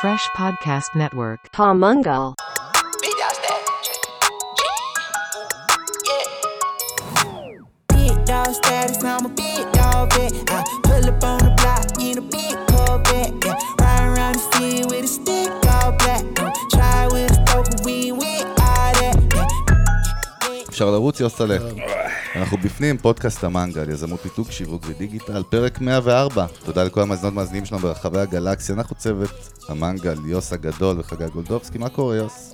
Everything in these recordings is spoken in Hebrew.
Fresh Podcast Network. Palmungal. Big dog status, I'm a big dog vet. I pull up on the block in a big Corvette. Yeah. Riding around the city with a stick all black. Uh, try with a stroke, but we ain't with all that. Yeah. אפשר לרוץ, יוסטלה. אנחנו בפנים, פודקאסט המנגל, יזמות פיתוק, שיווק ודיגיטל, פרק 104. תודה לכל המאזינות והמאזינים שלנו ברחבי הגלקסיה. אנחנו צוות המנגל, יוס הגדול וחגי גולדובסקי. מה קורה, יוס?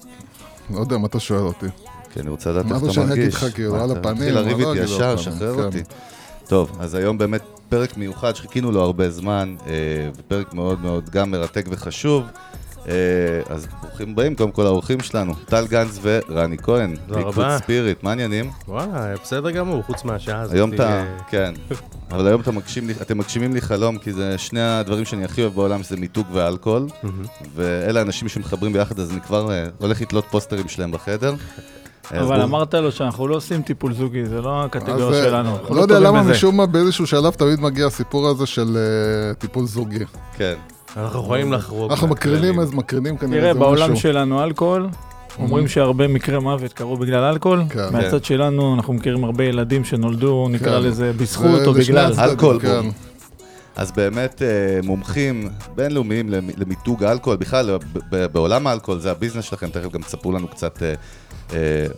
לא יודע מה אתה שואל אותי. כי אני רוצה לדעת מה איך אתה אתה שאני אגיד מרגיש. לך, כאילו, מה, על הפנים, מתחיל לריב מה לא איתי ישר, שחרר כן. אותי. טוב, אז היום באמת פרק מיוחד שחיכינו לו הרבה זמן, אה, ופרק מאוד מאוד גם מרתק וחשוב. אה, אז ברוכים הבאים, קודם כל האורחים שלנו, טל גנץ ורני כהן. תודה רבה. ספיריט, מה העניינים? וואלה, בסדר גמור, חוץ מהשעה הזאת. היום אתה, אה, כן, אבל היום אתה מגשים לי, אתם מגשימים לי חלום, כי זה שני הדברים שאני הכי אוהב בעולם, זה מיתוג ואלכוהול, ואלה האנשים שמחברים ביחד, אז אני כבר אה, הולך לתלות פוסטרים שלהם בחדר. אבל אמרת לו שאנחנו לא עושים טיפול זוגי, זה לא הקטגוריה שלנו. אנחנו לא יודע למה. משום מה באיזשהו שלב תמיד מגיע הסיפור הזה של טיפול זוגי. כן, אנחנו יכולים לחרוג. אנחנו מקרינים. אז מקרינים כנראה תראה, זה בעולם משהו. שלנו אלכוהול, אומרים שהרבה מקרי מוות קרו בגלל אלכוהול. כן. מהצד שלנו אנחנו מכירים הרבה ילדים שנולדו, נקרא כן. לזה, בזכות או בגלל. אלכוהול, כן. אז באמת אה, מומחים בינלאומיים למ- למיתוג האלכוהול, בכלל בעולם האלכוהול זה הביזנס שלכם, תכף גם תספרו לנו קצת אה,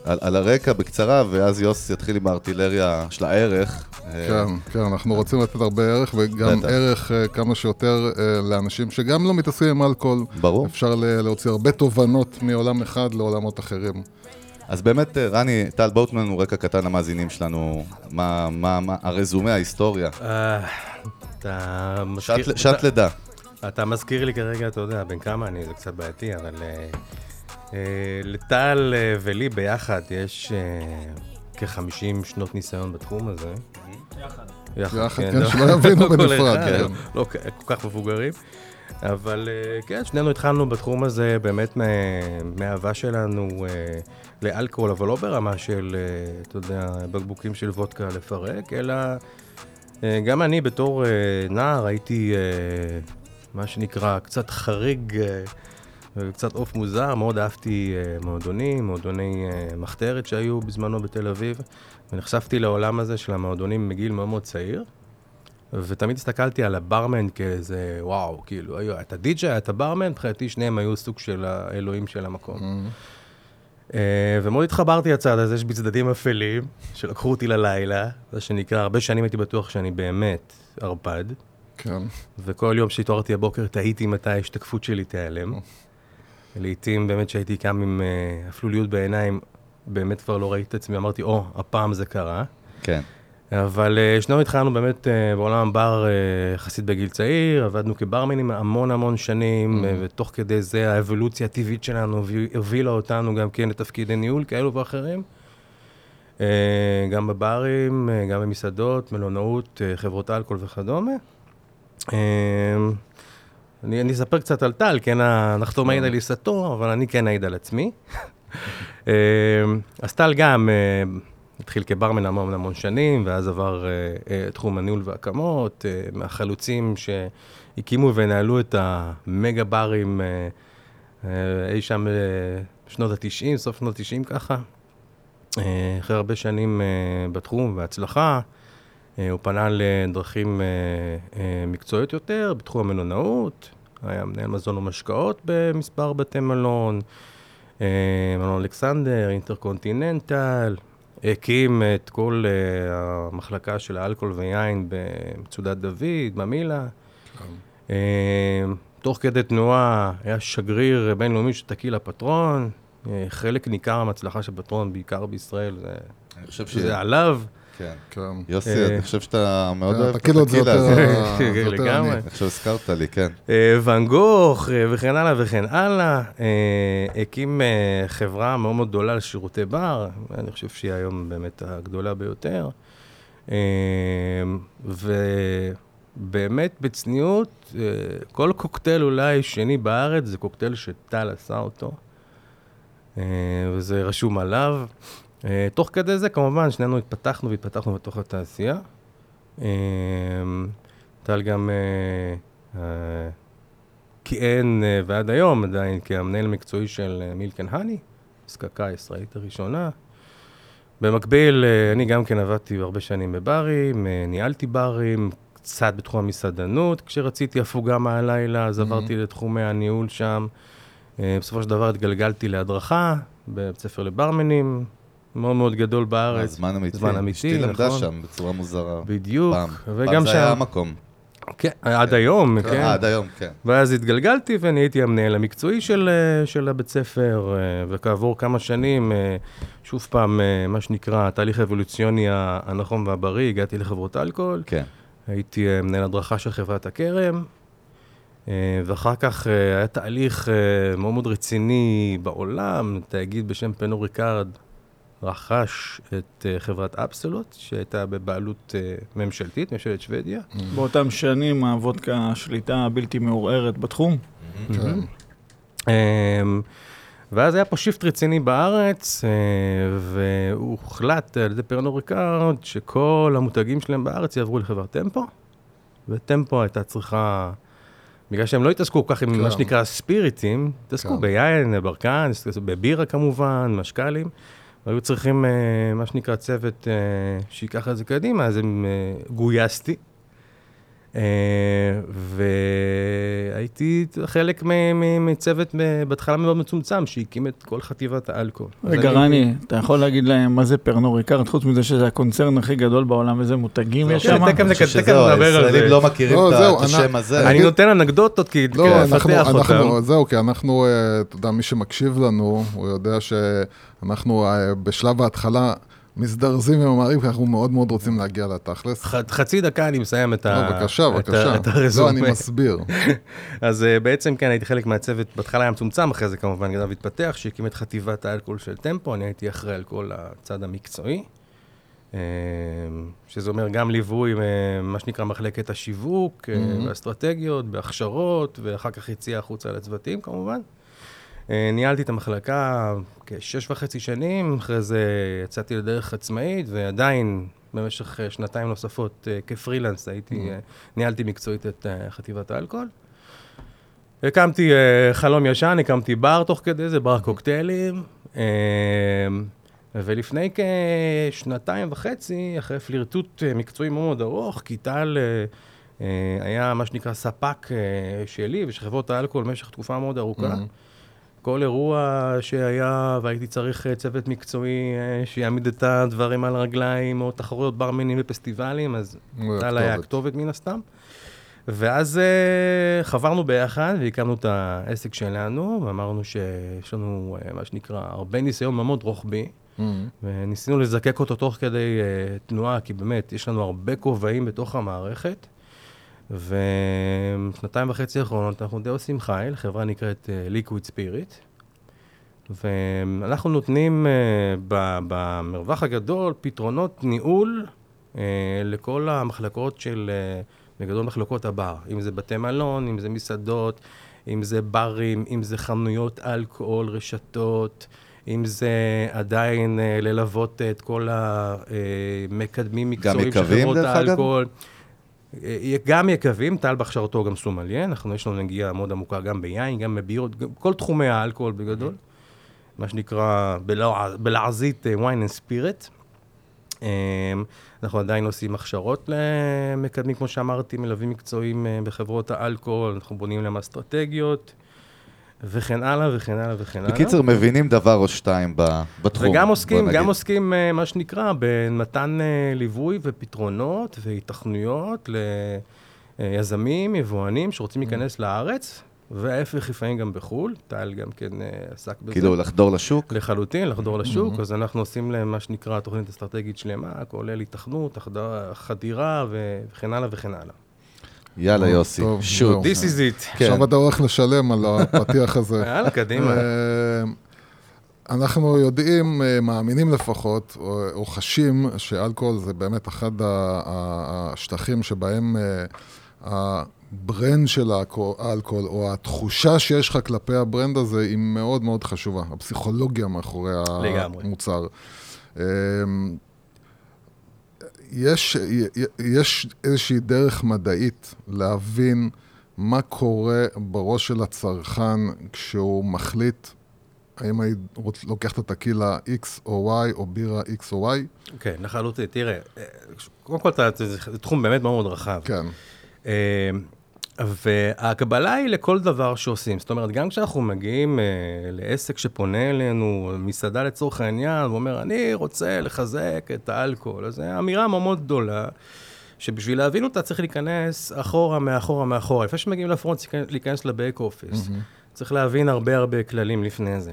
על, על הרקע בקצרה, ואז יוס יתחיל עם הארטילריה של הערך. אה, כן, כן, אנחנו רוצים לתת הרבה ערך, וגם בטח. ערך אה, כמה שיותר אה, לאנשים שגם לא מתעסקים עם אלכוהול. ברור. אפשר להוציא הרבה תובנות מעולם אחד לעולמות אחרים. אז באמת, אה, רני, טל, תנו לנו רקע קטן למאזינים שלנו, מה, מה, מה, הרזומה, ההיסטוריה. אה, אתה מזכיר... שעת, לידה. אתה מזכיר לי כרגע, אתה יודע, בן כמה אני, זה קצת בעייתי, אבל אה, אה, לטל אה, ולי ביחד יש אה, כ-50 שנות ניסיון בתחום הזה. יחד. יחד, כן, לא- שלא יבינו לא כל בנפרד, אחד, כן. לא כל כך מבוגרים. אבל אה, כן, שנינו התחלנו בתחום הזה באמת מהאהבה שלנו אה, לאלכוהול, אבל לא ברמה של, אה, אתה יודע, בקבוקים של וודקה לפרק, אלא אה, גם אני בתור אה, נער הייתי, אה, מה שנקרא, קצת חריג, וקצת עוף מוזר, מאוד אהבתי אה, מועדונים, מועדוני אה, מחתרת שהיו בזמנו בתל אביב, ונחשפתי לעולם הזה של המועדונים מגיל מאוד מאוד צעיר. ותמיד הסתכלתי על הברמן כאיזה, וואו, כאילו, היו, את הדי-ג'יי, את הברמן, מבחינתי שניהם היו סוג של האלוהים של המקום. אה, ומאוד התחברתי לצד הזה, יש בי צדדים אפלים, שלקחו אותי ללילה, זה שנקרא, הרבה שנים הייתי בטוח שאני באמת ערפד, כן. וכל יום שהתעוררתי הבוקר תהיתי מתי ההשתקפות שלי תיעלם. לעתים באמת שהייתי קם עם אה, אפלוליות בעיניים, באמת כבר לא ראיתי את עצמי, אמרתי, או, הפעם זה קרה. כן. אבל אה, שנינו התחלנו באמת אה, בעולם הבר יחסית בגיל צעיר, עבדנו כברמנים המון המון שנים, אה, ותוך כדי זה האבולוציה הטבעית שלנו הובילה אותנו גם כן לתפקידי ניהול כאלו ואחרים. גם בברים, גם במסעדות, מלונאות, חברות אלכוהול וכדומה. אני, אני אספר קצת על טל, כן, הנחתום מעיד על עיסתו, אבל אני כן אעיד על עצמי. אה, אז טל גם אה, התחיל כברמן המון המון שנים, ואז עבר אה, אה, תחום הניהול והקמות, מהחלוצים שהקימו ונהלו את המגה ברים אי שם בשנות ה-90, סוף שנות ה-90 ככה. אחרי הרבה שנים בתחום והצלחה, הוא פנה לדרכים אה, אה, מקצועיות יותר בתחום המלונאות, היה מנהל מזון ומשקאות במספר בתי מלון, אה, מלון אלכסנדר, אינטרקונטיננטל, הקים את כל אה, המחלקה של האלכוהול ויין במצודת דוד, ממילה. אה, תוך כדי תנועה היה שגריר בינלאומי של טקילה פטרון, אה, חלק ניכר מההצלחה של פטרון, בעיקר בישראל, זה, אני חושב זה עליו. כן. כן. יוסי, אה, אני חושב שאתה מאוד כן, אוהב את זה הטקילה יותר- הזה. זה יותר לגמרי. אני. עכשיו הזכרת לי, כן. אה, ואן גוך אה, וכן הלאה וכן הלאה. אה, הקים אה, חברה מאוד מאוד גדולה לשירותי בר, אני חושב שהיא היום באמת הגדולה ביותר. אה, ובאמת בצניעות, אה, כל קוקטייל אולי שני בארץ זה קוקטייל שטל עשה אותו, אה, וזה רשום עליו. אה, תוך כדי זה כמובן שנינו התפתחנו והתפתחנו בתוך התעשייה. אה, טל גם אה, אה, כיהן ועד היום עדיין כמנהל המקצועי של מילקן האני, הזקקה הישראלית הראשונה. במקביל, אני גם כן עבדתי הרבה שנים בברים, ניהלתי ברים, קצת בתחום המסעדנות. כשרציתי הפוגה מהלילה, אז עברתי לתחומי הניהול שם. בסופו של דבר התגלגלתי להדרכה בבית ספר לברמנים, מאוד מאוד גדול בארץ. זמן אמיתי. זמן אמיתי, אשתי למדה נכון. שם בצורה מוזרה. בדיוק, פעם. וגם פעם זה היה שם- המקום. כן, עד היום, כן. אה, עד היום, כן. ואז התגלגלתי ואני הייתי המנהל המקצועי של, אה, של הבית ספר, אה, וכעבור כמה שנים, אה, שוב פעם, מה שנקרא, התהליך האבולוציוני הנכון והבריא, הגעתי לחברות אלכוהול, כן. הייתי מנהל הדרכה של חברת הכרם, ואחר כך היה תהליך מאוד מאוד רציני בעולם, תאגיד בשם פנו ריקארד רכש את אה, חברת אפסולוט, שהייתה בבעלות אה, ממשלתית, ממשלת שוודיה. באותם שנים הוודקה השליטה הבלתי מעורערת בתחום. כן. אמ, ואז היה פה shift רציני בארץ, אה, והוחלט על ידי פרנו ריקאר שכל המותגים שלהם בארץ יעברו לחברת טמפו, וטמפו הייתה צריכה, בגלל שהם לא התעסקו כל כך עם כן. מה שנקרא ספיריטים, התעסקו כן. ביין, בברקן, התעסקו בבירה כמובן, משקלים, והיו צריכים אה, מה שנקרא צוות אה, שייקח את זה קדימה, אז הם אה, גויסתי. אה, והייתי חלק מצוות בהתחלה מאוד מצומצם, שהקים את כל חטיבת האלכוהול. רגע, רני, אתה יכול להגיד להם מה זה פרנו ריקארד, חוץ מזה שזה הקונצרן הכי גדול בעולם, איזה מותגים יש כן, שם? תכף נדבר על הישראלים זה. לא מכירים לא, את השם הזה. אני נותן אנקדוטות כי לא, כן, אנחנו, לפתח אותם. אנחנו, זהו, כי אנחנו, אה, אתה יודע, מי שמקשיב לנו, הוא יודע שאנחנו אה, בשלב ההתחלה מזדרזים וממהרים, כי אנחנו מאוד מאוד רוצים להגיע לתכלס. ח- חצי דקה אני מסיים את לא, ה... בבקשה, בבקשה. את לא, הרזומה. אני מסביר. אז uh, בעצם כן, הייתי חלק מהצוות, בהתחלה היה מצומצם, אחרי זה כמובן גדל והתפתח, שהקים את חטיבת האלכוהול של טמפו, אני הייתי אחראי על כל הצד המקצועי, אה, שזה אומר גם ליווי, אה, מה שנקרא מחלקת השיווק, אה, Mhm. באסטרטגיות, בהכשרות, ואחר כך יציאה החוצה לצוותים כמובן. אה, ניהלתי את המחלקה כשש וחצי שנים, אחרי זה יצאתי לדרך עצמאית, ועדיין במשך אה, שנתיים נוספות אה, כפרילנס הייתי, אה, ניהלתי מקצועית את חטיבת האלכוהול. הקמתי חלום ישן, הקמתי בר תוך כדי זה, בר קוקטיילים. ולפני כשנתיים וחצי, אחרי פלירטוט מקצועי מאוד מאוד ארוך, כי טל היה מה שנקרא ספק שלי ושל חברות האלכוהול במשך תקופה מאוד ארוכה. כל אירוע שהיה והייתי צריך אה, צוות מקצועי אה, שיעמיד את הדברים על הרגליים, או תחרויות ברמנים ופסטיבלים, אז טל היה הכתובת. מן הסתם. ואז uh, חברנו ביחד והקמנו את העסק שלנו, ואמרנו שיש לנו, מה שנקרא, הרבה ניסיון מאוד רוחבי, Mhm. וניסינו לזקק אותו תוך כדי uh, תנועה, כי באמת, יש לנו הרבה כובעים בתוך המערכת. ושנתיים וחצי האחרונות אנחנו די עושים חייל, חברה נקראת uh, Liquid Spirit. ואנחנו נותנים uh, ב- במרווח הגדול פתרונות ניהול uh, לכל המחלקות של, uh, בגדול מחלקות הבר, אם זה בתי מלון, אם זה מסעדות, אם זה ברים, אם זה חנויות אלכוהול, רשתות, אם זה עדיין uh, ללוות את כל המקדמים מקצועיים של חברות דרך אגב? האלכוהול. אה, גם יקבים, טל בהכשרתו גם סומליה, אנחנו, יש לנו נגיעה מאוד עמוקה גם ביין, גם בבירות, כל תחומי האלכוהול בגדול, מה שנקרא בלע- בלעזית אה, wine and spirit. אה, אנחנו עדיין עושים הכשרות למקדמים, כמו שאמרתי, מלווים מקצועיים אה, בחברות האלכוהול, אנחנו בונים להם אסטרטגיות, וכן הלאה וכן הלאה וכן הלאה. בקיצר, מבינים דבר או שתיים בתחום. וגם עוסקים. גם עוסקים, אה, מה שנקרא, במתן אה, ליווי ופתרונות והיתכנויות ליזמים, יבואנים שרוצים להיכנס לארץ, וההפך לפעמים גם בחו"ל. טל גם כן אה, עסק בזה. כאילו, לחדור לשוק? לחלוטין, לחדור לשוק, אז אנחנו עושים להם מה שנקרא תוכנית אסטרטגית שלמה, כולל התכנות, החדר- חדירה וכן הלאה וכן הלאה. יאללה, יוסי, טוב, שוט. This is it. כן. עכשיו אתה הולך לשלם על הפתיח הזה. יאללה, קדימה. אה, אנחנו יודעים, אה, מאמינים לפחות, או, חשים שאלכוהול זה באמת אחד השטחים שבהם אה, ה brand של האלכוהול, או התחושה שיש לך כלפי ה brand הזה, היא מאוד מאוד חשובה. הפסיכולוגיה מאחורי לגמרי. המוצר. אה, יש, יש איזושהי דרך מדעית להבין מה קורה בראש של הצרכן כשהוא מחליט האם אני לוקח את הטקילה X או Y, או בירה X או Y? כן, לחלוטין. תראה, אה, קודם כל, זה זה תחום באמת מאוד מאוד רחב. כן, וההקבלה היא לכל דבר שעושים. זאת אומרת, גם כשאנחנו מגיעים אה, לעסק שפונה אלינו, מסעדה לצורך העניין, ואומר, אני רוצה לחזק את האלכוהול, אז זו אמירה מאוד גדולה, שבשביל להבין אותה צריך להיכנס אחורה, מאחורה, מאחורה. לפני שמגיעים לפרונט, צריך להיכנס לבק אופיס. צריך להבין הרבה הרבה כללים לפני זה.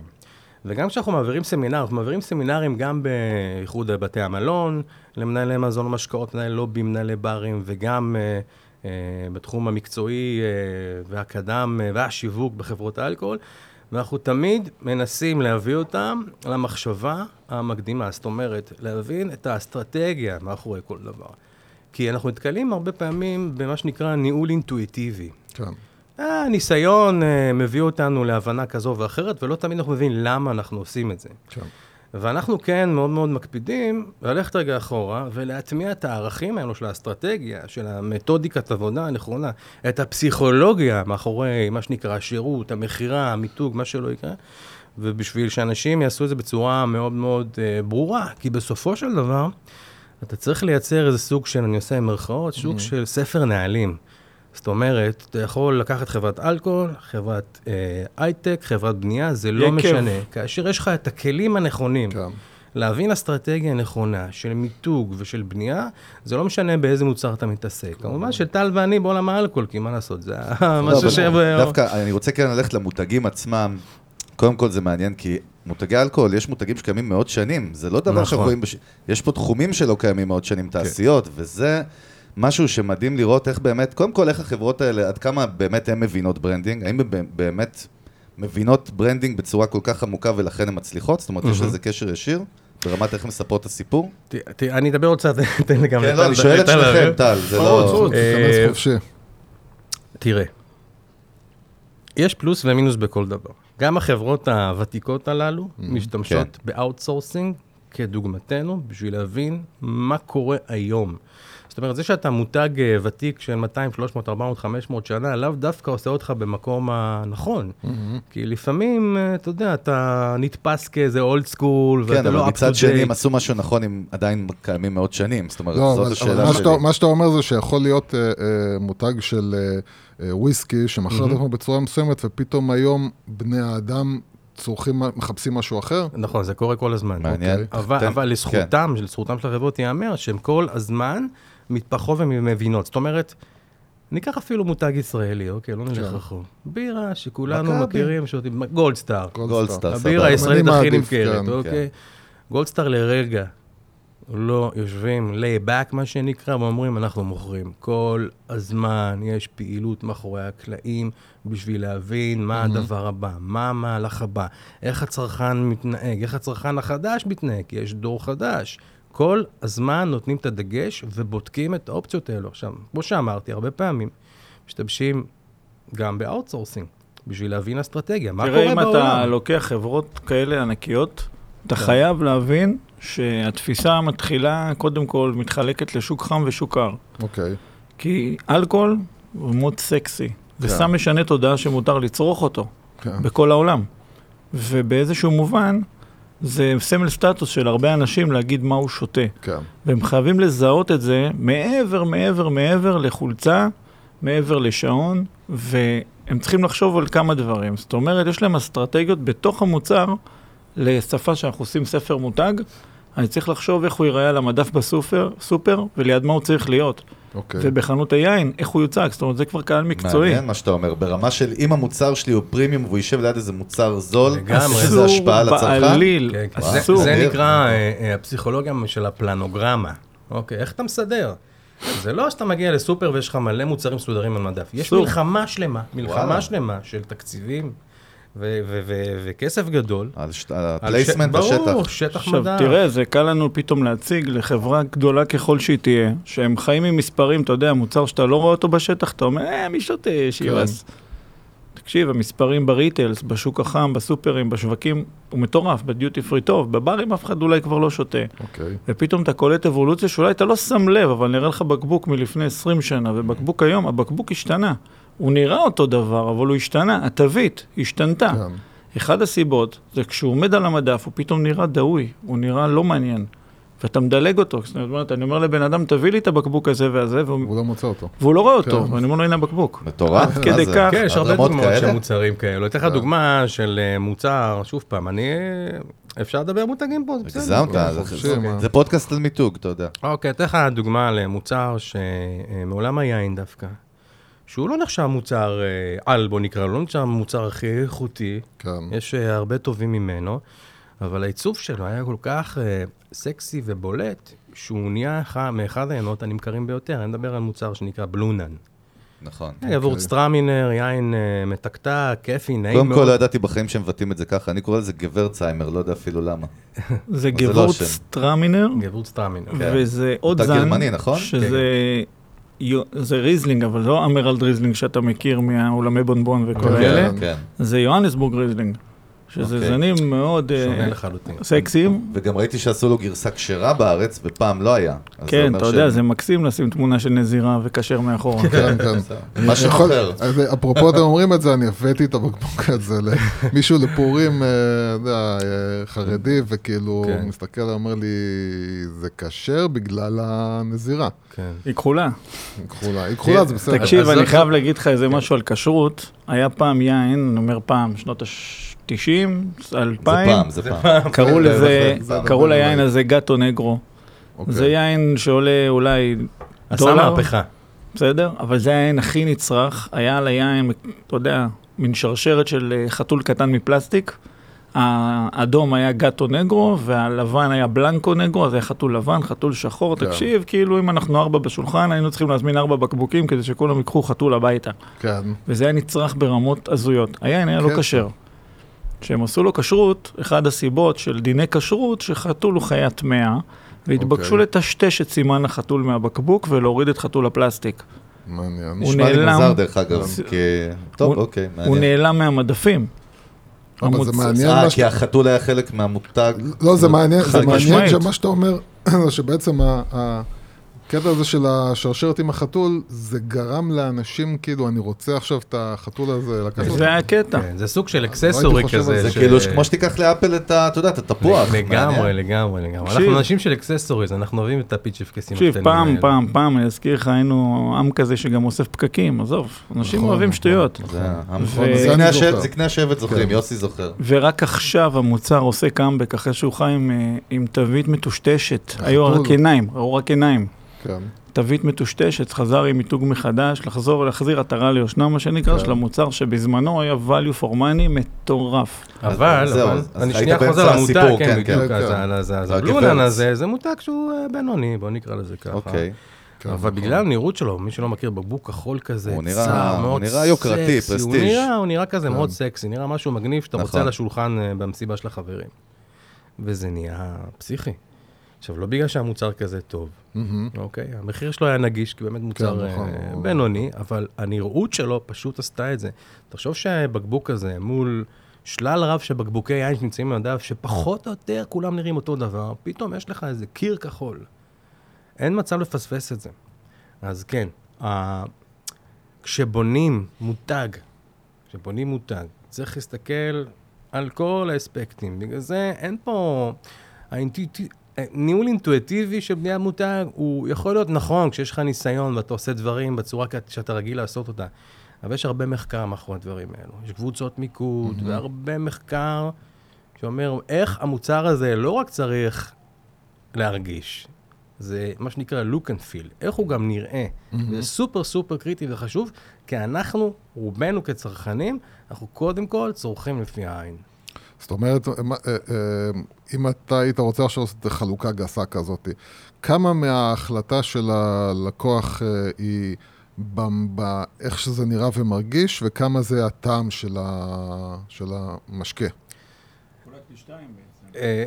וגם כשאנחנו מעבירים סמינר, אנחנו מעבירים סמינרים גם באיחוד בתי המלון, למנהלי מזון ומשקאות, מנהלי לובי, מנהלי ברים, וגם אה, בתחום המקצועי אה, והקדם אה, והשיווק בחברות האלכוהול. ואנחנו תמיד מנסים להביא אותם למחשבה המקדימה, זאת אומרת, להבין את האסטרטגיה מאחורי כל דבר. כי אנחנו נתקלים הרבה פעמים במה שנקרא ניהול אינטואיטיבי. כן. הניסיון אה, מביא אותנו להבנה כזו ואחרת, ולא תמיד אנחנו מבינים למה אנחנו עושים את זה. כן. ואנחנו כן מאוד מאוד מקפידים ללכת רגע אחורה ולהטמיע את הערכים האלו של האסטרטגיה, של המתודיקת עבודה הנכונה, את הפסיכולוגיה מאחורי מה שנקרא השירות, המכירה, המיתוג, מה שלא יקרה, ובשביל שאנשים יעשו את זה בצורה מאוד מאוד אה, ברורה, כי בסופו של דבר, אתה צריך לייצר איזה סוג של, אני עושה עם מירכאות, סוג של ספר נהלים. זאת אומרת, אתה יכול לקחת חברת אלכוהול, חברת אה, הייטק, חברת בנייה, זה לא יקב. משנה. כאשר יש לך את הכלים הנכונים, כן. להבין אסטרטגיה נכונה של מיתוג ושל בנייה, זה לא משנה באיזה מוצר אתה מתעסק. כמובן שטל ואני בעולם האלכוהול, כי מה לעשות, זה לא, משהו ש... דווקא, אני רוצה כן ללכת למותגים עצמם. קודם כל זה מעניין, כי מותגי אלכוהול, יש מותגים שקיימים מאות שנים. זה לא דבר נכון. שאנחנו רואים, בש... יש פה תחומים שלא קיימים מאות שנים, תעשיות, וזה משהו שמדהים לראות איך באמת, קודם כל איך החברות האלה, עד כמה באמת הן מבינות branding, האם הן באמת מבינות branding בצורה כל כך עמוקה ולכן הן מצליחות? זאת אומרת, יש לזה קשר ישיר? ברמת איך מספרות את הסיפור? ת- ת- אני אדבר עוד קצת, תן לי גם כן, לטל- לא, אני שואל את שלכם. טל, זה פרוץ, לא... אה. תראה, יש פלוס ומינוס בכל דבר. גם החברות הוותיקות הללו משתמשות ב outsourcing כדוגמתנו בשביל להבין מה קורה היום. זאת אומרת, זה שאתה מותג אה, ותיק של 200, 300, 400, 500 שנה, לאו דווקא עושה אותך במקום הנכון. כי לפעמים, אה, אתה יודע, אתה נתפס כאיזה אולד סקול, כן, ואתה אבל לא up to מצד שני הם. עשו משהו נכון אם עדיין קיימים מאות שנים. זאת אומרת, לא, זאת אבל, השאלה אבל מה, שלי. שאתה, מה שאתה אומר זה שיכול להיות אה, אה, מותג של אה, אה, וויסקי שמכר את עצמו בצורה מסוימת, ופתאום היום בני האדם צורכים, מחפשים משהו אחר. נכון, זה קורה כל הזמן. מעניין. אוקיי. אבל, אבל לזכותם, כן. לזכותם של החברות ייאמר שהן כל הזמן מתפתחות ומבינות. זאת אומרת, ניקח אפילו מותג ישראלי, אוקיי? לא נלך כן. רחוק. בירה שכולנו מכבי. מכירים, שותים, גולדסטאר. גולדסטאר, סבבה. הבירה הישראלית הכי נמכרת, כן, אוקיי? גולדסטאר לרגע לא יושבים laid back, מה שנקרא, ואומרים, אנחנו מוכרים. כל הזמן יש פעילות מאחורי הקלעים בשביל להבין מה הדבר הבא, מה המהלך הבא, איך הצרכן מתנהג, איך הצרכן החדש מתנהג, כי יש דור חדש. כל הזמן נותנים את הדגש ובודקים את האופציות האלו. עכשיו, כמו שאמרתי, הרבה פעמים משתמשים גם ב outsourcing, בשביל להבין אסטרטגיה, מה תראה, קורה אם בעולם. אתה לוקח חברות כאלה ענקיות, אתה חייב להבין שהתפיסה מתחילה, קודם כל, מתחלקת לשוק חם ושוק קר. אוקיי. כי אלכוהול הוא מאוד סקסי, וסתם משנה תודעה שמותר לצרוך אותו כן. בכל העולם. ובאיזשהו מובן, זה סמל סטטוס של הרבה אנשים להגיד מה הוא שותה. כן. והם חייבים לזהות את זה מעבר, מעבר, מעבר לחולצה, מעבר לשעון, והם צריכים לחשוב על כמה דברים. זאת אומרת, יש להם אסטרטגיות בתוך המוצר לשפה שאנחנו עושים ספר מותג. אני צריך לחשוב איך הוא ייראה על המדף בסופר, סופר, וליד מה הוא צריך להיות. אוקיי. ובחנות היין, איך הוא יוצג. זאת אומרת, זה כבר קהל מקצועי. מעניין מה שאתה אומר, ברמה של אם המוצר שלי הוא פרימיום והוא יישב ליד איזה מוצר זול, לגמרי. יש לזה השפעה על אסור הצרכן? בעליל, כן, כן. אסור. זה, זה נדיר. נקרא אה, אה, הפסיכולוגיה של הפלנוגרמה. אוקיי, איך אתה מסדר? זה לא שאתה מגיע לסופר ויש לך מלא מוצרים מסודרים על מדף. יש אסור. מלחמה שלמה, מלחמה וואלה. שלמה של תקציבים וכסף גדול. על ה placement ברור, בשטח. שטח עכשיו, מדף. תראה, זה קל לנו פתאום להציג לחברה גדולה ככל שהיא תהיה, שהם חיים עם מספרים, אתה יודע, מוצר שאתה לא רואה אותו בשטח, אתה אומר, אה, מי שותה, Chivas. תקשיב, המספרים ב retail, בשוק החם, בסופרים, בשווקים, הוא מטורף, ב duty free טוב, בברים אף אחד אולי כבר לא שותה. אוקיי. ופתאום אתה קולט אבולוציה שאולי אתה לא שם לב, אבל נראה לך בקבוק מלפני 20 שנה, ובקבוק היום, הבקבוק השתנה. הוא נראה אותו דבר, אבל הוא השתנה, התווית השתנתה. כן. אחד הסיבות זה כשהוא עומד על המדף, הוא פתאום נראה דהוי, הוא נראה לא מעניין. ואתה מדלג אותו, זאת אומרת, אני אומר לבן אדם, תביא לי את הבקבוק הזה והזה, והוא, הוא לא מוצא אותו. והוא לא רואה אותו, כן. ואני אומר לו, הנה הבקבוק. מטורף. כדי זה? כך. כן, יש הרבה דוגמאות כאלה? של מוצרים כאלו. אתן לך כן. דוגמה של אה, מוצר, שוב פעם, אני... אפשר לדבר מותגים פה, זה בסדר. הגזמת, כן? זה פודקאסט על מיתוג, אתה יודע. אוקיי, אתן לך דוגמה למוצר שמעולם היין דווקא, שהוא לא נחשב מוצר אה, על, בוא נקרא לא נחשב מוצר הכי איכותי, כן. יש אה, הרבה טובים ממנו, אבל העיצוב שלו היה כל כך אה, סקסי ובולט, שהוא נהיה אחד, מאחד היינות הנמכרים ביותר. אני מדבר על מוצר שנקרא Blue Nun. נכון. Gewürztraminer, יין אה, מתקתק, כיפי, נעים קודם מאוד. כל, לא ידעתי בחיים שהם מבטאים את זה ככה, אני קורא לזה גוורצטרמינר, לא יודע אפילו למה. זה לא Gewürztraminer, Gewürztraminer. כן. וזה עוד אתה זן, גרמני, נכון? שזה יו- זה ריזלינג, אבל לא אמרלד ריזלינג שאתה מכיר מהאולמי בונבון וכל כן. האלה, כן. זה יוהנסבורג ריזלינג, שזה okay. זנים אוקיי. מאוד uh, סקסיים. וגם ראיתי שעשו לו גרסה כשרה בארץ, ופעם לא היה. כן, אתה יודע, ש... זה מקסים לשים תמונה של נזירה וכשר מאחורה. כן, כן. כן מה שחוזר. אה, אפרופו אתם אומרים את זה, אני הבאתי את הבקבוק הזה למישהו לפורים, אה, יודע, חרדי, וכאילו, כן. הוא כן. מסתכל, ואומר לי, זה כשר בגלל הנזירה. כן. היא כחולה. היא כחולה, היא כחולה, זה בסדר. תקשיב, אני חייב כן. להגיד לך איזה משהו על כשרות. היה פעם יין, אני אומר פעם, שנות ה... 90, 2000. זה פעם, זה פעם. קראו לזה, קראו ליין הזה גטו נגרו. אוקיי. זה יין שעולה אולי דולר. עשה מהפכה. בסדר? אבל זה היין הכי נצרך. היה על היין, אתה יודע, מין שרשרת של אה, חתול קטן מפלסטיק. האדום היה גטו נגרו, והלבן היה בלנקו נגרו, אז היה חתול לבן, חתול שחור. כן. תקשיב, כאילו אם אנחנו ארבע בשולחן, היינו צריכים להזמין ארבע בקבוקים כדי שכולם ייקחו חתול הביתה. כן. וזה היה נצרך ברמות הזויות. היין היה לא כן. לא כשר. כשהם עשו לו כשרות, אחד הסיבות של דיני כשרות, שחתול הוא חיה טמאה, והתבקשו אוקיי. לטשטש את סימן החתול מהבקבוק ולהוריד את חתול הפלסטיק. מעניין. הוא נשמע לי. מוזר, דרך אגב, אז- כי... טוב, הוא- אוקיי, הוא מעניין. נעלם מהמדפים. אבל זה מעניין אה, מה כי. החתול היה חלק מהמותג. לא, זה מעניין, זה מעניין. שמה שאתה אומר, שבעצם ה- הקטע הזה של השרשרת עם החתול, זה גרם לאנשים, כאילו, אני רוצה עכשיו את החתול הזה לקחת. זה הקטע. כן, זה סוג של לא אקססורי על כזה. זה כאילו כמו שתיקח לאפל את ה... אתה יודע, את התפוח. לגמרי. לגמרי, לגמרי. אנחנו אנשים של אקססוריז, אנחנו אוהבים את הפיצ'פקסים תקשיב, הקטנים פעם, האלה. פעם, פעם, אני אזכיר לך, היינו עם כזה שגם אוסף פקקים, עזוב, אנשים נכון, אוהבים נכון. שטויות. זה ו- זה זקני אני השבט- זוכרים, כן. יוסי זוכר. ורק עכשיו המוצר עושה קאמבק אחרי שהוא חי עם, אה, תווית מטושטשת. היו. רק עיניים, ראו רק עיניים. כן. תווית מטושטשת, חזר עם מיתוג מחדש, לחזור, להחזיר עטרה ליושנה, מה שנקרא, כן. של המוצר שבזמנו היה value for money מטורף. אבל, אז זהו, אבל, אז אני שנייה חוזר למותג, כן, כן, בדיוק, כן, אז כן. הבלונן הזה, זה מותג שהוא אה, בינוני, בוא נקרא לזה ככה. אוקיי. אבל נכון. בגלל הנראות שלו, מי שלא מכיר בקבוק כחול כזה, הוא נראה- צר, הוא מאוד נראה יוקרתי, סקסי, הוא פרסטיג'. נראה- הוא נראה כזה כן. מאוד סקסי, נראה משהו מגניב שאתה רוצה נכון. על השולחן אה, במסיבה של החברים. וזה נהיה פסיכי. עכשיו, לא בגלל שהמוצר כזה טוב, מהמם. אוקיי? המחיר שלו היה נגיש, כי באמת מוצר נכון, אה, הוא- בינוני, אבל הנראות שלו פשוט עשתה את זה. תחשוב שהבקבוק הזה מול שלל רב של בקבוקי יין שנמצאים במדף, שפחות או יותר כולם נראים אותו דבר, פתאום יש לך איזה קיר כחול. אין מצב לפספס את זה. אז כן, ה... כשבונים מותג, כשבונים מותג, צריך להסתכל על כל האספקטים. בגלל זה אין פה... האינטואיטיב... ניהול אינטואיטיבי של בניית מותג, הוא יכול להיות נכון כשיש לך ניסיון ואתה עושה דברים בצורה שאתה רגיל לעשות אותה. אבל יש הרבה מחקר מאחורי הדברים האלו. יש קבוצות מיקוד והרבה מחקר שאומר איך המוצר הזה לא רק צריך להרגיש, זה מה שנקרא look and feel, איך הוא גם נראה. זה סופר סופר קריטי וחשוב, כי אנחנו, רובנו כצרכנים, אנחנו קודם כל צורכים לפי העין. זאת אומרת, מה- אה, אה, אם אתה היית רוצה עכשיו לעשות חלוקה גסה כזאת, כמה מההחלטה של הלקוח אה, היא באיך שזה נראה ומרגיש, וכמה זה הטעם של ה- של המשקה? אה,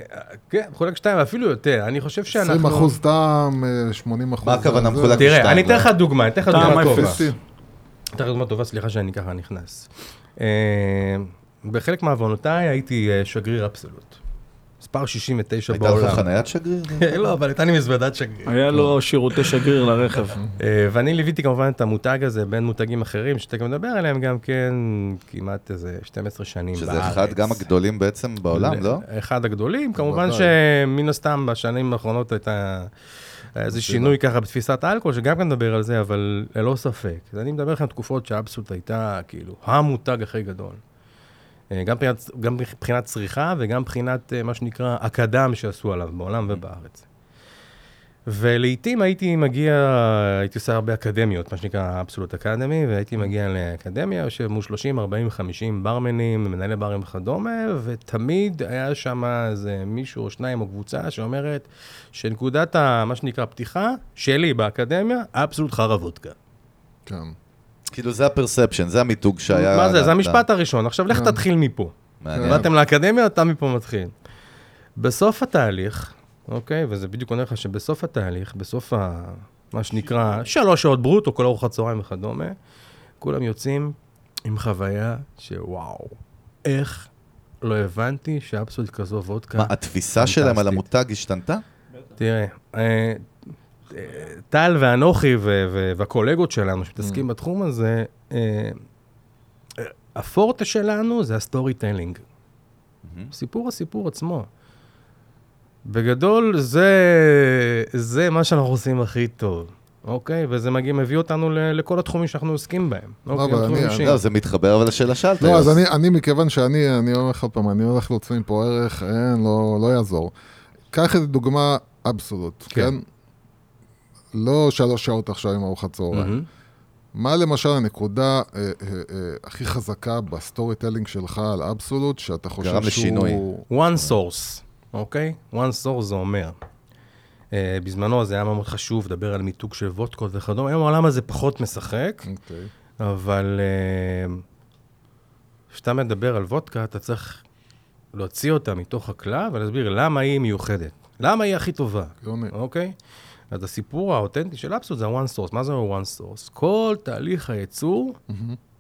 כן, מחולק שתיים, אפילו יותר. אני חושב שאנחנו... 20 אחוז טעם, אה, 80 אחוז... מה הכוונה זה- מחולק תראה, שתיים, אני אתן? לך דוגמה, אני אתן לך דוגמה טובה. אתן לך דוגמה טובה, סליחה שאני ככה נכנס. בחלק מעוונותיי הייתי אה, שגריר אבסולוט. מספר 69 הייתה בעולם. לך חניית שגריר? לא, אבל הייתה לי מזוודת שגריר. היה לו שירותי שגריר לרכב. אה, ואני ליוויתי כמובן את המותג הזה בין מותגים אחרים, שתכף נדבר עליהם גם כן, כמעט איזה 12 שנים בארץ. שזה אחד גם הגדולים בעצם בעולם, לא? אחד הגדולים, כמובן. שמן הסתם בשנים האחרונות הייתה היה איזה שינוי ככה בתפיסת האלכוהול, שגם כן נדבר על זה, אבל ללא ספק. אני מדבר לכם על תקופות שאבסולוט הייתה כאילו המותג הכי גדול. אה, גם מבחינת, גם מבחינת צריכה וגם מבחינת אה, מה שנקרא אקדם שעשו עליו בעולם ובארץ. ולעיתים הייתי מגיע, הייתי עושה הרבה אקדמיות, מה שנקרא אבסולוט אקדמי, והייתי מגיע לאקדמיה, יושב מול 30, 40, 50 ברמנים, מנהלי ברים וכדומה, ותמיד היה שם איזה מישהו או שניים או קבוצה שאומרת שנקודת ה, מה שנקרא פתיחה, שלי באקדמיה, אבסולוט חרא וודקה. כן. כאילו זה הפרספשן, זה המיתוג שהיה... מה זה? זה המשפט הראשון. עכשיו לך כן. תתחיל מפה. מעניין. באתם לאקדמיה, אתה מפה מתחיל. בסוף התהליך, אוקיי? וזה בדיוק עונה לך שבסוף התהליך, בסוף ה... מה שנקרא, שלוש שעות ברוטו, כל ארוחת צהריים וכדומה, כולם יוצאים עם חוויה שוואו, איך לא הבנתי שאבסולוט כזו וודקה. מה, התפיסה שלהם על. המותג השתנתה? תראה, אה, אה, טל ואנוכי ו- ו- והקולגות שלנו שמתעסקים בתחום הזה, אה, אה, הפורטה שלנו זה ה storytelling. סיפור הסיפור עצמו. בגדול, זה, זה מה שאנחנו עושים הכי טוב, אוקיי? וזה מגיע, מביא אותנו ל- לכל התחומים שאנחנו עוסקים בהם. אוקיי, אבל התחומים אני-. לא, זה מתחבר אבל לשאלה שאלת. לא, אז. אני, אני מכיוון שאני, אני אומר לך עוד פעם, אני הולך להוציא מפה ערך, אין, לא, לא יעזור. קח איזה דוגמה אבסולוט, כן. כן? לא שלוש שעות עכשיו עם ארוחת צהריים. מהמם. מה למשל הנקודה אה, אה, אה, הכי חזקה ב storytelling שלך על אבסולוט, שאתה חושב גרם לשינוי. שהוא... one source, אוקיי? one source זה אומר. Uh, בזמנו זה היה מאוד חשוב לדבר על מיתוג של וודקות וכדומה, היום העולם הזה פחות משחק, אוקיי. אבל אה, כשאתה מדבר על וודקה, אתה צריך להוציא אותה מתוך הכלל ולהסביר למה היא מיוחדת. למה היא הכי טובה. אוקיי? אז הסיפור האותנטי של אפסות זה ה-one source. מה זה ה-one source? כל תהליך הייצור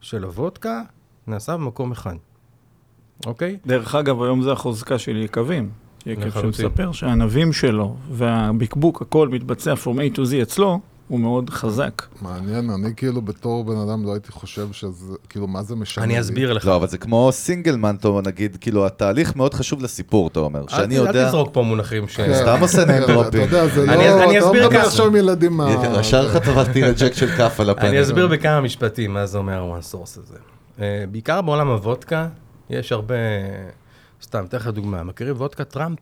של הוודקה נעשה במקום אחד, אוקיי? דרך אגב, היום זה החוזקה של יקבים. יקב. שמספר שהענבים שלו והבקבוק, הכל מתבצע from A to Z אצלו, הוא מאוד חזק. מעניין, אני כאילו בתור בן אדם לא הייתי חושב שזה, כאילו, מה זה משנה לי? אני אסביר לך. לא, אבל זה כמו סינגלמן, טוב, נגיד, כאילו, התהליך מאוד חשוב לסיפור, אתה אומר. שאני אל, יודע... אל תזרוק פה מונחים ש... כן. סתם עושה name אתה. יודע, זה לא... אני- אני אתה אסביר לא מדבר ככה. עכשיו עם ילדים מה... ישר חטפתי לג'ק של כף על הפנים. אני אסביר בכמה משפטים מה זה אומר ה-one source הזה. אה, בעיקר בעולם הוודקה, יש הרבה... סתם, אתן לך דוגמה. מכירים וודקה טראמפ?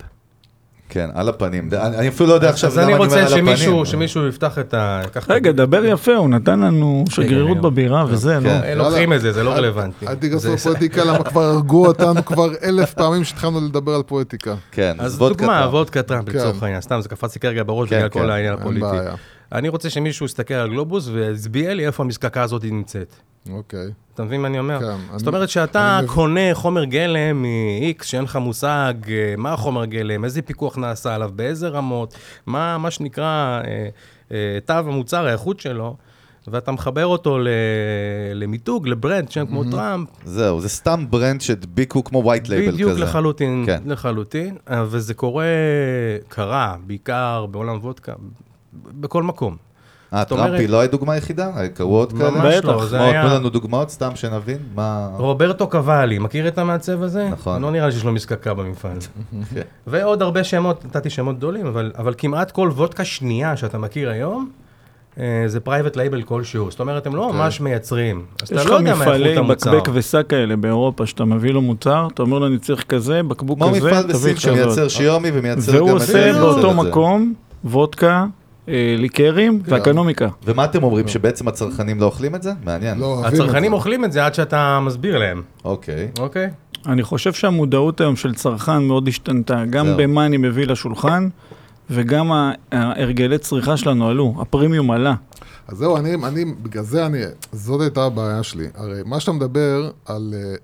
כן, על הפנים. אני אני אפילו לא יודע עכשיו אז למה אני אני אומר רוצה על הפנים. שמישהו, שמישהו יפתח את ה... רגע, דבר יפה, הוא נתן לנו שגרירות. בבירה וזה, לא? אה, לוקחים את זה, זה לא רלוונטי. אל תיגעו זה- בפואטיקה, למה כבר הרגו אותנו כבר אלף פעמים שהתחלנו לדבר על פואטיקה. כן, אז וודקה דוגמה, טראמפ. וודקה טראמפ כן. לצורך העניין, סתם זה קפץ לי כרגע בראש כן, בגלל כן, כל העניין אין הפוליטי. אני רוצה שמישהו יסתכל על גלובוס ויצביע לי איפה המזקקה הזאת נמצאת. אוקיי. אתה מבין מה אני אומר? כן, זאת אני- אומרת שאתה אני. קונה חומר גלם מ-X, שאין לך מושג אה, מה החומר גלם, איזה פיקוח נעשה עליו, באיזה רמות, מה מה שנקרא אה, אה, תו המוצר, האיכות שלו, ואתה מחבר אותו ל- למיתוג, ל brand, שם כמו טראמפ, זהו, זה סתם brand שהדביקו כמו white label כזה. בדיוק לחלוטין, כן. לחלוטין, אה, וזה קורה, קרה, בעיקר בעולם וודקה, בכל מקום. אה, טראמפ היא לא הדוגמה היחידה? קרו עוד כאלה? ממש לא. זה כמו, היה... תנו לנו דוגמאות סתם שנבין מה... רוברטו קוואלי, מכיר את המעצב הזה? נכון. לא נראה לי שיש לו מזקקה במפעל. כן. ועוד הרבה שמות, נתתי שמות גדולים, אבל, אבל כמעט כל וודקה שנייה שאתה מכיר היום, אה, זה פרייבט לייבל כלשהו. זאת אומרת, הם לא אוקיי. ממש מייצרים. אז אתה יש לא לך יודע מה מפעלי איכות המוצר. בקבק ושק כאלה באירופה, שאתה מביא לו מוצר, אתה אומר לו, אני צריך כזה, בקבוק כמו כזה, מפעל תביא בסין את שמייצר כזאת. שיומי ומייצר גם... והוא את עושה זה, מייצר באותו את זה. מקום וודקה, ליקרים ואקונומיקה. ומה אתם אומרים, שבעצם הצרכנים לא אוכלים את זה? מעניין. לא הצרכנים זה. אוכלים את זה עד שאתה מסביר להם, אוקיי. אוקיי? אני חושב שהמודעות היום של צרכן מאוד השתנתה, גם. במה אני מביא לשולחן, וגם ה- ההרגלי צריכה שלנו עלו, הפרימיום עלה. אז זהו, אני, אני, בגלל זה אני, זאת הייתה הבעיה שלי. הרי מה שאתה מדבר על אה, אה,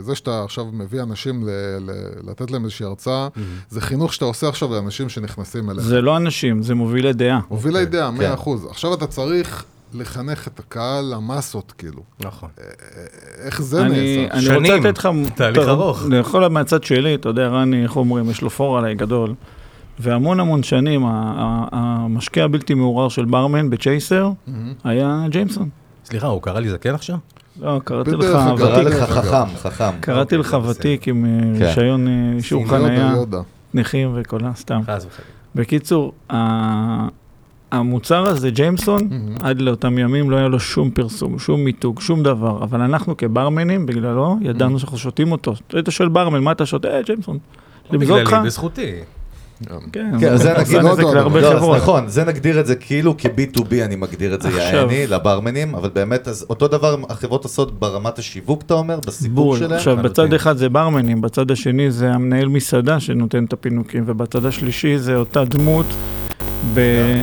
זה שאתה עכשיו מביא אנשים ל, ל, לתת להם איזושהי הרצאה, זה חינוך שאתה עושה עכשיו לאנשים שנכנסים אליך. זה לא אנשים, זה מובילי דעה. מובילי דעה, כן. מאה אחוז. עכשיו אתה צריך לחנך את הקהל, המסות, כאילו. נכון. איך זה אני, נעשה? אני שנים. רוצה לתת לך... תהליך ארוך. אני יכול מהצד שלי, אתה יודע, רני, איך אומרים, יש לו פור עליי גדול. והמון המון שנים, המשקה הבלתי מעורר של ברמן בצ'ייסר מהמם. היה ג'יימסון. סליחה, הוא קרא לי זקן עכשיו? לא, קראתי לך ותיק, לך. חכם, חכם. קראתי לך אוקיי, ותיק עם אה, כן. רישיון אה, אישור חנייה, יודה. נכים וכל ה... סתם. חס וחלילה. בקיצור, המוצר הזה, ג'יימסון. עד לאותם ימים לא היה לו שום פרסום, שום מיתוג, שום דבר. אבל אנחנו כברמנים, בגללו, ידענו שאנחנו שותים אותו. היית שואל ברמן, מה אתה שותה? אה, ג'יימסון. לך? בגללי, בזכותי. כן, כן, זה נגיד- לא, לא. נכון, זה נגדיר את זה כאילו כ-B2B, אני מגדיר את זה. יעני, לברמנים, אבל באמת, אז אותו דבר החברות עושות ברמת השיווק, אתה אומר, בסיפור. שלהם? עכשיו. בצד אחד זה ברמנים, בצד השני זה המנהל מסעדה שנותן את הפינוקים, ובצד השלישי זה אותה דמות, ב... אה,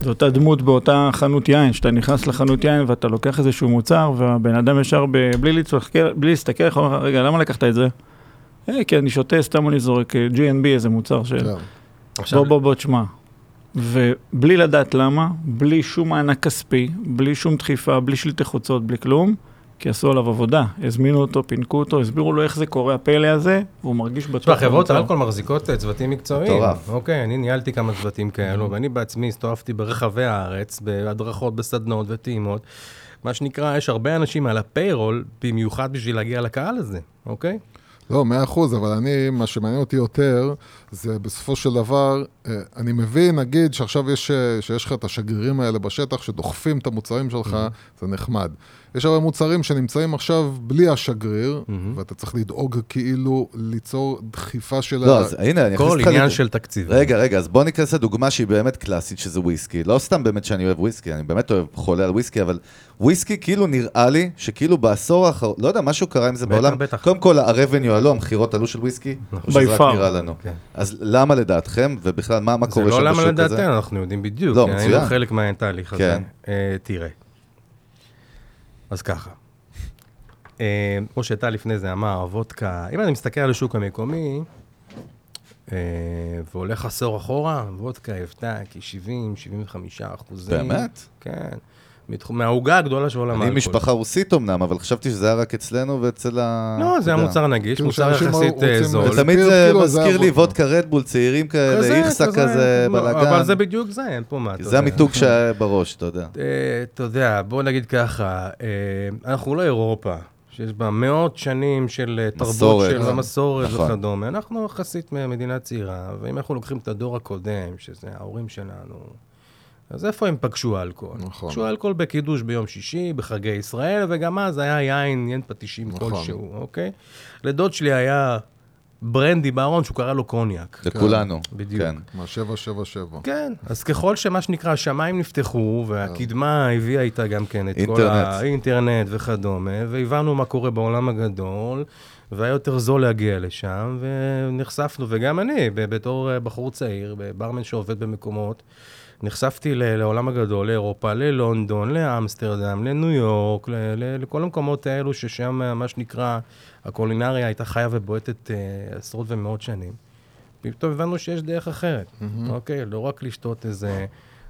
זו אותה דמות באותה חנות יין, שאתה נכנס לחנות יין ואתה לוקח איזשהו מוצר, והבן אדם ישר, ב... בלי, להסתכל, בלי להסתכל, יכול לומר לך, רגע, למה לקחת את זה? אה, כי אני שותה, סתם אני זורק אה, G&B, איזה מוצר של... כן. עכשיו, בוא, בוא, בוא, תשמע. ובלי לדעת למה, בלי שום מענק כספי, בלי שום דחיפה, בלי שלטי חוצות, בלי כלום, כי עשו עליו עבודה. הזמינו אותו, פינקו אותו, הסבירו לו איך זה קורה, הפלא הזה, והוא מרגיש בטוח. תשמע, חברות. האלכוהול מחזיקות אה, צוותים מקצועיים. מטורף. אוקיי, אני ניהלתי כמה צוותים כאלו, ואני בעצמי הסתובבתי ברחבי הארץ, בהדרכות, בסדנות וטעימות. מה שנקרא, יש הרבה אנשים על הפיירול, במיוחד בשביל להגיע לקהל הזה, אוקיי? לא, מאה אחוז, אבל אני, מה שמעניין אותי יותר, זה בסופו של דבר, אה, אני מבין, נגיד שעכשיו יש, אה, שיש לך את השגרירים האלה בשטח שדוחפים את המוצרים שלך, זה נחמד. יש הרבה מוצרים שנמצאים עכשיו בלי השגריר, ואתה צריך לדאוג כאילו ליצור דחיפה של... לא, ה- אז הנה, אני אכניס כל אותך... עניין של תקציב. רגע, רגע, אז בוא ניכנס לדוגמה שהיא באמת קלאסית, שזה וויסקי. לא סתם באמת שאני אוהב וויסקי, אני באמת אוהב חולה על וויסקי, אבל וויסקי כאילו נראה לי שכאילו בעשור האחרון, לא יודע, משהו קרה עם זה בטח, בעולם. בטח. קודם כל, ה-revenue עלו, המכירות עלו של וויסקי, או שזה רק. נראה לנו. כן. אז למה לדעתכם, ובכלל, מה מה זה קורה לא שם למה בשוק הזה? לדעתנו, אנחנו יודעים בדיוק. לא, כן, מצוין. היינו חלק מהתהליך הזה. כן. אה, תראה. אז ככה. אה, כמו שטל לפני זה אמר, וודקה, אם אני מסתכל על השוק המקומי, אה, והולך עשור אחורה, וודקה היוותה כ-70-75 אחוזים. באמת? כן. מהעוגה הגדולה של עולם אני האלכוהול. משפחה רוסית אמנם, אבל חשבתי שזה היה רק אצלנו ואצל ה... לא, זה נגיש, כאילו מוצר שאנשים יחסית אה, זול. ותמיד זה כאילו, זה מזכיר לי. וודקה רדבול, צעירים כאלה, איכסה כזה, לא, בלאגן. אבל זה בדיוק זה, אין פה מה. אתה זה. המיתוג שהיה בראש, אתה יודע. אה, אתה יודע, בוא נגיד ככה, אה, אנחנו לא אירופה, שיש בה מאות שנים של אה, תרבות. של המסורת נכון. וכדומה. אנחנו יחסית מדינה צעירה, ואם אנחנו לוקחים את הדור הקודם, שזה ההורים שלנו, אז איפה הם פגשו אלכוהול? נכון. פגשו אלכוהול בקידוש ביום שישי, בחגי ישראל, וגם אז היה יין, יין פטישים נכון. כלשהו, אוקיי? לדוד שלי היה ברנדי בארון שהוא קרא לו קוניאק. לכולנו. בדיוק. כן. מה 777. כן, אז ככל שמה שנקרא השמיים נפתחו, והקדמה הביאה איתה גם כן את כל אינטרנט. האינטרנט וכדומה, והבנו מה קורה בעולם הגדול, והיה יותר זול להגיע לשם, ונחשפנו, וגם אני, בתור אה, בחור צעיר, ברמן שעובד במקומות, נחשפתי לעולם הגדול, לאירופה, ללונדון, לאמסטרדם, לניו יורק, לכל המקומות האלו ששם, אה, מה שנקרא, הקולינריה הייתה חיה ובועטת אה, עשרות ומאות שנים. פתאום הבנו שיש דרך אחרת, אוקיי? לא רק לשתות איזה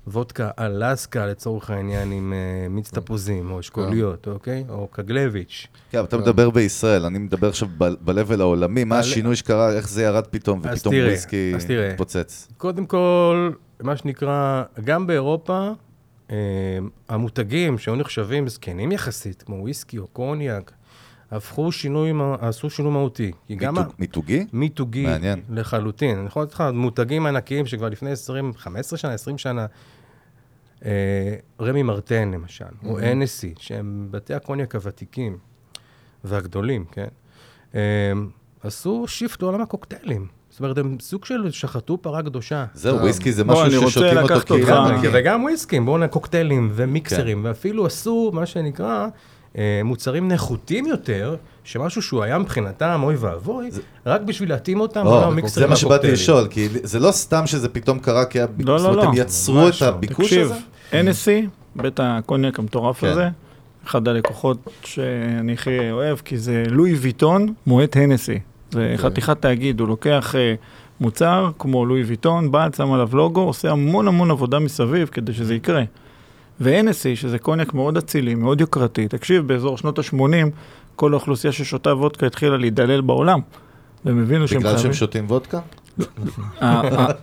וודקה אלסקה לצורך העניין עם אה, מיץ תפוזים, או אשכוליות, אוקיי? או קגלביץ'. כן, אבל אתה מדבר בישראל, אני מדבר עכשיו ב-level העולמי, מה השינוי שקרה, איך זה ירד פתאום, ופתאום וויסקי תראה. התפוצץ. קודם כל, מה שנקרא, גם באירופה, אה, המותגים שהיו נחשבים זקנים יחסית, כמו וויסקי או קוניאק, הפכו שינוי, עשו שינוי מהותי. מיתוג- מיתוגי? מיתוגי מעניין. לחלוטין. אני יכול לתת לך מותגים ענקיים שכבר לפני 20, 15 שנה, 20 שנה, אה, רמי מרטן למשל, או אנסי, שהם בתי הקוניאק הוותיקים והגדולים, כן? אה, עשו shift לעולם הקוקטיילים. זאת אומרת, הם סוג של שחטו פרה קדושה. זהו, וויסקי זה אני משהו רוצה ששותים אותו לקחת כאילו. אותך- גם, כן. וגם וויסקים, בואו. קוקטיילים ו mixers, כן. ואפילו עשו מה שנקרא אה, מוצרים נחותים יותר, שמשהו שהוא היה מבחינתם אוי ואבוי, רק בשביל להתאים אותם, או, ה mixers זה מה שבאתי. לשאול, כי זה לא סתם שזה פתאום קרה, כי היה... לא, זאת לא, אומרת, לא. הם יצרו את לא. הביקוש תקשיב, הזה? NSC, בית הקוניאק המטורף כן. הזה, אחד הלקוחות שאני הכי אוהב, כי זה לואי ויטון מועט הנסי. זה חתיכת תאגיד, הוא לוקח אה, מוצר כמו לואי ויטון, בא, שם עליו לוגו, עושה המון המון עבודה מסביב כדי שזה יקרה. ו-NSE, שזה קוניאק מאוד אצילי, מאוד יוקרתי, תקשיב, באזור שנות ה-80, כל האוכלוסייה ששותה וודקה התחילה להידלל בעולם. והם הבינו שהם בגלל חייבים... שהם שותים וודקה?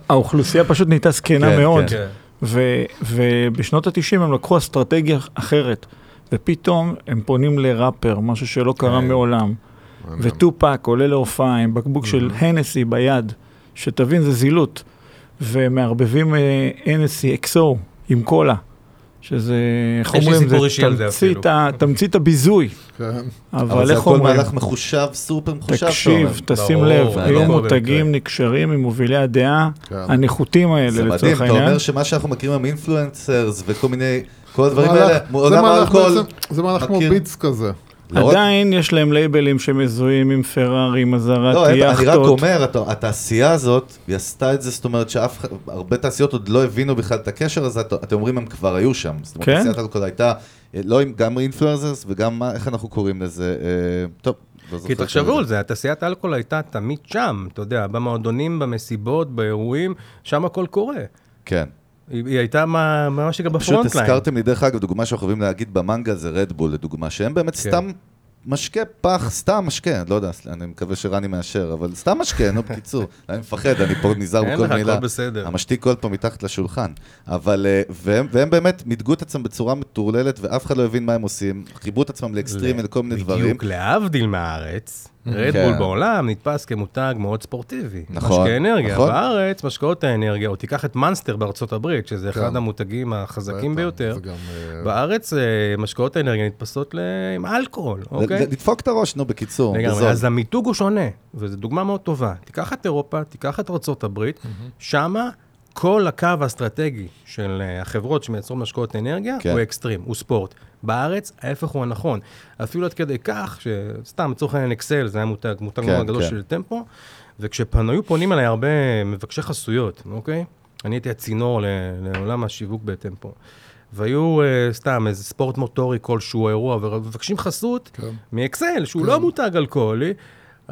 האוכלוסייה פשוט נהייתה זקנה כן, מאוד. כן. ובשנות ה-90 הם לקחו אסטרטגיה אחרת, ופתאום הם פונים לראפר, משהו שלא קרה כן. מעולם. וטופק עולה להופעה עם בקבוק של הנסי ביד, שתבין, זה זילות. ומערבבים אה, הנסי אקסו עם קולה, שזה, איך אומרים, זה תמצית ה- תמצית הביזוי. כן. אבל אבל זה איך הכל אומרים? מהלך מחושב, סופר מחושב. תקשיב, תשים לב, ברור. היום. מותגים נקשרים עם מובילי הדעה כן. הנחותים האלה, זה מדהים, לצורך אתה העניין. אומר שמה שאנחנו מכירים עם אינפלואנסרס וכל מיני, כל הדברים האלה, זה עולם מהלך האלכוהול, זה מהלך כמו. ביטס כזה. לא רק- עדיין יש להם לייבלים שמזוהים עם פרארי, עם אזהרת לא, אני רק יאכטות. אומר, הת- התעשייה הזאת, היא עשתה את זה, זאת אומרת שאף אחד, הרבה תעשיות עוד לא הבינו בכלל את הקשר הזה, את- אתם אומרים הם כבר היו שם. זאת אומרת, כן. תעשיית אלכוהול הייתה, אה, לא עם, גם אינפלואנסרס וגם, מה- איך אנחנו קוראים לזה, אה, טוב, לא. כי תחשבו. על זה, תעשיית האלכוהול הייתה תמיד שם, אתה יודע, במועדונים, במסיבות, באירועים, שם הכל קורה. כן. היא, הייתה מה, מה שנקרא פשוט ב frontline. הזכרתם לי, דרך אגב, דוגמה שאנחנו יכולים להגיד במנגל זה רדבול, לדוגמה, שהם באמת כן. סתם משקה פח, סתם משקה, לא יודע, אני מקווה שרני מאשר, אבל סתם משקה, נו, בקיצור, אני מפחד, אני פה נזהר אין בכל לך, מילה. הכל בסדר. המשתיק כל פעם מתחת לשולחן. אבל, אה, והם, והם באמת מיתגו את עצמם בצורה מטורללת, ואף אחד לא הבין מה הם עושים, חיברו את עצמם לאקסטרים ולכל מיני דברים. בדיוק, להבדיל מהארץ, רדבול כן. בעולם נתפס כמותג מאוד ספורטיבי. נכון, משקה אנרגיה. נכון. בארץ, משקאות האנרגיה, או תיקח את מאנסטר בארצות הברית, שזה כן. אחד המותגים החזקים ביותר. גם, אה, בארץ, אה, משקאות האנרגיה נתפסות ל- עם אלכוהול, אוקיי? לדפוק את הראש, נו, בקיצור, לגמרי. אז המיתוג הוא שונה, וזו דוגמה מאוד טובה. תיקח את אירופה, תיקח את ארה"ב, שמה כל הקו האסטרטגי של אה, החברות שמייצרות משקאות אנרגיה כן. הוא אקסטרים, הוא ספורט. בארץ, ההפך הוא הנכון. אפילו עד כדי כך, שסתם, לצורך העניין אקסל, זה היה מותג, מותג כן, מאוד גדול כן. של טמפו, וכשהיו פונים אליי הרבה מבקשי חסויות, אוקיי? אני הייתי הצינור לעולם השיווק בטמפו. והיו uh, סתם איזה ספורט מוטורי כלשהו, אירוע, ומבקשים חסות כן. מאקסל, שהוא כן. לא מותג אלכוהולי,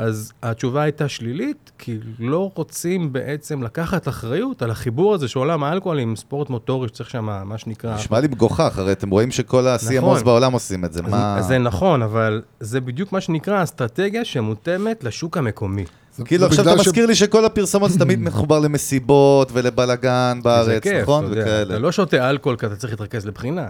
אז התשובה הייתה שלילית, כי לא רוצים בעצם לקחת אחריות על החיבור הזה של עולם האלכוהול עם ספורט מוטורי שצריך שם, מה שנקרא... נשמע לי מגוחך, הרי אתם רואים שכל ה-CMOs נכון. בעולם עושים את זה, אז, מה... אז זה נכון, אבל זה בדיוק מה שנקרא אסטרטגיה שמותאמת לשוק המקומי. כאילו עכשיו אתה מזכיר לי שכל הפרסומות זה תמיד מחובר למסיבות ולבלגן זה בארץ, נכון? וכאלה. אתה לא שותה אלכוהול כי אתה צריך להתרכז לבחינה.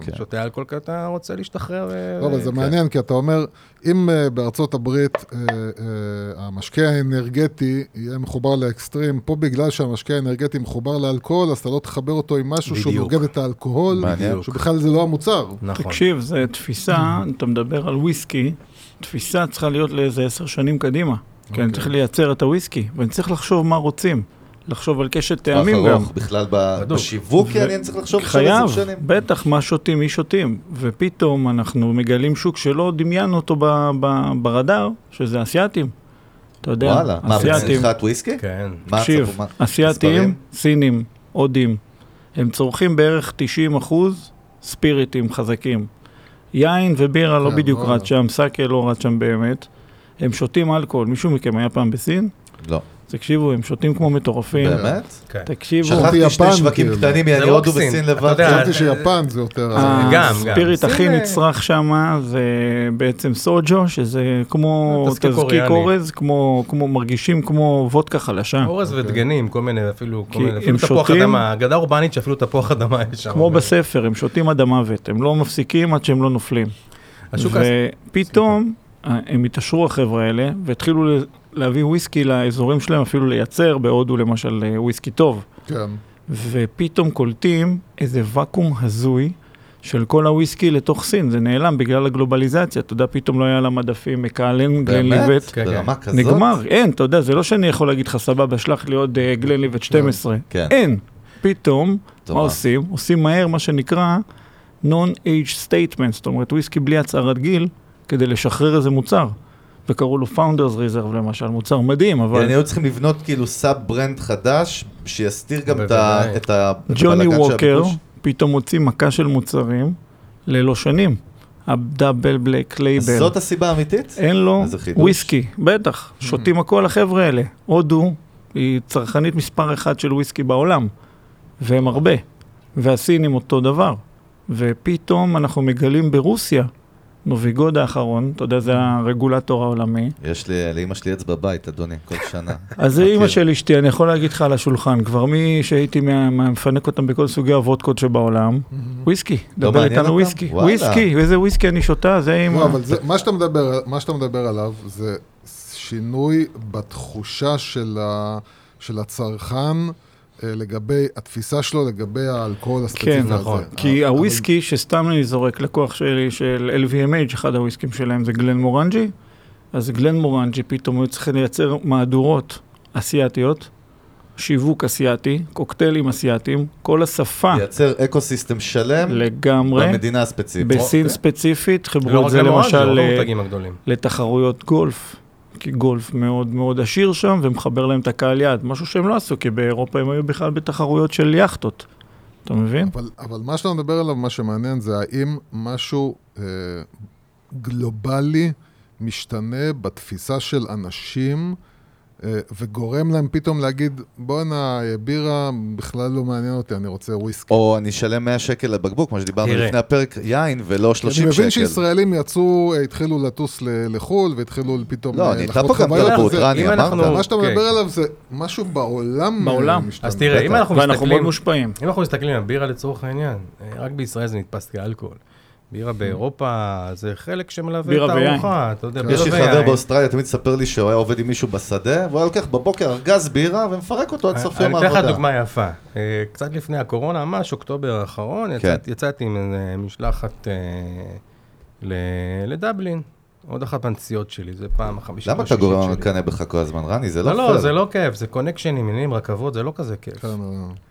כן. שותה אלכוהול כי אתה רוצה להשתחרר. אה, לא, אבל זה כן. מעניין, כי אתה אומר, אם אה, בארצות הברית אה, אה, המשקה האנרגטי יהיה מחובר לאקסטרים, פה בגלל שהמשקה האנרגטי מחובר לאלכוהול, אז אתה לא תחבר אותו עם משהו שהוא בדיוק. נוגד את האלכוהול, מעניין. שבכלל זה לא המוצר. נכון. תקשיב, זו תפיסה, אתה מדבר על וויסקי, תפיסה צריכה להיות לאיזה עשר שנים קדימה. כי אני צריך לייצר את הוויסקי, ואני צריך לחשוב מה רוצים. לחשוב על קשת טעמים גם. ארוך, בכלל. בשיווק, ו- אני צריך לחשוב עכשיו חייב, עשר שנים. בטח, מה שותים, מי שותים. ופתאום אנחנו מגלים שוק שלא דמיינו אותו ב- ב- ברדאר, שזה אסיאתים. אתה יודע, וואלה, מה. בצריכת וויסקי? כן. תקשיב, אסיאתים? סינים, הודים, הם צורכים בערך 90 אחוז ספיריטים חזקים. יין ובירה לא כן, בדיוק וואלה. רץ שם, סאקה לא רץ שם באמת. הם שותים אלכוהול. מישהו מכם היה פעם בסין? לא. תקשיבו, הם שותים כמו מטורפים. באמת? כן. תקשיבו, שכחתי שני שווקים כאילו. קטנים מהודו רוקסין, וסין לבד. יודע, חשבתי אה, שיפן זה יותר... אה, אה, גם, הספיריט הכי אה, נצרך שם זה בעצם סוג'ו, שזה כמו תזקיק תזקיק. אורז, כמו, כמו, מרגישים כמו וודקה חלשה. אורז ודגנים, כל מיני, אפילו, תפוח אדמה, אגדה אורבנית שאפילו תפוח אדמה יש שם. כמו בספר, הם שותים עד המוות, הם לא מפסיקים עד שהם לא נופלים. ופתאום אה, הם התעשרו החבר'ה האלה, והתחילו ל- להביא וויסקי לאזורים שלהם, אפילו לייצר, בהודו למשל אה, וויסקי טוב. כן. ופתאום קולטים איזה ואקום הזוי של כל הוויסקי לתוך סין, זה נעלם בגלל הגלובליזציה, אתה יודע, פתאום לא היה על המדפים מקהלן, גלנליבט. באמת? כן, כן. ברמה כזאת? נגמר, אין, אתה יודע, זה לא שאני יכול להגיד לך, סבבה, שלח לי עוד uh, גלנליבט 12. כן. אין. פתאום, מה מה? עושים? עושים מהר מה שנקרא non-age statement, זאת אומרת, וויסקי בלי הצהרת גיל, כדי לשחרר איזה מוצר. וקראו לו Founders Reserve למשל, מוצר מדהים, אבל כן, היו צריכים לבנות כאילו sub brand חדש, שיסתיר גם את ה- בוודאי. את ה- ג'וני הבלגן של ווקר. פתאום הוציא מכה של מוצרים ללא שנים. ה Double Black אז לייבל. זאת הסיבה האמיתית? אין לו. וויסקי, בטח, שותים הכל החבר'ה האלה. הודו, היא צרכנית מספר אחת של וויסקי בעולם, והם הרבה. והסינים אותו דבר. ופתאום אנחנו מגלים ברוסיה, נוביגוד האחרון, אתה יודע, זה הרגולטור העולמי. יש לי, לאמא שלי עץ בבית, אדוני, כל שנה. אז זה. אימא של אשתי, אני יכול להגיד לך על השולחן, כבר מי שהייתי מפנק אותם בכל סוגי הוודקות שבעולם, וויסקי, לא דבר איתנו? וויסקי. וויסקי, איזה וויסקי אני שותה, זה עם... לא, אבל מה, שאתה מדבר, עליו זה שינוי בתחושה של, הצרכן לגבי התפיסה שלו, לגבי האלכוהול הספציפי כן, הזה. נכון. כי אבל- הוויסקי, שסתם אני זורק לקוח שלי, של LVMH, אחד הוויסקים שלהם זה גלן מורנג'י, אז גלן מורנג'י פתאום היו צריכים לייצר מהדורות אסיאתיות, שיווק אסיאתי, קוקטיילים אסיאתיים, כל השפה לייצר ecosystem שלם לגמרי, במדינה הספציפית. בסין אוקיי. ספציפית, לא חיברו את רק זה למשל לא ל-. לתחרויות גולף. גולף מאוד מאוד עשיר שם, ומחבר להם את הקהל יעד. משהו שהם לא עשו, כי באירופה הם היו בכלל בתחרויות של יאכטות. אתה מבין? אבל, אבל מה שאתה מדבר עליו, מה שמעניין זה האם משהו אה, גלובלי משתנה בתפיסה של אנשים וגורם להם פתאום להגיד, בואנה, אה, בירה בכלל לא מעניין אותי, אני רוצה וויסקי. או אני אשלם 100 שקל לבקבוק, כמו שדיברנו תראה. לפני הפרק, יין ולא 30 אני שקל. מבין שישראלים יצאו, אה, התחילו לטוס ל- לחו"ל והתחילו פתאום לא, אה, נהייתה לחוות פה גם תרבות, רני, אמרת. אנחנו- מה שאתה אוקיי. מדבר עליו זה משהו בעולם. אה, בעולם. משתנה. אז תראה, אם. אנחנו ואנחנו מסתכלים... מאוד מושפעים. אם אנחנו מסתכלים על בירה לצורך העניין, אה, רק בישראל זה נתפס כאלכוהול. בירה באירופה זה חלק שמלווה את ויין. הארוחה, אתה יודע. בירה יש לי ויין. חבר באוסטרליה, תמיד ספר לי שהוא היה עובד עם מישהו בשדה, והוא היה לוקח בבוקר ארגז בירה ומפרק אותו עד סוף יום אני אתן לך העבודה. דוגמה יפה. אה, קצת לפני הקורונה, ממש אוקטובר האחרון, כן. יצאתי עם משלחת אה, לדבלין. עוד אחת מהנסיעות שלי, זה פעם החמישית למה אתה גורם. לקנא בך כל הזמן, רני? זה לא לא, פייר. לא, זה לא כיף, זה קונקשנים, עניינים, רכבות, זה לא כזה כיף. כן,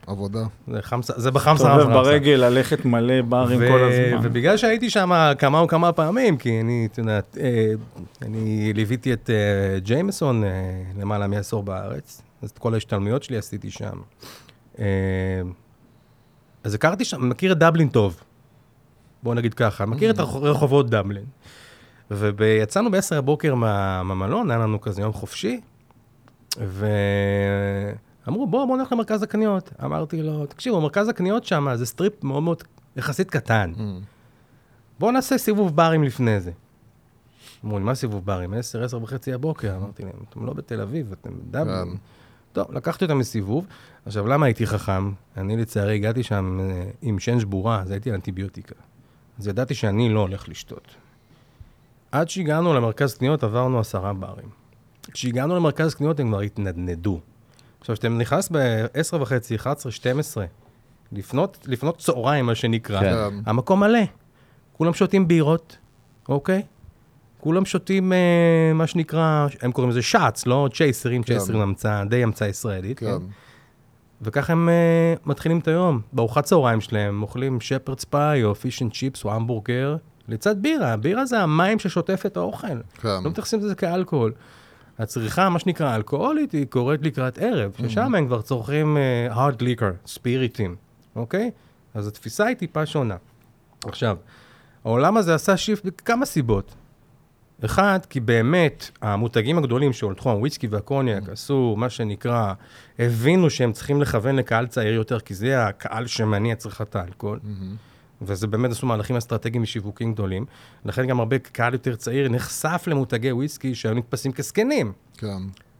עבודה. זה חמסה, זה בחמסה מסתובב רמסה. ברגל, ללכת מלא ברים כל הזמן. ובגלל שהייתי שם כמה וכמה פעמים, כי אני, את יודעת, אה, אני ליוויתי את אה, ג'יימסון אה, למעלה מעשור בארץ, אז את כל ההשתלמויות שלי עשיתי שם. אז הכרתי שם, מכיר את דבלין טוב, בואו נגיד ככה, מכיר את הרחוב- רחובות דבלין. ויצאנו ב-10 הבוקר מה- מהמלון, היה לנו כזה יום חופשי, ואמרו, בוא, בוא נלך למרכז הקניות. אמרתי לו, תקשיבו, מרכז הקניות שם זה strip מאוד מאוד יחסית קטן. Mm. בואו נעשה סיבוב ברים לפני זה. אמרו לי, מה סיבוב ברים? 10, 10 וחצי הבוקר. אמרתי להם, אתם לא בתל אביב, אתם בדבלין. כן. טוב, לקחתי אותם לסיבוב. עכשיו, למה הייתי חכם? אני לצערי הגעתי שם אה, עם שן שבורה, אז הייתי על אנטיביוטיקה. אז ידעתי שאני לא הולך לשתות. עד שהגענו למרכז קניות, עברנו עשרה ברים. כשהגענו למרכז קניות, הם כבר התנדנדו. עכשיו, כשאתה נכנס ב-10 וחצי, 11, 12, לפנות, לפנות צהריים, מה שנקרא, כן. המקום מלא. כולם שותים בירות, אוקיי? כולם שותים אה, מה שנקרא, הם קוראים לזה שאץ, לא צ'ייסרים, כן. צ'ייסרים המצאה, די המצאה ישראלית, כן? כן. וככה הם אה, מתחילים את היום. בארוחת צהריים שלהם אוכלים shepherd's pie או fish and chips או המבורגר, לצד בירה. בירה זה המים ששוטף את האוכל. כן. לא מתייחסים לזה כאלכוהול. הצריכה, מה שנקרא אלכוהולית, היא קורית לקראת ערב, ששם הם כבר צורכים uh, hard liquor, ספיריטים, אוקיי? אז התפיסה היא טיפה שונה. עכשיו, העולם הזה עשה shift בכמה סיבות. אחד, כי באמת המותגים הגדולים של תחום הוויסקי והקוניאק עשו מה שנקרא, הבינו שהם צריכים לכוון לקהל צעיר יותר, כי זה הקהל שמניע צריכת האלכוהול. וזה באמת עשו מהלכים אסטרטגיים ושיווקים גדולים. לכן גם הרבה קהל יותר צעיר נחשף למותגי וויסקי שהיו נתפסים כזקנים. כן.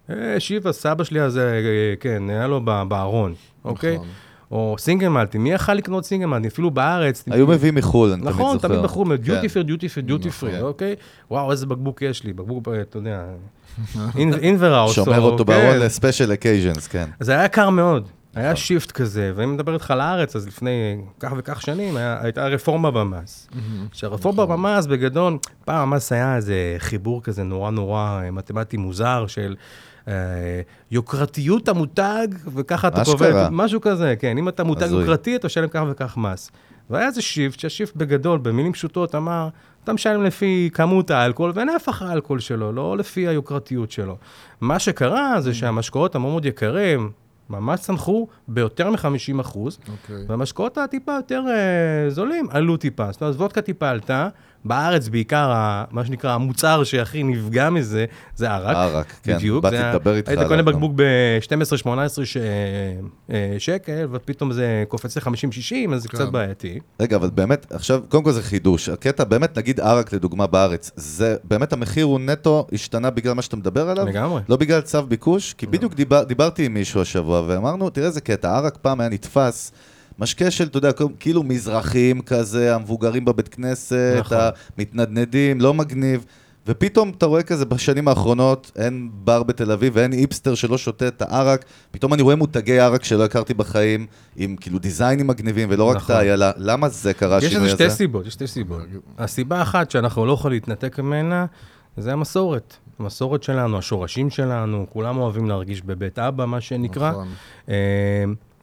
אה, שיבה, סבא שלי הזה, אה, כן, היה לו ב- בארון, אוקיי? נכון. או סינגל מלטי, מי יכל לקנות סינגל מלטי? אפילו בארץ. היו מביאים מחו"ל, אני תמיד זוכר. נכון, תמיד בחור, כן. דיוטי פרי, דיוטי פרי, דיוטי פרי, נכון. אוקיי? וואו, איזה בקבוק יש לי, בקבוק, אה, אתה יודע, אין וראוס. שומר אותו בארון ל special occasions, כן. זה היה יקר מאוד, היה. shift כזה, ואם מדבר איתך לארץ, אז לפני כך וכך שנים היה- הייתה רפורמה במס. שהרפורמה נכון. במס בגדול, פעם המס היה איזה חיבור כזה נורא נורא אה, מתמטי מוזר של אה, יוקרתיות המותג, וככה אתה. קובע, משהו כזה, כן, אם אתה מותג. יוקרתי, אתה משלם כך וכך מס. והיה איזה shift, שה shift בגדול, במילים פשוטות, אמר, אתה משלם לפי כמות האלכוהול ונפח האלכוהול שלו, לא לפי היוקרתיות שלו. מה שקרה זה שהמשקאות המאוד מאוד יקרים, ממש צנחו ביותר מ-50 אחוז, אוקיי. והמשקאות הטיפה יותר אה, זולים עלו טיפה. זאת אומרת, וודקה טיפה עלתה, בארץ בעיקר, מה שנקרא, המוצר שהכי נפגע מזה, זה ערק. ערק, כן. בדיוק. באתי לדבר איתך היית קונה. בקבוק ב-12-18 ש... אה, שקל, ופתאום זה קופץ ל-50-60, אז זה כן. קצת בעייתי. רגע, אבל באמת, עכשיו, קודם כל זה חידוש. הקטע, באמת, נגיד ערק לדוגמה בארץ, זה באמת המחיר הוא נטו השתנה בגלל מה שאתה מדבר עליו? לגמרי. לא בגלל צו ביקוש? כי בדיוק דיבר, דיברתי עם מישהו השבוע, ואמרנו, תראה איזה קטע, ערק פעם היה נתפס. משקה של, אתה יודע, כאילו מזרחים כזה, המבוגרים בבית כנסת, נכון. המתנדנדים, לא מגניב. ופתאום אתה רואה כזה בשנים האחרונות, אין בר בתל אביב ואין איפסטר שלא שותה את הערק, פתאום אני רואה מותגי ערק שלא הכרתי בחיים, עם כאילו דיזיינים מגניבים ולא רק את נכון. האיילה. למה זה קרה, יש השינוי לזה הזה? שתי סיבות, יש שתי סיבות. הסיבה אחת שאנחנו לא יכולים להתנתק ממנה, זה המסורת. המסורת שלנו, השורשים שלנו, כולם אוהבים להרגיש בבית אבא, מה שנקרא. נכון.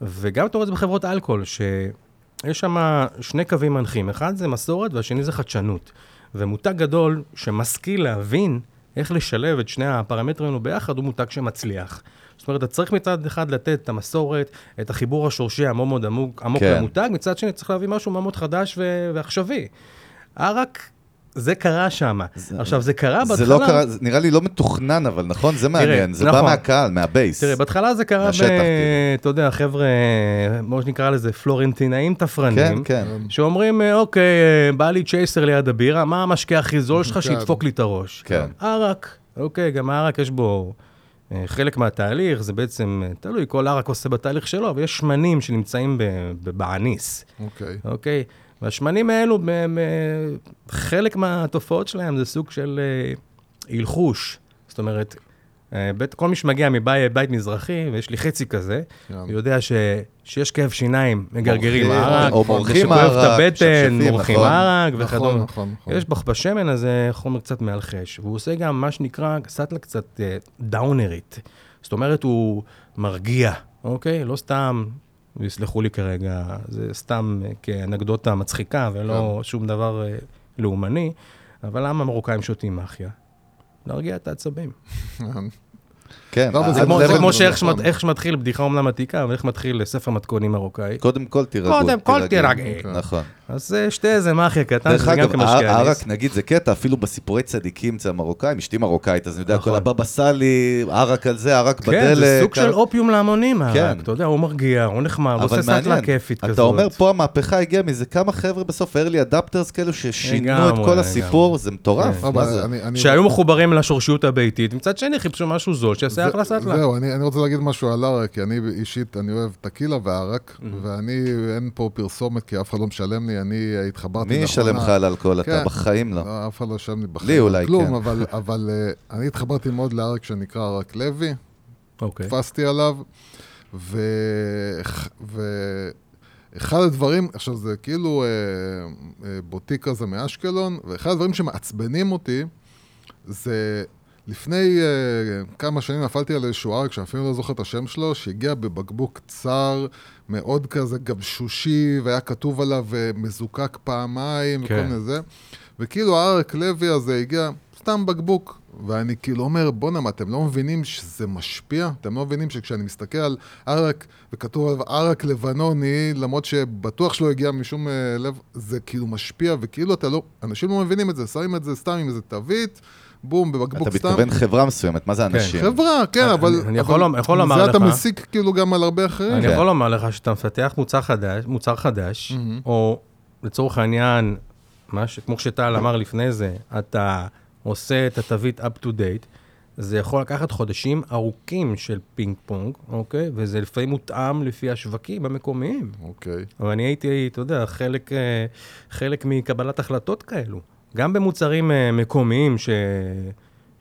וגם אתה רואה את זה בחברות אלכוהול, שיש שם שני קווים מנחים. אחד זה מסורת והשני זה חדשנות. ומותג גדול שמשכיל להבין איך לשלב את שני הפרמטרים האלו ביחד, הוא מותג שמצליח. זאת אומרת, אתה צריך מצד אחד לתת את המסורת, את החיבור השורשי המאוד מאוד עמוק, עמוק כן. למותג, מצד שני צריך להביא משהו מאוד מאוד חדש ו- ועכשווי. ערק, זה קרה שם. עכשיו, זה קרה בהתחלה... זה לא קרה, זה נראה לי לא מתוכנן, אבל נכון? זה מעניין, זה בא נכון. מהקהל, מהבייס. תראה, בהתחלה זה קרה. כאילו. אתה יודע, חבר'ה, מה שנקרא לזה, פלורנטינאים כן, תפרנים. כן. שאומרים, אה, אוקיי, אה, בא לי צ'ייסר ליד הבירה, מה המשקה הכי זול שלך כן. שידפוק לי את הראש? כן. ערק. אוקיי, גם הערק יש בו אה, חלק מהתהליך, זה בעצם, תלוי, כל ערק עושה בתהליך שלו, אבל יש שמנים שנמצאים באניס, אוקיי. אוקיי? והשמנים האלו, ב- חלק מהתופעות שלהם זה סוג של אה, הלחוש. זאת אומרת, אה, בית, כל מי שמגיע מבית בית מזרחי, ויש לי חצי כזה, כן. יודע ש, שיש כאב שיניים, מגרגרים ערק, או מורחים שכואב את ערק, הבטן, מורחים נכון. ערק נכון, וכדומה. נכון, נכון. יש בח- בשמן הזה חומר קצת מאלחש, והוא עושה גם מה שנקרא סטלה קצת אה, דאונרית. זאת אומרת, הוא מרגיע, אוקיי? לא סתם, ויסלחו לי כרגע, זה סתם אה, כאנקדוטה מצחיקה ולא שום דבר אה, לאומני, אבל למה המרוקאים שותים מאחיה? להרגיע את העצבים. כן, לא, זה כמו- שאיך נכון. שמתחיל בדיחה אומנם עתיקה, אבל איך מתחיל ספר מתכונים מרוקאי. קודם כל תירגעו. קודם כל. תירגעי. נכון. אז אה, שתי איזה מאחיה קטן, דרך שזה גם אגב, כמשקה הערק, אניס. נגיד, זה קטע, אפילו בסיפורי צדיקים אצל המרוקאים, אשתי מרוקאית, אז אני יודע, נכון. כל הבבא סאלי, ערק על זה, ערק בדלק. כן, זה סוג של ערק- אופיום להמונים, כן. הערק. אתה יודע, הוא מרגיע, הוא נחמד, הוא אבל עושה סטלה כיפית כזאת. אתה אומר, פה המהפכה הגיעה מזה כמה חבר'ה בסוף, early adapters כאלו, ששינו את כל הסיפור, זה מטורף. כן. זה? שהיו מחוברים לשורשיות הביתית, מצד שני חיפשו משהו זול, שיעשה זה- אחלה סטלה. זהו, אני, אני רוצה להגיד משהו על ערק, כי אני אישית, אני אוהב טקילה וערק, ואני, אין פה פרסומת, כי אף אחד לא משלם לי, אני התחברתי מי ישלם לך על אלכוהול? אתה כן. בחיים לא. לא, אף אחד לא ישלם לי בחיים. לי אולי, כלום, כן. אבל, אבל אה, אני התחברתי מאוד לערק שנקרא ערק לוי, אוקיי. תפסתי עליו, ו... ואחד הדברים, עכשיו זה כאילו אה, אה, בוטיק כזה מאשקלון, ואחד הדברים שמעצבנים אותי, זה לפני אה, כמה שנים נפלתי על איזשהו ערק, שאפילו לא זוכר את השם שלו, שהגיע בבקבוק צר, מאוד כזה גבשושי, והיה כתוב עליו אה, מזוקק פעמיים, כן. וכל מיני זה. וכאילו הערק לוי הזה הגיע, סתם בקבוק. ואני כאילו אומר, בואנה, מה, אתם לא מבינים שזה משפיע? אתם לא מבינים שכשאני מסתכל על ערק, וכתוב עליו ערק לבנוני, למרות שבטוח שלא הגיע משום אה, לב, זה כאילו משפיע, וכאילו אתה לא, אנשים לא מבינים את זה, שמים את זה סתם עם איזה תווית, בום, בבקבוק אתה סתם. מתכוון חברה מסוימת, מה זה כן. אנשים? חברה, כן, אני- אבל... אני יכול אבל לומר- יכול לומר זה אתה לך- מסיק כאילו גם על הרבה אחרים. אני כן. יכול לומר לך שאתה מפתח מוצר חדש, מוצר חדש, מהמם. או לצורך העניין, כמו שטל אמר לפני זה, אתה עושה את התווית up to date, זה יכול לקחת חודשים ארוכים של פינג פונג, אוקיי? וזה לפעמים מותאם לפי השווקים המקומיים. אוקיי. אבל אני הייתי, אתה יודע, חלק, אה, חלק מקבלת החלטות כאלו. גם במוצרים אה, מקומיים ש...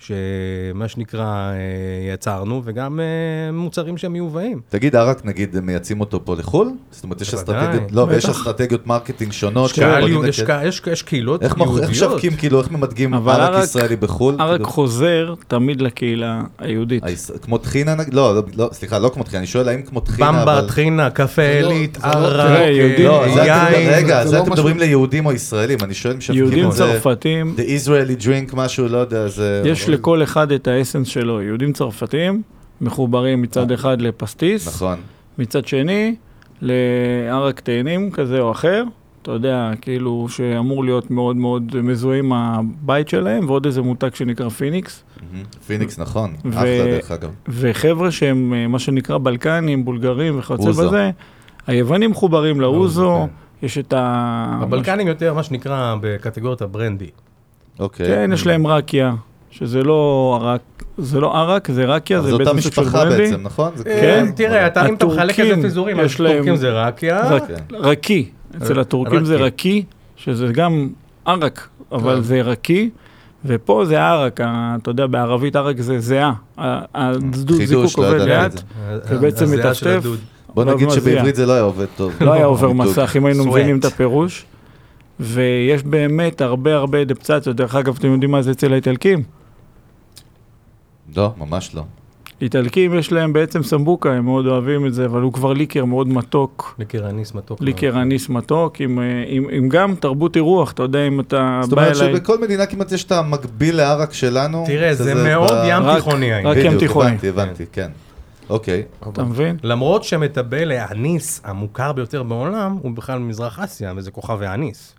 שמה שנקרא אה, יצרנו, וגם אה, מוצרים שהם מיובאים. תגיד, ערק נגיד, הם מייצאים אותו פה לחו"ל? זאת אומרת, יש אסטרטגיות, לא, ויש. אסטרטגיות marketing שונות. יש קהילות יהודיות. איך משווקים, כאילו, איך ממתגים ערק ישראלי בחו"ל? ערק כאילו, חוזר תמיד לקהילה היהודית. כמו טחינה? לא, לא, לא, סליחה, לא כמו טחינה, אני שואל האם כמו טחינה, במבה, אבל... טחינה, קפה עילית, לא- ערק, יין. רגע, זה אתם מדברים ליהודים או ישראלים, אני שואל אם שווקים יהודים. צרפתים, The Israeli drink, משהו, לא יודע, זה... לכל אחד את ה essence שלו. יהודים צרפתים מחוברים מצד אחד לפסטיס, נכון. מצד שני לערק תאנים כזה או אחר, אתה יודע, כאילו, שאמור להיות מאוד מאוד מזוהה עם הבית שלהם, ועוד איזה מותג שנקרא פיניקס. פיניקס, נכון. אחלה, דרך אגב. וחבר'ה שהם אה, מה שנקרא בלקנים, בולגרים וכיוצא. בזה, היוונים מחוברים לאוזו, כן. יש את ה... הבלקנים יותר, מה שנקרא, בקטגוריית הברנדי. אוקיי. כן, יש להם רקיה, שזה לא ערק, זה לא ערק, זה רקיה, זה זו אותה בעצם סוג של משפחה ברנדי. בעצם, נכון? זה כן. תראה, אתה- אם אתה מחלק את זה אזורים, אז טורקים זה רקיה. רק- כן. רקי, אצל הטורקים זה רקי. שזה גם ערק, אבל כן. זה רקי. ופה זה ערק, אתה יודע, בערבית ערק זה זהה. ה- הדוד חידוש, זיקוק לא עובד לאט. ובעצם של מטפטף. בוא נגיד. שבעברית זה לא היה עובד טוב. לא היה עובר. מסך, אם היינו. מבינים את הפירוש. ויש באמת הרבה הרבה אדפטציות. דרך אגב, אתם יודעים מה זה אצל האיטלקים? לא, ממש לא. איטלקים יש להם בעצם סמבוקה, הם מאוד אוהבים את זה, אבל הוא כבר ליקר מאוד מתוק. ליקר אניס מתוק. ליקר אניס מתוק, עם, אה, עם, עם גם תרבות אירוח, אתה יודע, אם אתה זאת בא אומרת אליי... שבכל מדינה כמעט יש את המקביל לערק שלנו. תראה, זה מאוד ב- ים רק- תיכוני העניין. רק ים תיכוני. הבנתי, הבנתי, כן. אוקיי. אתה מבין? למרות שמטבל האניס המוכר ביותר בעולם, הוא בכלל ממזרח אסיה, וזה כוכב האניס.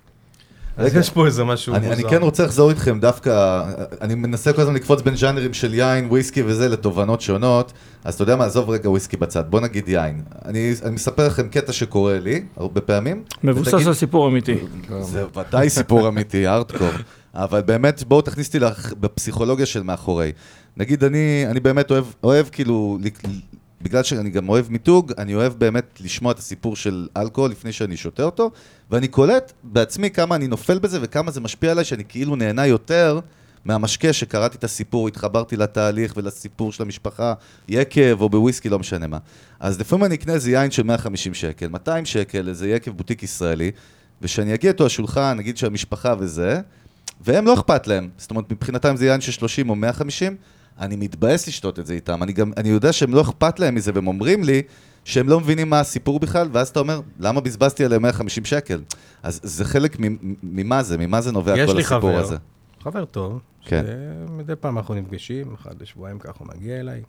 אז רגע. יש פה איזה משהו אני, מוזר. אני כן רוצה לחזור איתכם דווקא, אני מנסה כל הזמן לקפוץ בין ז'אנרים של יין, וויסקי וזה לתובנות שונות, אז אתה יודע מה, עזוב רגע וויסקי בצד, בוא נגיד יין. אני, אני מספר לכם קטע שקורה לי, הרבה פעמים. מבוסס ותגיד- על סיפור אמיתי. זה ודאי סיפור אמיתי, ארטקור. אבל באמת, בואו תכניס אותי בפסיכולוגיה של מאחורי. נגיד, אני, אני באמת אוהב, אוהב כאילו, בגלל שאני גם אוהב מיתוג, אני אוהב באמת לשמוע את הסיפור של אלכוהול לפני שאני שותה אותו, ואני קולט בעצמי כמה אני נופל בזה וכמה זה משפיע עליי, שאני כאילו נהנה יותר מהמשקה שקראתי את הסיפור, התחברתי לתהליך ולסיפור של המשפחה, יקב או בוויסקי, לא משנה מה. אז לפעמים אני אקנה איזה יין של 150 שקל, 200 שקל, איזה יקב בוטיק ישראלי, ושאני אגיע איתו לשולחן, נגיד שהמשפחה וזה, והם לא אכפת להם. זאת אומרת, מבחינתם זה יין של 30 או 150, אני מתבאס לשתות את זה איתם. אני גם, אני יודע שהם לא אכפת להם מזה, והם אומרים לי שהם לא מבינים מה הסיפור בכלל, ואז אתה אומר, למה בזבזתי עליהם 150 שקל? אז זה חלק ממה זה, ממה זה נובע יש כל לי הסיפור חבר, הזה. חבר טוב, כן. שמדי פעם אנחנו נפגשים, אחד לשבועיים ככה הוא מגיע אליי.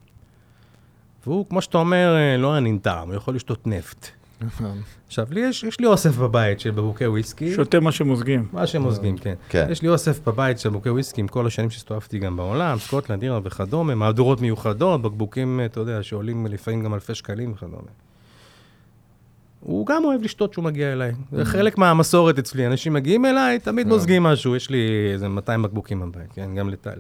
והוא, כמו שאתה אומר, אה, לא ענין טעם, הוא יכול לשתות נפט. עכשיו, לי יש, יש לי אוסף בבית של בקבוקי וויסקי. שותה מה שמוזגים. מה שהם מוזגים, כן. כן. יש לי אוסף בבית של בקבוקי וויסקי עם כל השנים שהסתובבתי גם בעולם, סקוטלנד, אירלנד וכדומה, מהדורות מיוחדות, בקבוקים, אתה יודע, שעולים לפעמים גם אלפי שקלים וכדומה. הוא גם אוהב לשתות כשהוא מגיע אליי. זה חלק מהמסורת אצלי, אנשים מגיעים אליי, תמיד מוזגים משהו, יש לי איזה 200 בקבוקים בבית, כן, גם לטל.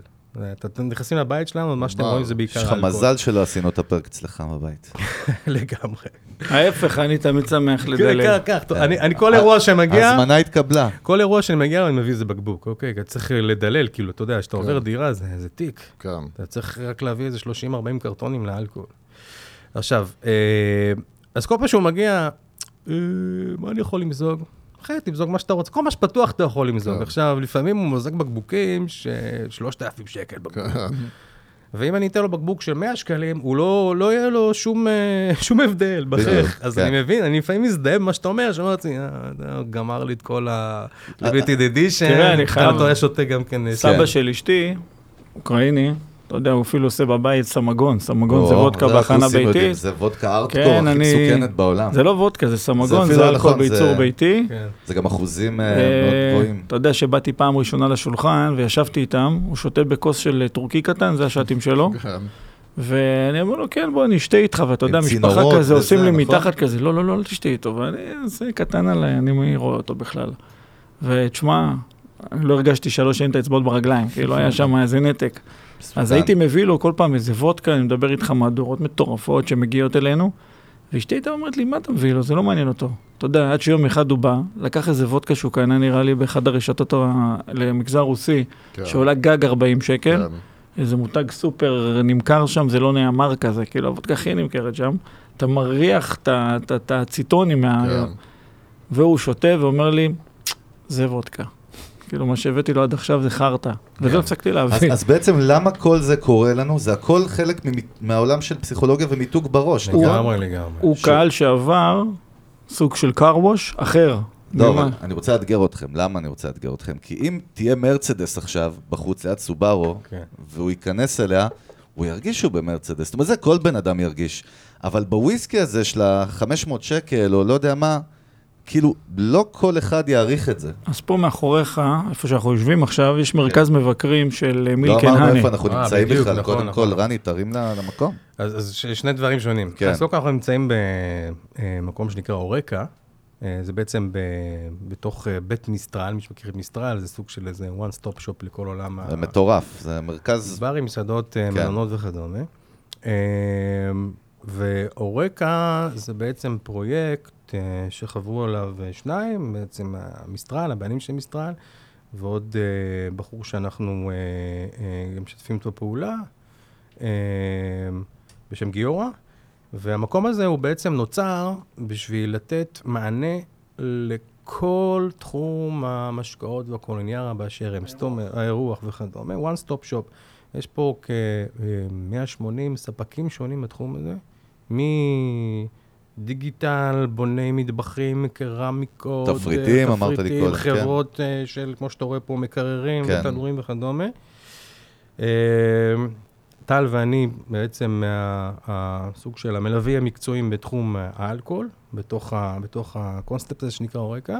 אתה- אתם נכנסים לבית שלנו, מה שאתם רואים זה בעיקר יש לך אלכוהול. מזל שלא עשינו את הפרק אצלך בבית. לגמרי. ההפך, אני תמיד שמח כן, לדלג. קח, קח, טוב, אני אני כל אירוע שמגיע... ההזמנה התקבלה. כל אירוע שאני מגיע אני מביא איזה בקבוק, אוקיי? כי צריך לדלל, כאילו, אתה יודע, כשאתה עובר דירה, זה, זה תיק. כן. אתה צריך רק להביא איזה 30-40 קרטונים לאלכוהול. עכשיו, אה, אז כל פעם שהוא מגיע, אה, מה אני יכול למזוג? אחרי, תמזוג מה שאתה רוצה. כל מה שפתוח אתה יכול למזוג. כן. עכשיו, לפעמים הוא מוזג בקבוקים של 3,000 שקל בקבוק. כן. ואם אני אתן לו בקבוק של 100 שקלים, הוא לא, לא יהיה לו שום, אה, שום הבדל בחייך. אז כן. אני מבין, אני לפעמים מזדהה במה שאתה אומר, שאומר לעצמי, אה, גמר לי את כל ה... limited edition. תראה, אני חייב- אתה היה שותה גם כן... אה, סבא כן. של אשתי, אוקראיני, אתה יודע, הוא אפילו עושה בבית סמגון, סמגון זה או, וודקה זה בהכנה ביתית. זה וודקה ארטקור כן, הכי אני- מסוכנת בעולם. זה לא וודקה, זה סמגון, זה לא אלכוהול נכון, בייצור זה- ביתי. כן. זה גם אחוזים אה, מאוד גבוהים. אתה יודע שבאתי פעם ראשונה לשולחן וישבתי איתם, הוא שותה בכוס של טורקי קטן, זה השטים שלו, כן. ואני אומר לו, כן, בוא, אני אשתה איתך, ואתה יודע, משפחה כזה, עושים לי נכון? מתחת כזה, לא, לא, לא, אל תשתה איתו, ואני, זה קטן עליי, אני מי רואה אותו בכלל. ותשמע, לא הרגשתי שלוש אין את האצבעות ברגליים, כאילו היה שם איזה נתק. אז הייתי מביא לו כל פעם איזה וודקה, אני מדבר איתך מהדורות מטורפות שמגיעות אלינו, ואשתי הייתה אומרת לי, מה אתה מביא לו? זה לא מעניין אותו. אתה יודע, עד שיום אחד הוא בא, לקח איזה וודקה שהוא קנה נראה לי באחד הרשתות למגזר רוסי, כן. שעולה גג 40 שקל, כן. איזה מותג סופר נמכר שם, זה לא נאמר כזה, כאילו הוודקה הכי נמכרת שם. אתה מריח את הציטונים, מה... כן. והוא שותה ואומר לי, זה וודקה. כאילו, מה שהבאתי לו עד עכשיו זה חרטא. ולא הפסקתי אז, להבין. אז בעצם למה כל זה קורה לנו? זה הכל חלק מהעולם של פסיכולוגיה ומיתוג בראש. נכון? לגמרי, לגמרי. הוא קהל שעבר סוג של קרווש אחר. לא, אני רוצה לאתגר אתכם. למה אני רוצה לאתגר אתכם? כי אם תהיה מרצדס עכשיו, בחוץ, ליד סובארו, כן. והוא ייכנס אליה, הוא ירגיש שהוא במרצדס. זאת אומרת, זה כל בן אדם ירגיש. אבל בוויסקי הזה של ה-500 שקל, או לא יודע מה, כאילו, לא כל אחד יעריך את זה. אז פה מאחוריך, איפה שאנחנו יושבים עכשיו, יש מרכז מבקרים של אה, לא מילקן אמרנו האני. איפה אנחנו אה, נמצאים בכלל. נכון, קודם נכון. כל, רני, תרים למקום. אז, אז ש- שני דברים שונים. כן. אז קודם כל אנחנו נמצאים במקום שנקרא אורקה. אה, זה בעצם ב, בתוך אה, בית מיסטרל, מי שמכיר את מיסטרל, זה סוג של איזה one stop shop לכל עולם זה מטורף, זה מרכז... ברים, מסעדות, אה, כן. מלונות וכדומה. אה, ואורקה זה בעצם פרויקט אה, שחברו עליו אה, שניים, בעצם המיסטרל, הבעלים של מיסטרל, ועוד אה, בחור שאנחנו אה, אה, משתפים איתו פעולה, אה, בשם גיורא. והמקום הזה הוא בעצם נוצר בשביל לתת מענה לכל תחום המשקאות והקולוניארה באשר הם, זאת אומרת, האירוח וכדומה, one stop shop. יש פה כ-180 ספקים שונים בתחום הזה, מדיגיטל, בוני מטבחים, קרמיקות, תפריטים, אה, אמרת לי קודם, כן. חברות אה, של, כמו שאתה רואה פה, מקררים כן. ותנורים וכדומה. אה, טל ואני בעצם הסוג של המלווים המקצועיים בתחום האלכוהול, בתוך, ה, בתוך הקונספט הזה שנקרא אורקה.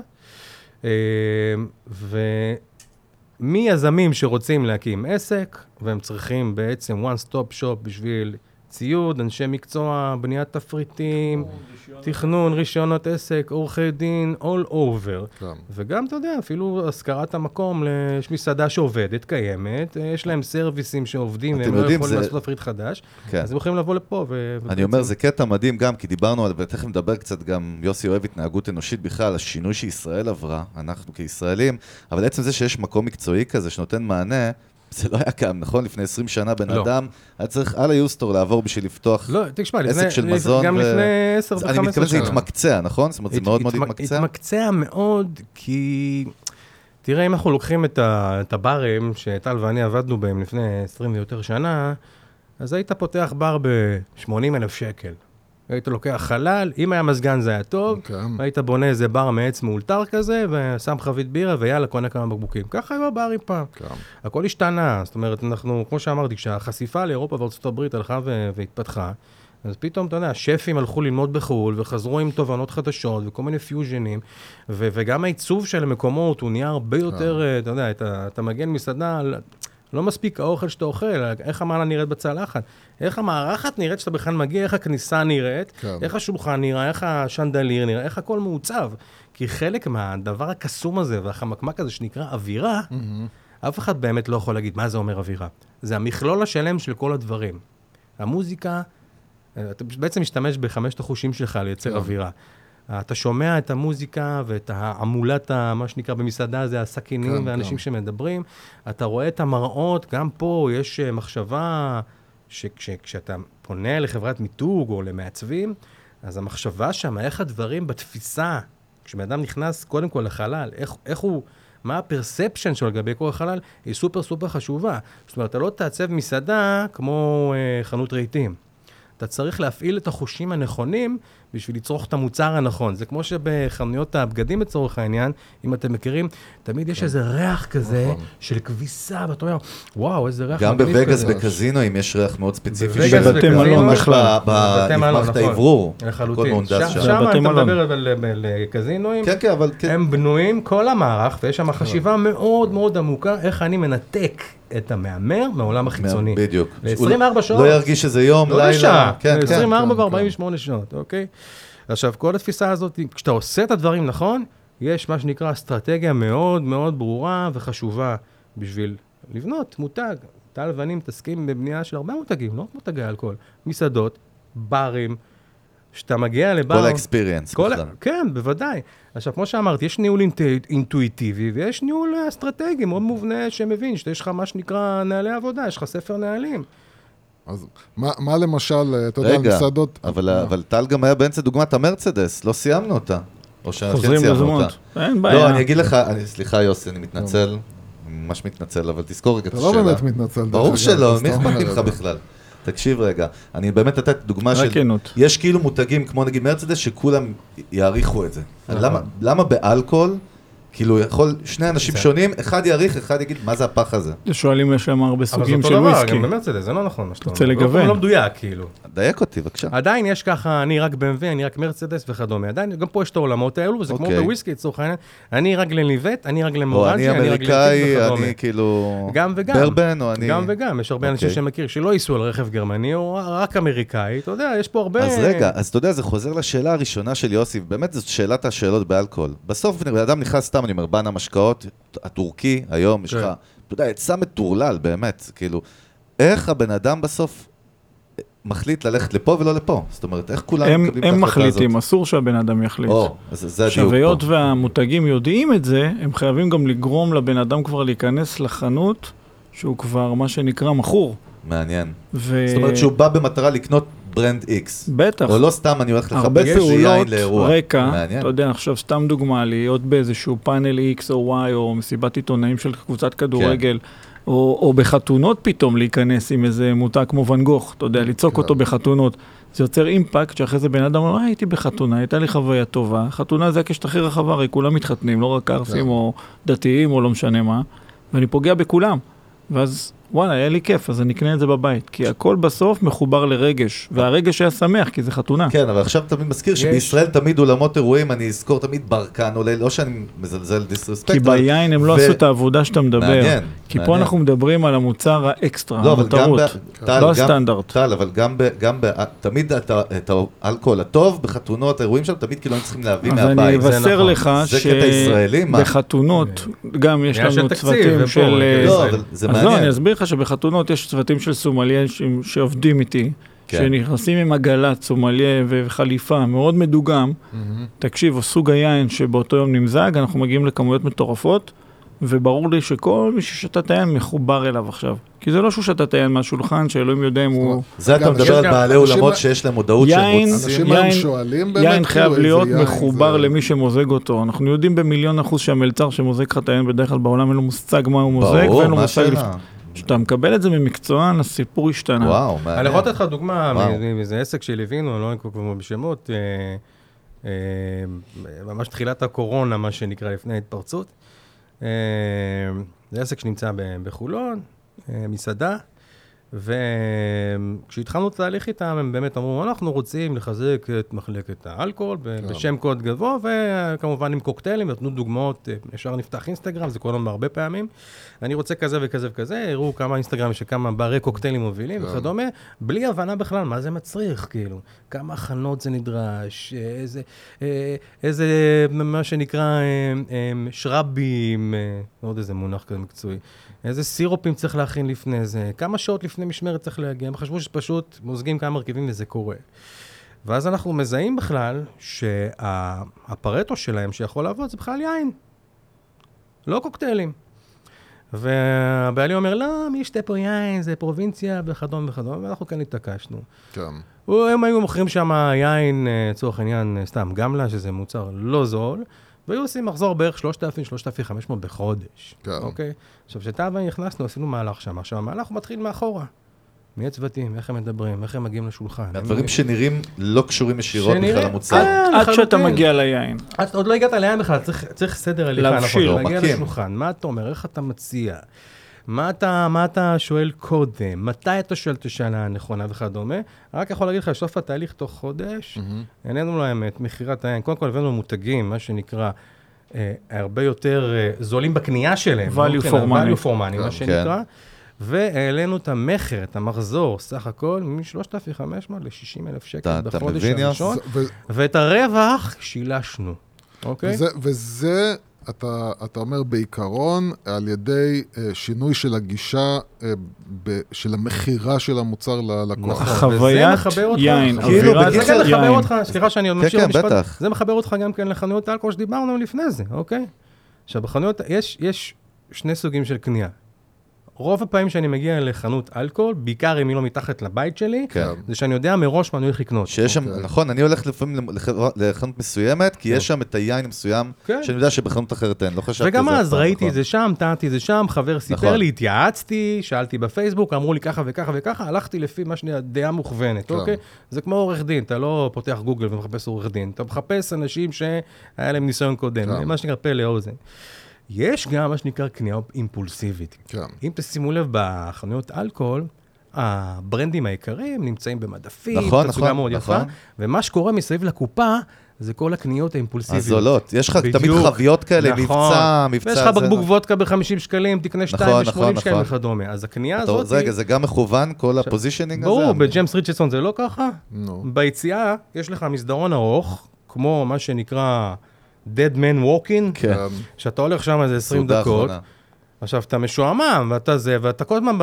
אה, ומיזמים שרוצים להקים עסק, והם צריכים בעצם one stop shop בשביל ציוד, אנשי מקצוע, בניית תפריטים, תכנון, רישיונות עסק, עורכי דין, all over. כן. וגם, אתה יודע, אפילו השכרת המקום, יש מסעדה שעובדת, קיימת, אה, יש להם סרוויסים שעובדים, והם לא יכולים זה- לעשות תפריט חדש, כן. אז הם יכולים לבוא לפה ו... אני אומר, זה קטע מדהים גם, כי דיברנו ותכף נדבר קצת גם, יוסי אוהב התנהגות אנושית בכלל, השינוי שישראל עברה, אנחנו כישראלים, אבל עצם זה שיש מקום מקצועי כזה שנותן מענה, זה לא היה קיים, נכון? לפני 20 שנה בן לא. אדם היה צריך על היוסטור לעבור בשביל לפתוח... לא, תשמע, עסק לפני, של מזון גם ו- לפני 10 זה- ו-15 אני שנה. מתכוון שזה התמקצע, נכון? זאת אומרת, זה מאוד מאוד התמק- התמקצע. התמקצע מאוד, כי... תראה, אם אנחנו לוקחים את, ה, את הברים שטל ואני עבדנו בהם לפני 20 ויותר שנה, אז היית פותח בר ב-80 אלף שקל. היית לוקח חלל, אם היה מזגן זה היה טוב, כן. היית בונה איזה בר מעץ מאולתר כזה, ושם חבית בירה, ויאללה, קונה כמה בקבוקים. ככה היו הברים פעם. כן. הכל השתנה, זאת אומרת, אנחנו, כמו שאמרתי, כשהחשיפה לאירופה וארצות הברית הלכה ו- והתפתחה, אז פתאום, אתה יודע, שפים הלכו ללמוד בחו"ל, וחזרו עם תובנות חדשות, וכל מיני פיוז'נים, ו- וגם העיצוב של המקומות, הוא נהיה הרבה יותר, אה, אתה יודע, אתה, אתה מגן מסעדה, על- לא מספיק האוכל שאתה אוכל, איך המעלה נראית בצלחת, איך המארחת נראית שאתה בכלל מגיע, איך הכניסה נראית, כן. איך השולחן נראה, איך השנדליר נראה, איך הכל מעוצב. כי חלק מהדבר הקסום הזה והחמקמק הזה שנקרא אווירה, אף אחד באמת לא יכול להגיד מה זה אומר אווירה. זה המכלול השלם של כל הדברים. המוזיקה, אתה בעצם משתמש בחמשת החושים שלך לייצר כן. אווירה. אתה שומע את המוזיקה ואת ההמולת, ה- מה שנקרא במסעדה, זה הסכינים כן, ואנשים כן. שמדברים. אתה רואה את המראות, גם פה יש אה, מחשבה שכשאתה פונה לחברת מיתוג או למעצבים, אז המחשבה שם, איך הדברים בתפיסה, כשבן אדם נכנס קודם כל לחלל, איך, איך הוא, מה הפרספשן שלו לגבי כל החלל, היא סופר סופר חשובה. זאת אומרת, אתה לא תעצב מסעדה כמו אה, חנות רהיטים. אתה צריך להפעיל את החושים הנכונים בשביל לצרוך את המוצר הנכון. זה כמו שבחנויות הבגדים לצורך העניין, אם אתם מכירים, תמיד יש איזה ריח כזה נכון. של כביסה, ואתה אומר, וואו, איזה ריח גם בווגאס כזה." בקזינואים יש ריח מאוד ספציפי. בווגאס של- בבתי מלון בכלל. ב- ב- בבתי מלון, נפמח את נכון. האוורור. לחלוטין. שם- אתה. מדבר על- על קזינואים, כן, כן, אבל כן. הם בנויים, כל המערך, ויש שם חשיבה מאוד מאוד עמוקה, איך אני מנתק את המהמר מהעולם החיצוני. בדיוק. ל-24 שעות. לא ירגיש שזה יום, לא לילה. לשעה, כן, כן. 24 כן, ו-48 שעות, אוקיי? עכשיו, כל התפיסה הזאת, כשאתה עושה את הדברים נכון, יש מה שנקרא אסטרטגיה מאוד מאוד ברורה וחשובה בשביל לבנות מותג. טל ואני מתעסקים בבנייה של הרבה מותגים, לא רק מותגי אלכוהול, מסעדות, ברים, כשאתה מגיע לבר... כל האקספיריאנס כל ה- בכלל. כן, בוודאי. עכשיו, כמו שאמרתי, יש ניהול אינט- אינטואיטיבי ויש ניהול אסטרטגי מאוד מובנה שמבין שיש לך מה שנקרא נהלי עבודה, יש לך ספר נהלים. אז מה, מה למשל, אתה יודע, רגע, מסעדות... אבל אבל טל גם היה באמצע דוגמת המרצדס, לא סיימנו אותה. או חוזרים סיימנו לזמות. אותה. אין בעיה. לא, אני אגיד לך, אני- סליחה יוסי, אני מתנצל, ממש מתנצל, אבל תזכור רגע את אתה השאלה. לא באמת מתנצל. ברור שלא, אתה מי אכפת זה. בכלל? תקשיב רגע, אני באמת נתתי דוגמה רק של... כנות. יש כאילו מותגים כמו נגיד מרצדס שכולם יעריכו את זה. נכון. למה- למה באלכוהול, כאילו, יכול, שני אנשים זה- שונים, אחד יעריך, אחד יגיד, מה זה הפח הזה? שואלים יש שם הרבה אבל זה סוגים אותו של דבר, וויסקי. גם במרצדס, זה לא נכון מה שאתה רוצה אומר. לגוון. לא- לא מדויק, כאילו. דייק אותי, בבקשה. עדיין יש ככה, אני רק BMW, אני רק מרצדס וכדומה. עדיין, גם פה יש את העולמות האלו, וזה כמו אוקיי. בוויסקי לצורך העניין. אני רק לניבט, אני רק או למורלג'י, אני אני רק אמריקאי, לטיפ וכדומה. אני כאילו... גם וגם. ברבן, או אני... גם וגם, יש הרבה אנשים אוקיי. שמכיר שלא ייסעו על רכב גרמני, או רק אמריקאי, אתה יודע, יש פה הרבה... אז רגע, אז אתה יודע, זה חוזר לשאלה הראשונה של יוסי, באמת זאת שאלת השאלות באלכוהול. בסוף בן אדם נכנס סתם, אני אומר, בן המשקאות, הטורקי, היום יש לך, כן. אתה יודע, היצע מטורלל, באמת, כאילו, איך הבן אדם בסוף מחליט ללכת לפה ולא לפה? זאת אומרת, איך כולם הם, מקבלים את הם ההחלטה הזאת? מחליטים, אסור שהבן אדם יחליט. או, אז זה הדיוק פה. היות והמותגים יודעים את זה, הם חייבים גם לגרום לבן אדם כבר להיכנס לחנות, שהוא כבר מה שנקרא מכור. מעניין. ו... זאת אומרת שהוא בא במטרה לקנות ברנד X. בטח. או לא סתם אני הולך הרבה לחפש איזה יין פעולות, לאירוע. רקע, מעניין. אתה יודע, עכשיו סתם דוגמה, להיות באיזשהו פאנל X או Y או מסיבת עיתונאים של קבוצת כדורגל, כן. או, או בחתונות פתאום להיכנס עם איזה מותג כמו ואן גוך, אתה יודע, לצעוק כן. אותו בחתונות. זה יוצר אימפקט שאחרי זה בן אדם אומר, "אה, הייתי בחתונה, הייתה לי חוויה טובה. חתונה זה הקשת הכי רחבה, הרי כולם מתחתנים, לא רק ערסים כן. או דתיים או לא משנה מה, ואני פוגע בכולם. ואז וואלה, היה לי כיף, אז אני אקנה את זה בבית. כי הכל בסוף מחובר לרגש, והרגש היה שמח, כי זה חתונה. כן, אבל עכשיו תמיד מזכיר שבישראל תמיד אולמות אירועים, אני אזכור תמיד ברקן עולה, לא שאני מזלזל דיסרספקט. כי ביין הם לא עשו את העבודה שאתה מדבר. מעניין, כי פה. אנחנו מדברים על המוצר האקסטרה, לא, המותרות. טל, לא גם- הסטנדרט. טל, אבל גם. תמיד את האלכוהול הטוב בחתונות, האירועים שם, תמיד כאילו היינו צריכים להביא אז אני מהבית. זה אבשר נכון. לך? שבחתונות, גם יש לנו צוותים של... אה, לא, אבל זה אז לא. אני אסביר לך שבחתונות יש צוותים של סומליה ש- שעובדים איתי, כן. שנכנסים עם עגלת סומליה וחליפה מאוד מדוגם. תקשיב, או סוג היין שבאותו יום נמזג, אנחנו מגיעים לכמויות מטורפות, וברור לי שכל מי ששתה את היין מחובר אליו עכשיו. כי זה לא שהוא שתה את היין מהשולחן, שאלוהים יודע אם הוא... זה אתה מדבר על בעלי אולמות שיש להם מודעות שהם רוצים. אנשים יין- היום שואלים באמת, יין כאילו, חייב להיות יין מחובר זה- למי שמוזג אותו. אנחנו יודעים במיליון אחוז שהמלצר שמוזג לך את היין בדרך כלל בעולם אין לו מושג מה הוא מוזג, ברור, ואין לו מה מושג... כשאתה מקבל את זה ממקצוען, הסיפור השתנה. וואו, אני מעניין. יכול לתת לך דוגמה. מאיזה עסק שליווינו, אני לא אנקוב כבר בשמות, אה, אה, ממש תחילת הקורונה, מה שנקרא, לפני ההתפרצות. אה, זה עסק שנמצא ב- בחולון, מסעדה, וכשהתחלנו את התהליך איתם, הם באמת אמרו, אנחנו רוצים לחזק את מחלקת האלכוהול כן. בשם קוד גבוה, וכמובן עם קוקטיילים, נתנו דוגמאות, אה, ישר נפתח אינסטגרם, זה קורה לנו הרבה פעמים. אני רוצה כזה וכזה וכזה, הראו כמה אינסטגרם של כמה ברי קוקטיילים מובילים כן. וכדומה, בלי הבנה בכלל מה זה מצריך, כאילו. כמה הכנות זה נדרש, איזה, אה, איזה, מה שנקרא, אה, אה, שרבים, אה, יודע איזה מונח כזה מקצועי, איזה סירופים צריך להכין לפני זה, כמה שעות לפני משמרת צריך להגיע, הם חשבו שפשוט מוזגים כמה מרכיבים וזה קורה. ואז אנחנו מזהים בכלל שהפרטו שלהם שיכול לעבוד זה בכלל יין, לא קוקטיילים. והבעלי אומר, לא, מי ישתה פה יין, זה פרובינציה וכדומה וכדומה, ואנחנו כאן התעקשנו. כן. הם היו מוכרים שם יין, אה, לצורך העניין, אה, סתם גמלה, שזה מוצר לא זול, והיו עושים מחזור בערך 3,000-3,500 בחודש. כן. אוקיי? עכשיו, כשאתה ואני נכנסנו, עשינו מהלך שם. עכשיו, המהלך הוא מתחיל מאחורה. מי הצוותים, איך הם מדברים, איך הם מגיעים לשולחן. הדברים שנראים לא קשורים ישירות בכלל למוצר. אה, עד שאתה. מגיע ליין. עוד לא הגעת ליין בכלל, צריך, סדר הליכה, להבשיל. נכון, להגיע לעומקים. לשולחן, מה אתה אומר, איך אתה מציע, מה אתה, מה אתה שואל קודם, מתי אתה שואל את השאלה הנכונה וכדומה, רק יכול להגיד לך, בסוף התהליך תוך חודש, העלינו להם את מכירת היין, קודם כל הבאנו מותגים, מה שנקרא, אה, הרבה יותר אה, זולים בקנייה שלהם, לא Value מבחינה- for money. value for money, כן. מה שנקרא, והעלינו את המכר, את המחזור, סך הכל, מ-3,500 ל-60,000 שקל אתה- בחודש? הראשון. ואת הרווח שילשנו, אוקיי? וזה, וזה אתה, אתה אומר בעיקרון, על ידי אה, שינוי של הגישה, אה, ב, של המכירה של המוצר ללקוח. נכון. חוויית וזה מחבר אותך- יין, כאילו, אווירת זה גם מחבר יין. אותך, סליחה שאני עוד כן, ממשיך כן, במשפט, בטח. זה מחבר אותך גם כן לחנויות האלכוהול שדיברנו לפני זה, אוקיי? עכשיו, בחנויות, יש, יש שני סוגים של קנייה. רוב הפעמים שאני מגיע לחנות אלכוהול, בעיקר אם היא לא מתחת לבית שלי, כן. זה שאני יודע מראש מה אני הולך לקנות. שיש שם, אוקיי. נכון, אני הולך לפעמים לח- לחנות מסוימת, כי יש שם את היין המסוים, כן. שאני יודע שבחנות אחרת אין, לא חשבתי וגם על זה אז ראיתי נכון. את זה שם, טענתי את זה שם, חבר סיפר נכון. לי, התייעצתי, שאלתי בפייסבוק, אמרו לי ככה וככה וככה, הלכתי לפי מה שנראה, דעה מוכוונת, כן. אוקיי? זה כמו עורך דין, אתה לא פותח גוגל ומחפש עורך דין, אתה מחפש אנשים שהיה להם ניסיון קודם, כן. מה שנקרא פה לאוזן. יש גם מה שנקרא קנייה אימפולסיבית. כן. אם תשימו לב, בחנויות אלכוהול, הברנדים העיקריים נמצאים במדפים, נכון, תצוגה נכון, מאוד נכון. יפה, ומה שקורה מסביב לקופה, זה כל הקניות האימפולסיביות. הזולות, יש לך תמיד. חוויות כאלה, נכון. מבצע, מבצע. ויש לך זה- בקבוק וודקה ב-50 שקלים, תקנה 2 נכון, ב-80 נכון, שקלים נכון. וכדומה. אז הקנייה הזאת... זה רגע, זה גם מכוון, כל ה positioning הזה? ברור, בג'יימס ריצ'רדסון זה לא ככה. נו. ביציאה יש לך מסדרון ארוך, כמו מה שנקרא Dead Man Walking, כן. שאתה הולך שם איזה 20 סעודה דקות. אחרונה. עכשיו, אתה משועמם, ואתה זה, ואתה כל הזמן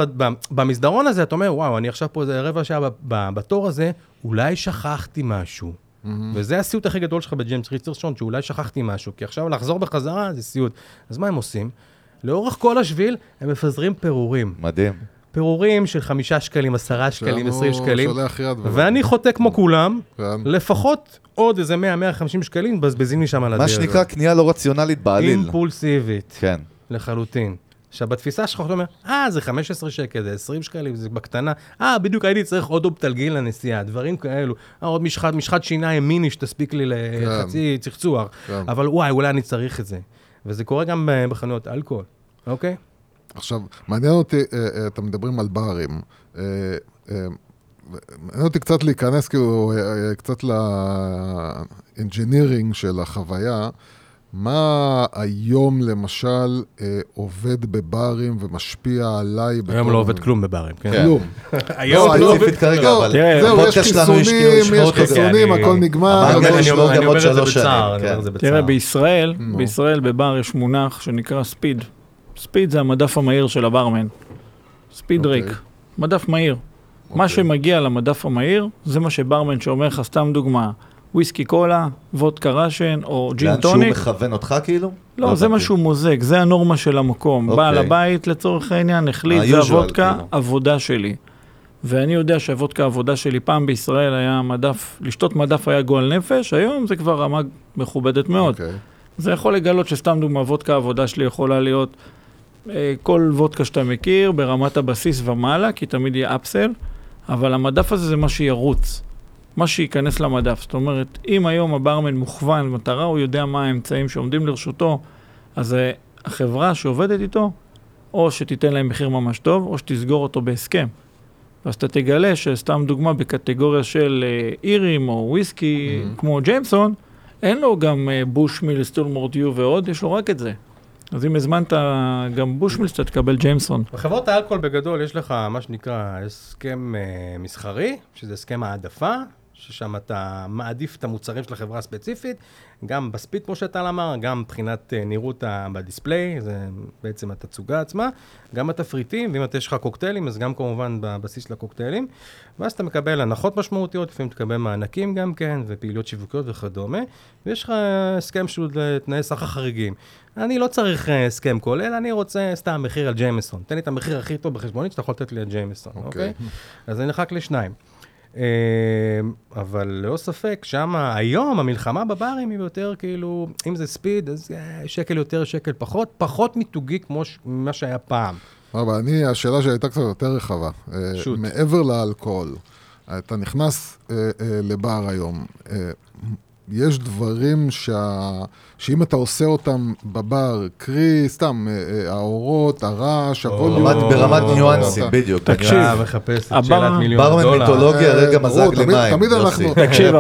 במסדרון הזה, אתה אומר, וואו, אני עכשיו פה איזה רבע שעה בתור הזה, אולי שכחתי משהו. וזה הסיוט הכי גדול שלך בג'יימס ריצ'רסון, שאולי שכחתי משהו, כי עכשיו לחזור בחזרה זה סיוט. אז מה הם עושים? לאורך כל השביל הם מפזרים פירורים. מדהים. פירורים של חמישה שקלים, עשרה שקלים, עשרים שקלים. ואני חוטא כמו כולם, כן. לפחות עוד איזה 100-150 שקלים מבזבזים לי שם על הדרך. מה שנקרא קנייה לא רציונלית בעליל. אימפולסיבית. כן. לחלוטין. עכשיו, בתפיסה שלך אתה אומר, אה, זה 15 שקל, זה 20 שקלים, זה בקטנה. אה, בדיוק הייתי צריך עוד אופטלגין לנסיעה, דברים כאלו. אה, עוד משחת, משחת שיניים מיני שתספיק לי לחצי צחצוח. כן. אבל וואי, אולי אני צריך את זה. וזה קורה גם ב- בחנויות אלכוהול, אוקיי? עכשיו, מעניין אותי, אה, אה, אתם מדברים על ברים. אה, אה, מעניין אותי קצת להיכנס, כאילו, אה, אה, קצת ל engineering של החוויה. מה היום, למשל, אה, עובד בברים ומשפיע עליי? היום לא עובד כלום בברים, כן? כן. כלום. היום לא, לא עובד כרגע, לא, אבל תראה, זהו, יש הפודקאסט שלנו יש חיסונים, הכל נגמר. אני אומר אומר את זה בצער, כן. אומר את זה בצער. תראה, בישראל. בישראל בבר יש מונח שנקרא speed. speed זה המדף המהיר של הברמן. ספיד אוקיי. ריק. מדף מהיר. מה אוקיי. שמגיע למדף המהיר, זה מה שברמן שאומר לך, סתם דוגמה, וויסקי קולה, וודקה ראשן או ג'ין לאן שהוא טוניק. מכוון אותך כאילו? לא, זה מה. שהוא מוזג, זה הנורמה של המקום. אוקיי. בעל הבית, לצורך העניין, החליט, זה הוודקה, כאילו. עבודה שלי. ואני יודע שהוודקה העבודה שלי פעם בישראל היה מדף, לשתות מדף היה גועל נפש, היום זה כבר רמה מכובדת מאוד. אוקיי. זה יכול לגלות שסתם דוגמה, וודקה העבודה שלי יכולה להיות כל וודקה שאתה מכיר ברמת הבסיס ומעלה, כי תמיד יהיה אפסל, אבל המדף הזה זה מה שירוץ, מה שייכנס למדף. זאת אומרת, אם היום הברמן מוכוון מטרה, הוא יודע מה האמצעים שעומדים לרשותו, אז אה, החברה שעובדת איתו, או שתיתן להם מחיר ממש טוב, או שתסגור אותו בהסכם. ואז אתה תגלה שסתם דוגמה, בקטגוריה של אה, אירים או וויסקי, Mhm. כמו ג'יימסון, אין לו גם אה, בושמיל, סטולמורדיו ועוד, יש לו רק את זה. אז אם הזמנת גם בושמיל, אתה תקבל ג'יימסון. בחברות האלכוהול בגדול יש לך מה שנקרא הסכם אה, מסחרי, שזה הסכם העדפה, ששם אתה מעדיף את המוצרים של החברה הספציפית, גם בספיד כמו שאתה אמר, גם מבחינת אה, נראות בדיספליי, זה בעצם התצוגה עצמה, גם התפריטים, ואם יש לך קוקטיילים, אז גם כמובן בבסיס לקוקטיילים, ואז אתה מקבל הנחות משמעותיות, לפעמים תקבל מענקים גם כן, ופעילויות שיווקיות וכדומה, ויש לך הסכם שהוא לתנאי סחר חריגים. אני לא צריך אה, הסכם כולל, אני רוצה סתם מחיר על ג'יימסון. תן לי את המחיר הכי טוב בחשבונית שאתה יכול לתת לי על ג'יימסון, אוקיי. אוקיי? אז אני נחלק לשניים. אה, אבל ללא ספק, שם היום המלחמה בברים היא יותר כאילו, אם זה ספיד, אז אה, שקל יותר, שקל פחות, פחות מיתוגי כמו ש- מה שהיה פעם. אבל אני, השאלה שלי הייתה קצת יותר רחבה. אה, שוט. מעבר לאלכוהול, אתה נכנס אה, אה, לבר היום, אה, יש דברים שה... שאם אתה עושה אותם בבר, קרי, סתם, אה, אה, האורות, הרעש, הכל... או, ברמת- ניואנסים, בדיוק. תקשיב, אתה מחפש את הבר- שאלת מיליון ברמן. מיתולוגיה, רגע מזג לי תמיד- מים. תמיד יוסי. אנחנו- תקשיב,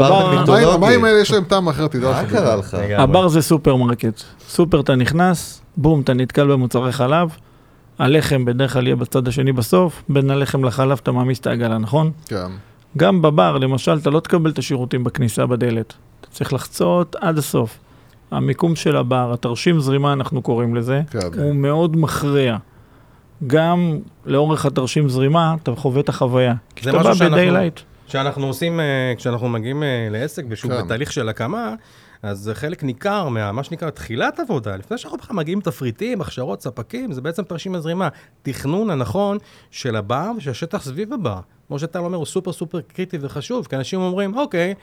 המים- האלה יש להם טעם אחר, תדע מה לך. קרה לך? הבר זה סופרמרקט. סופר אתה נכנס, בום, אתה נתקל במוצרי חלב, הלחם בדרך כלל יהיה בצד השני בסוף, בין הלחם לחלב אתה מעמיס את העגלה, נכון? כן, גם בבר, למשל, אתה לא תקבל את השירותים בכניסה בדלת. אתה צריך לחצות עד הסוף. המיקום של הבר, התרשים זרימה, אנחנו קוראים לזה, כן. הוא מאוד מכריע. גם לאורך התרשים זרימה, אתה חווה את החוויה. כי זה אתה בא משהו שאנחנו- בדיילייט. כשאנחנו עושים, אה, כשאנחנו מגיעים אה, לעסק ושהוא כן. בתהליך של הקמה, אז זה חלק ניכר מה, מה שנקרא תחילת עבודה, לפני שאנחנו בכלל מגיעים תפריטים, הכשרות, ספקים, זה בעצם תרשים הזרימה. תכנון הנכון של הבר ושל השטח סביב הבר. כמו שאתה אומר, הוא סופר סופר קריטי וחשוב, כי אנשים אומרים, אוקיי,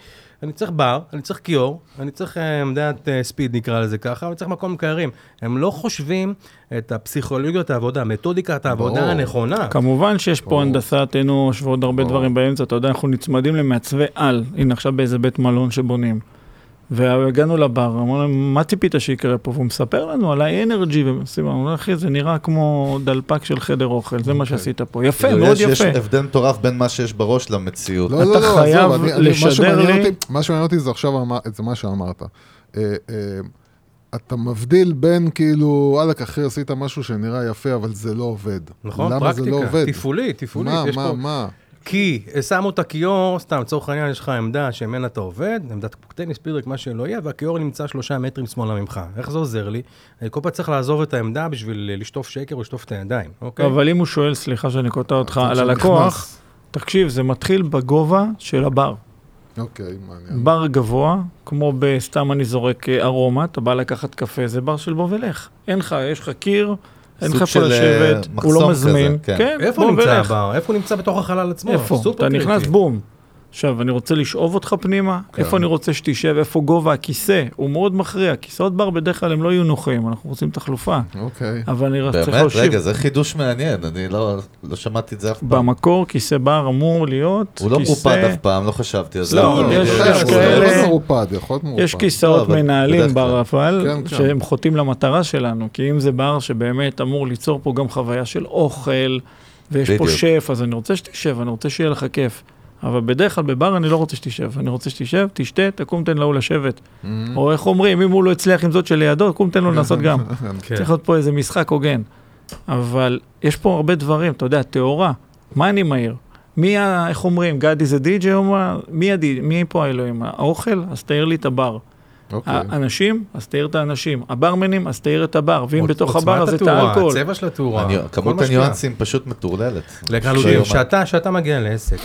אני צריך בר, אני צריך כיור, אני צריך אה, עמדת אה, ספיד נקרא לזה ככה, אני צריך מקום מקררים. הם לא חושבים את הפסיכולוגיות העבודה, מתודיקת העבודה ברור. הנכונה. כמובן שיש פה. הנדסת אנוש ועוד הרבה ברור. דברים באמצע, אתה יודע, אנחנו נצמדים למעצבי על, הנה עכשיו באיזה בית מלון שבונים. והגענו לבר, אמרנו להם, מה ציפית שיקרה פה? והוא מספר לנו על האנרג'י, ומספר לנו, אחי, זה נראה כמו דלפק של חדר אוכל, זה מה אוקיי. שעשית פה. יפה, כאילו, מאוד יש- יש יפה. הבדל מטורף בין מה שיש בראש למציאות. לא, לא, אתה לא, חייב אני- מה לשדר לי- מה שמעניין אותי זה עכשיו אמר- זה מה שאמרת. אה, אה, אתה מבדיל בין כאילו, וואלכ, אחי, עשית משהו שנראה יפה, אבל זה לא עובד. נכון? לא פרקטיקה, עובד? תפעולית, תפעולית. מה, מה, מה? כי שמו את הכיור, סתם, לצורך העניין יש לך עמדה שממנה אתה עובד, עמדת טניס, פידרק, מה שלא יהיה, והכיור נמצא שלושה מטרים שמאלה ממך. איך זה עוזר לי? אני כל פעם צריך לעזוב את העמדה בשביל לשטוף שקר או לשטוף את הידיים, אוקיי? אבל אם הוא שואל, סליחה שאני קוטע אותך, אז על הלקוח, תקשיב, זה מתחיל בגובה של הבר. אוקיי, מעניין. בר גבוה, כמו בסתם אני זורק אה, ארומה, אתה בא לקחת קפה, זה בר של בוא ולך. אין לך, יש לך קיר, אין לך איפה של, לשבת, אה, הוא לא מזמין. כן. כן, איפה בוא נמצא? איפה הוא נמצא בתוך החלל עצמו? איפה? סופר אתה נכנס. בום. עכשיו, אני רוצה לשאוב אותך פנימה, כן. איפה אני רוצה שתשב, איפה גובה הכיסא, הוא מאוד מכריע. כיסאות בר בדרך כלל הם לא יהיו נוחים, אנחנו רוצים תחלופה. אוקיי. אבל אני רק צריך באמת, להושיב. רגע, זה חידוש מעניין, אני לא לא שמעתי את זה אף פעם. במקור כיסא בר אמור להיות הוא לא כיסא... מרופד אף פעם, לא חשבתי על זה. לא, אבל- יש- יש הוא כאלה- לא מרופד, יכול להיות מרופד. יש לא, כיסאות אבל מנהלים בדרך בר אבל, כן, כן. שהם חוטאים למטרה שלנו, כי אם זה בר שבאמת אמור ליצור פה גם חוויה של אוכל, ויש פה בדיוק. שף, אז אני רוצה שתשב, אני רוצה שיהיה לך כיף. אבל בדרך כלל בבר אני לא רוצה שתשב, אני רוצה שתשב, תשתה, תקום תן להוא לשבת. Mm-hmm. או איך אומרים, אם הוא לא הצליח עם זאת שלידו, קום תן לו לנסות גם. כן. צריך להיות פה איזה משחק הוגן. אבל יש פה הרבה דברים, אתה יודע, טהורה, מה אני מעיר? מי ה... איך אומרים, גדי זה די.ג'יי או מה? מי הדי... מי פה האלוהים? האוכל? אז תאיר לי את הבר. אוקיי. האנשים? אז תאיר את האנשים. הברמנים? אז תאיר את הבר. ואם בתוך הבר אז את האלכוהול. הצבע של התאורה. כמות. הניואנסים פשוט מטורללת. כשאתה, כשאתה מגיע לעסק,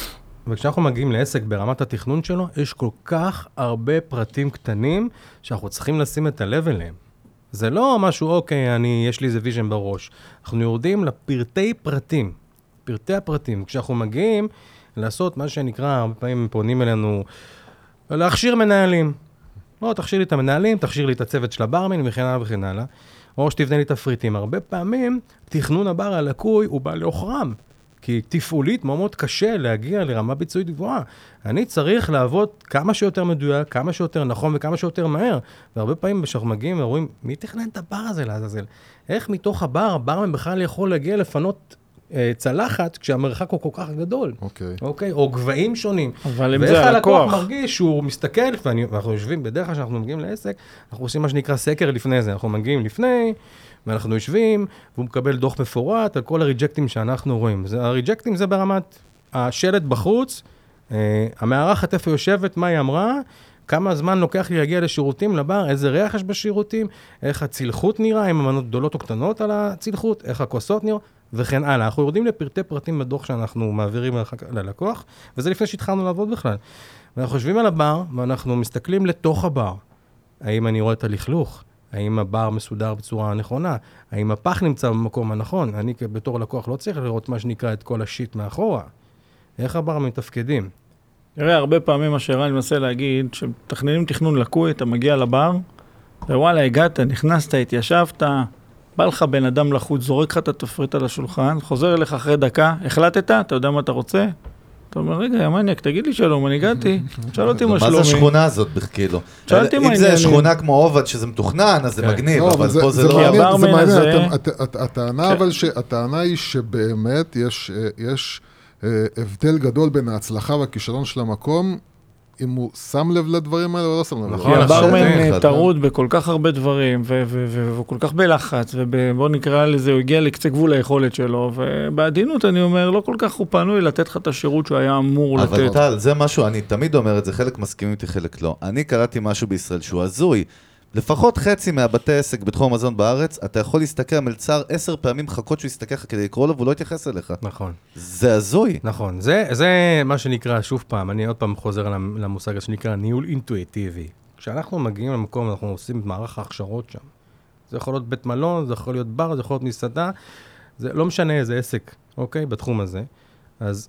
וכשאנחנו מגיעים לעסק ברמת התכנון שלו, יש כל כך הרבה פרטים קטנים שאנחנו צריכים לשים את הלב אליהם. זה לא משהו, אוקיי, אני, יש לי איזה vision בראש. אנחנו יורדים לפרטי פרטים, פרטי הפרטים. כשאנחנו מגיעים לעשות מה שנקרא, הרבה פעמים פונים אלינו, להכשיר מנהלים. לא, תכשיר לי את המנהלים, תכשיר לי את הצוות של הברמן וכן הלאה וכן הלאה. או שתבנה לי תפריטים. הרבה פעמים תכנון הבר הלקוי הוא בא לעוכרם. כי תפעולית מאוד מאוד קשה להגיע לרמה ביצועית גבוהה. אני צריך לעבוד כמה שיותר מדויק, כמה שיותר נכון וכמה שיותר מהר. והרבה פעמים כשאנחנו מגיעים ורואים, מי תכנן את הבר הזה לעזאזל? איך מתוך הבר, הברמן בכלל יכול להגיע לפנות צלחת כשהמרחק הוא כל כך גדול? אוקיי. אוקיי? או גבהים שונים. אבל אם ואיך זה הלקוח הלקוח. מרגיש שהוא מסתכל, ואני, ואנחנו יושבים, בדרך כלל כשאנחנו מגיעים לעסק, אנחנו עושים מה שנקרא סקר לפני זה. אנחנו מגיעים לפני, ואנחנו יושבים, והוא מקבל דוח מפורט על כל הריג'קטים שאנחנו רואים. זה, הריג'קטים זה ברמת השלט בחוץ, אה, המארחת איפה יושבת, מה היא אמרה, כמה זמן לוקח לי להגיע לשירותים, לבר, איזה ריח יש בשירותים, איך הצלחות נראה, אם המנות גדולות או קטנות על הצלחות, איך הכוסות נראות, וכן הלאה. אנחנו יורדים לפרטי פרטים בדוח שאנחנו מעבירים ללק- ללקוח, וזה לפני שהתחלנו לעבוד בכלל. ואנחנו יושבים על הבר, ואנחנו מסתכלים לתוך הבר. האם אני רואה את הלכלוך? האם הבר מסודר בצורה נכונה? האם הפח נמצא במקום הנכון? אני בתור לקוח לא צריך לראות מה שנקרא את כל השיט מאחורה. איך הבר מתפקדים? תראה, הרבה פעמים מה שערן מנסה להגיד, כשמתכננים תכנון לקוי, אתה מגיע לבר, ווואלה, הגעת, נכנסת, התיישבת, בא לך בן אדם לחוץ, זורק לך את התפריט על השולחן, חוזר אליך אחרי דקה, החלטת, אתה יודע מה אתה רוצה? אתה אומר, רגע, יא מניאק, תגיד לי שלום, אני הגעתי, שאל אותי מה מה זה שלומי. השכונה הזאת, כאילו? שאלתי מה אם זה העניינים. שכונה כמו עובד שזה מתוכנן, אז זה כן. מגניב, לא, אבל פה זה זה לא... מעניין, זה מעניין, הטענה אבל, ש- הטענה היא שבאמת יש, אה, יש אה, הבדל גדול בין ההצלחה והכישלון של המקום, אם הוא שם לב לדברים האלה או לא שם לב. נכון, כי. הברמן. אה, טרוד בכל כך הרבה דברים, והוא כל כך בלחץ, ובוא נקרא לזה, הוא הגיע לקצה גבול היכולת שלו, ובעדינות אני אומר, לא כל כך הוא פנוי לתת לך את השירות שהוא היה אמור אבל לתת. טל, זה משהו, אני תמיד אומר את זה, חלק מסכימים איתי, חלק לא. אני קראתי משהו בישראל שהוא הזוי. לפחות חצי מהבתי עסק בתחום המזון בארץ, אתה יכול להסתכל על מלצר עשר פעמים לחכות שהוא יסתכל לך כדי לקרוא לו והוא לא יתייחס אליך. נכון. זה הזוי. נכון, זה, זה מה שנקרא, שוב פעם, אני עוד פעם חוזר למ- למושג הזה שנקרא ניהול אינטואיטיבי. כשאנחנו מגיעים למקום, אנחנו עושים את מערך ההכשרות שם. זה יכול להיות בית מלון, זה יכול להיות בר, זה יכול להיות מסעדה, זה לא משנה איזה עסק, אוקיי? בתחום הזה. אז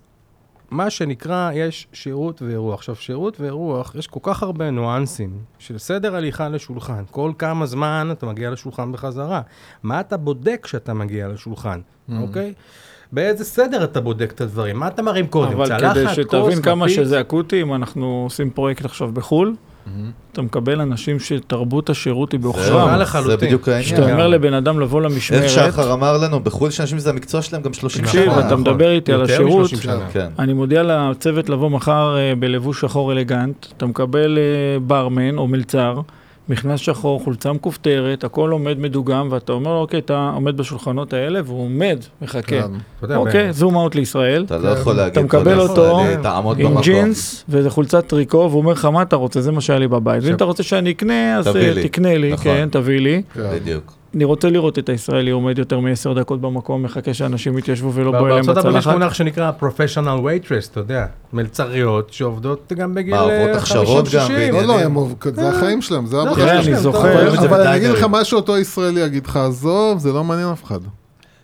מה שנקרא, יש שירות ואירוח. עכשיו, שירות ואירוח, יש כל כך הרבה ניואנסים של סדר הליכה לשולחן. כל כמה זמן אתה מגיע לשולחן בחזרה. מה אתה בודק כשאתה מגיע לשולחן, אוקיי? באיזה סדר אתה בודק את הדברים? מה אתה מרים קודם? אבל צלחת, כדי כוס, שתבין כמה? שזה אקוטי, אם אנחנו עושים פרויקט עכשיו בחו"ל, אתה מקבל אנשים שתרבות השירות היא בעוכרם. לחלוטין. זה בדיוק העניין. כשאתה אומר לבן אדם לבוא איך למשמרת, שחר אמר לנו, בחו"ל שאנשים שזה המקצוע שלהם גם 30 שנה. תקשיב, אתה נכון. מדבר איתי על השירות, מ-30 שנה. כן. אני מודיע לצוות לבוא מחר אה, בלבוש שחור אלגנט, אתה מקבל אה, ברמן או מלצר, מכנס שחור, חולצה מכופתרת, הכל עומד מדוגם, ואתה אומר לו, אוקיי, אתה עומד בשולחנות האלה, והוא עומד, מחכה. כן. אוקיי, זום אאוט לישראל. אתה לא יכול להגיד, אתה מקבל "כל אותו עם במקום". ג'ינס ואיזה חולצת טריקו, והוא אומר לך, מה אתה רוצה? זה מה שהיה לי בבית. ואם אתה רוצה שאני אקנה, אז אה. תקנה לי, נכון. כן, תביא לי. כן. בדיוק. אני רוצה לראות את הישראלי עומד יותר מעשר דקות במקום, מחכה שאנשים יתיישבו ולא בוער להם בארצות הברית יש בצלחת. מונח שנקרא professional waitress, אתה יודע, מלצריות שעובדות גם בגיל מה, עוברות אה, הכשרות 50-60. גם, לא, לא, זה החיים שלהם, זה הבחירה תראה, החיים אני שלהם, זוכר- אבל אני אגיד לך. מה שאותו ישראלי יגיד לך, עזוב, זה לא מעניין אף אחד.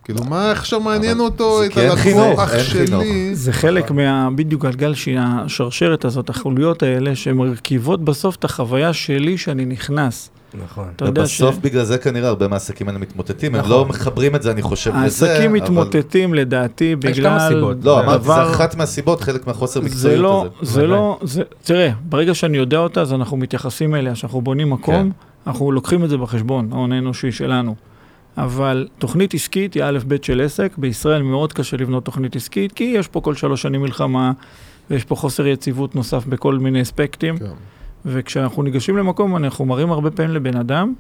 כאילו, מה עכשיו מעניין אותו, זה את הלקוח, אח שלי? זה חלק מה... בדיוק הגלגל של השרשרת הזאת, החוליות האלה, שמרכיבות בסוף את החוויה שלי שאני נכנס. נכון. אתה יודע ש... ובסוף בגלל זה כנראה הרבה מהעסקים האלה מתמוטטים, הם נכון. לא מחברים את זה, אני חושב, לזה. העסקים אבל- מתמוטטים לדעתי כמה בגלל סיבות. לא, אמרתי, זה דבר... אחת מהסיבות, חלק מהחוסר זה מקצועיות לא, הזה. זה לא, זה, תראה, ברגע שאני יודע אותה, אז אנחנו מתייחסים אליה, שאנחנו בונים מקום, אנחנו לוקחים את זה בחשבון, ההון האנושי שלנו. אבל תוכנית עסקית היא א' ב' של עסק, בישראל מאוד קשה לבנות תוכנית עסקית, כי יש פה כל שלוש שנים מלחמה, ויש פה חוסר יציבות נוסף בכל מיני אספקטים, כן. וכשאנחנו ניגשים למקום, אנחנו מראים הרבה פעמים לבן אדם,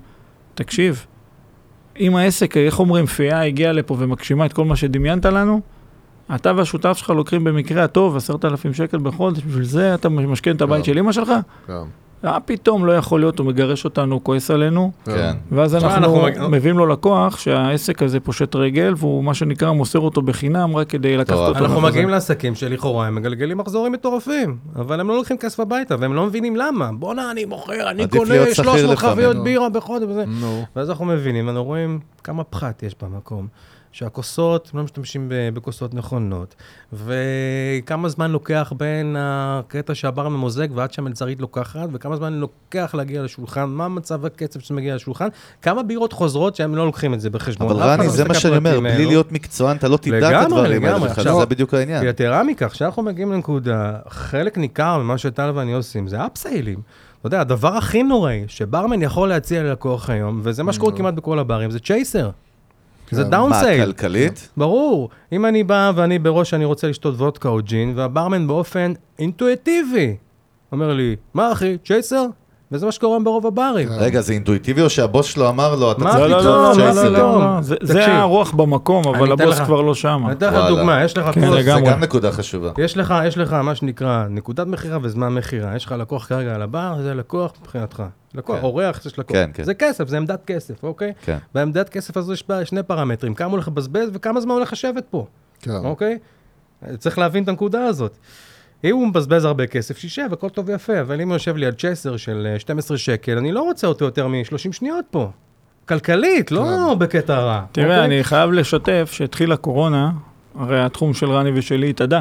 תקשיב, אם העסק, איך אומרים, פייה הגיעה לפה ומגשימה את כל מה שדמיינת לנו, אתה והשותף שלך לוקחים במקרה הטוב עשרת אלפים שקל בחודש, בשביל זה אתה משכן את הבית כן. של אמא שלך? כן. אה, פתאום לא יכול להיות, הוא מגרש אותנו, הוא כועס עלינו, כן. ואז אנחנו אנחנו- מביאים לו לקוח שהעסק הזה פושט רגל, והוא מה שנקרא מוסר אותו בחינם רק כדי לקחת. אותו. אנחנו. מגיעים לעסקים שלכאורה הם מגלגלים מחזורים מטורפים, אבל הם לא לוקחים כסף הביתה, והם לא מבינים למה. בואנה, אני מוכר, אני קונה להיות שכיר 300 לפעמים. חביות. בירה בחודש וזה. ואז אנחנו מבינים, אנחנו רואים כמה פחת יש במקום. שהכוסות, לא משתמשים בכוסות נכונות, וכמה זמן לוקח בין הקטע שהבר ממוזג ועד שהמלצרית לוקחת, וכמה זמן לוקח להגיע לשולחן, מה מצב הקצב שמגיע לשולחן, כמה בירות חוזרות שהם לא לוקחים את זה בחשבון. אבל רני, לא זה מה שאני אומר, בלי. להיות מקצוען, אתה לא תדע את הדברים האלה זה בדיוק העניין. יתרה מכך, כשאנחנו מגיעים לנקודה, חלק ניכר ממה שטל ואני עושים זה אפסיילים. אתה יודע, הדבר הכי נוראי שברמן יכול להציע ללקוח היום, וזה מה שקורה כמעט בכל הברים, זה צ'ייסר. זה כן. דאון מה. כלכלית? ברור. אם אני בא ואני בראש אני רוצה לשתות וודקה או ג'ין, והברמן באופן אינטואיטיבי אומר לי, מה אחי, צ'ייסר? וזה מה שקורה ברוב הברים. כן. רגע, זה אינטואיטיבי או שהבוס שלו אמר לו, אתה מה צריך לא, לא, פתאום? לא, לא, לקנות לא, צ'ייסר? לא, לא, זה-. הרוח במקום, אבל הבוס. כבר לא שם. אני אתן לך. דוגמה, יש לך כן, כוס- זה. גם נקודה חשובה. יש לך, יש לך מה שנקרא נקודת מכירה וזמן מכירה. יש לך לקוח כרגע על הבר, זה לקוח מבחינתך. לקוח, כן. אורח, יש לקוח. כן, כן. זה כסף, זה עמדת כסף, אוקיי? כן. בעמדת כסף הזו יש בה שני פרמטרים, כמה הולך לבזבז וכמה זמן הולך לשבת פה, כן. אוקיי? צריך להבין את הנקודה הזאת. אם הוא מבזבז הרבה כסף, שישב, הכל טוב ויפה, אבל אם הוא יושב לי על צ'סר של אה, 12 שקל, אני לא רוצה אותו יותר מ-30 שניות פה. כלכלית, לא בקטע רע. תראה, אוקיי? אני חייב לשתף שהתחילה קורונה, הרי התחום של רני ושלי התאדה.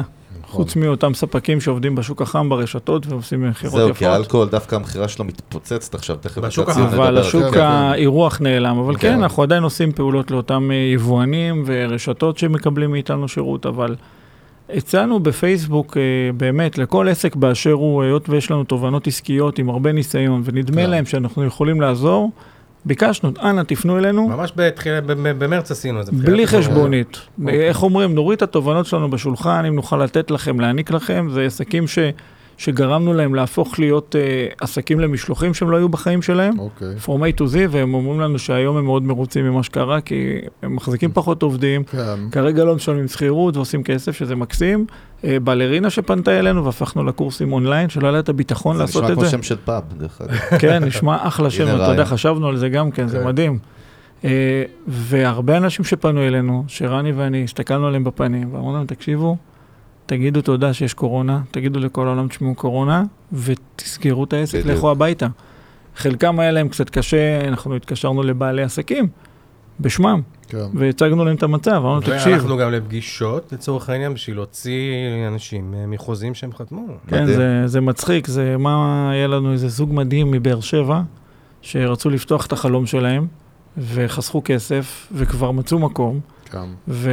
חוץ מאותם ספקים שעובדים בשוק החם ברשתות ועושים מכירות זהו, כי יפות. האלכוהול, דווקא המכירה שלו מתפוצצת עכשיו, תכף בשוק החם. אבל. השוק כן. האירוח נעלם, אבל כן. כן, אנחנו עדיין עושים פעולות לאותם אה, יבואנים ורשתות שמקבלים מאיתנו שירות, אבל הצענו בפייסבוק אה, באמת לכל עסק באשר הוא, היות ויש לנו תובנות עסקיות עם הרבה ניסיון, ונדמה כן. להם שאנחנו יכולים לעזור, ביקשנו, אנא תפנו אלינו. ממש בתחילה, ב- ב- במרץ עשינו את זה. בלי חשבונית. אוקיי. איך אומרים, נוריד את התובנות שלנו בשולחן, אם נוכל לתת לכם, להעניק לכם, זה עסקים ש... שגרמנו להם להפוך להיות אה, עסקים למשלוחים שהם לא היו בחיים שלהם. אוקיי. From A to Z, והם אומרים לנו שהיום הם מאוד מרוצים ממה שקרה, כי הם מחזיקים פחות עובדים, כן. כרגע לא משלמים שכירות ועושים כסף, שזה מקסים. אה, בלרינה שפנתה אלינו והפכנו לקורסים אונליין, שלא היה לה את הביטחון זה לעשות נשמע את כמו זה. שם של פאב, דרך אגב. כן, נשמע אחלה שם, אתה יודע. חשבנו על זה גם כן, זה כן. מדהים. אה, והרבה אנשים שפנו אלינו, שרני ואני הסתכלנו עליהם בפנים, ואמרנו להם, תקשיבו, תגידו תודה שיש קורונה, תגידו לכל העולם תשמעו קורונה, ותסגרו את העסק. לכו הביתה. חלקם היה להם קצת קשה, אנחנו התקשרנו לבעלי עסקים, בשמם, כן. והצגנו להם את המצב, אמרנו, תקשיב, והלכנו גם לפגישות, לצורך העניין, בשביל להוציא אנשים אה, מחוזים שהם חתמו. כן. זה, זה מצחיק, זה מה, היה לנו איזה זוג מדהים מבאר שבע, שרצו לפתוח את החלום שלהם, וחסכו כסף, וכבר מצאו מקום, כן. ו...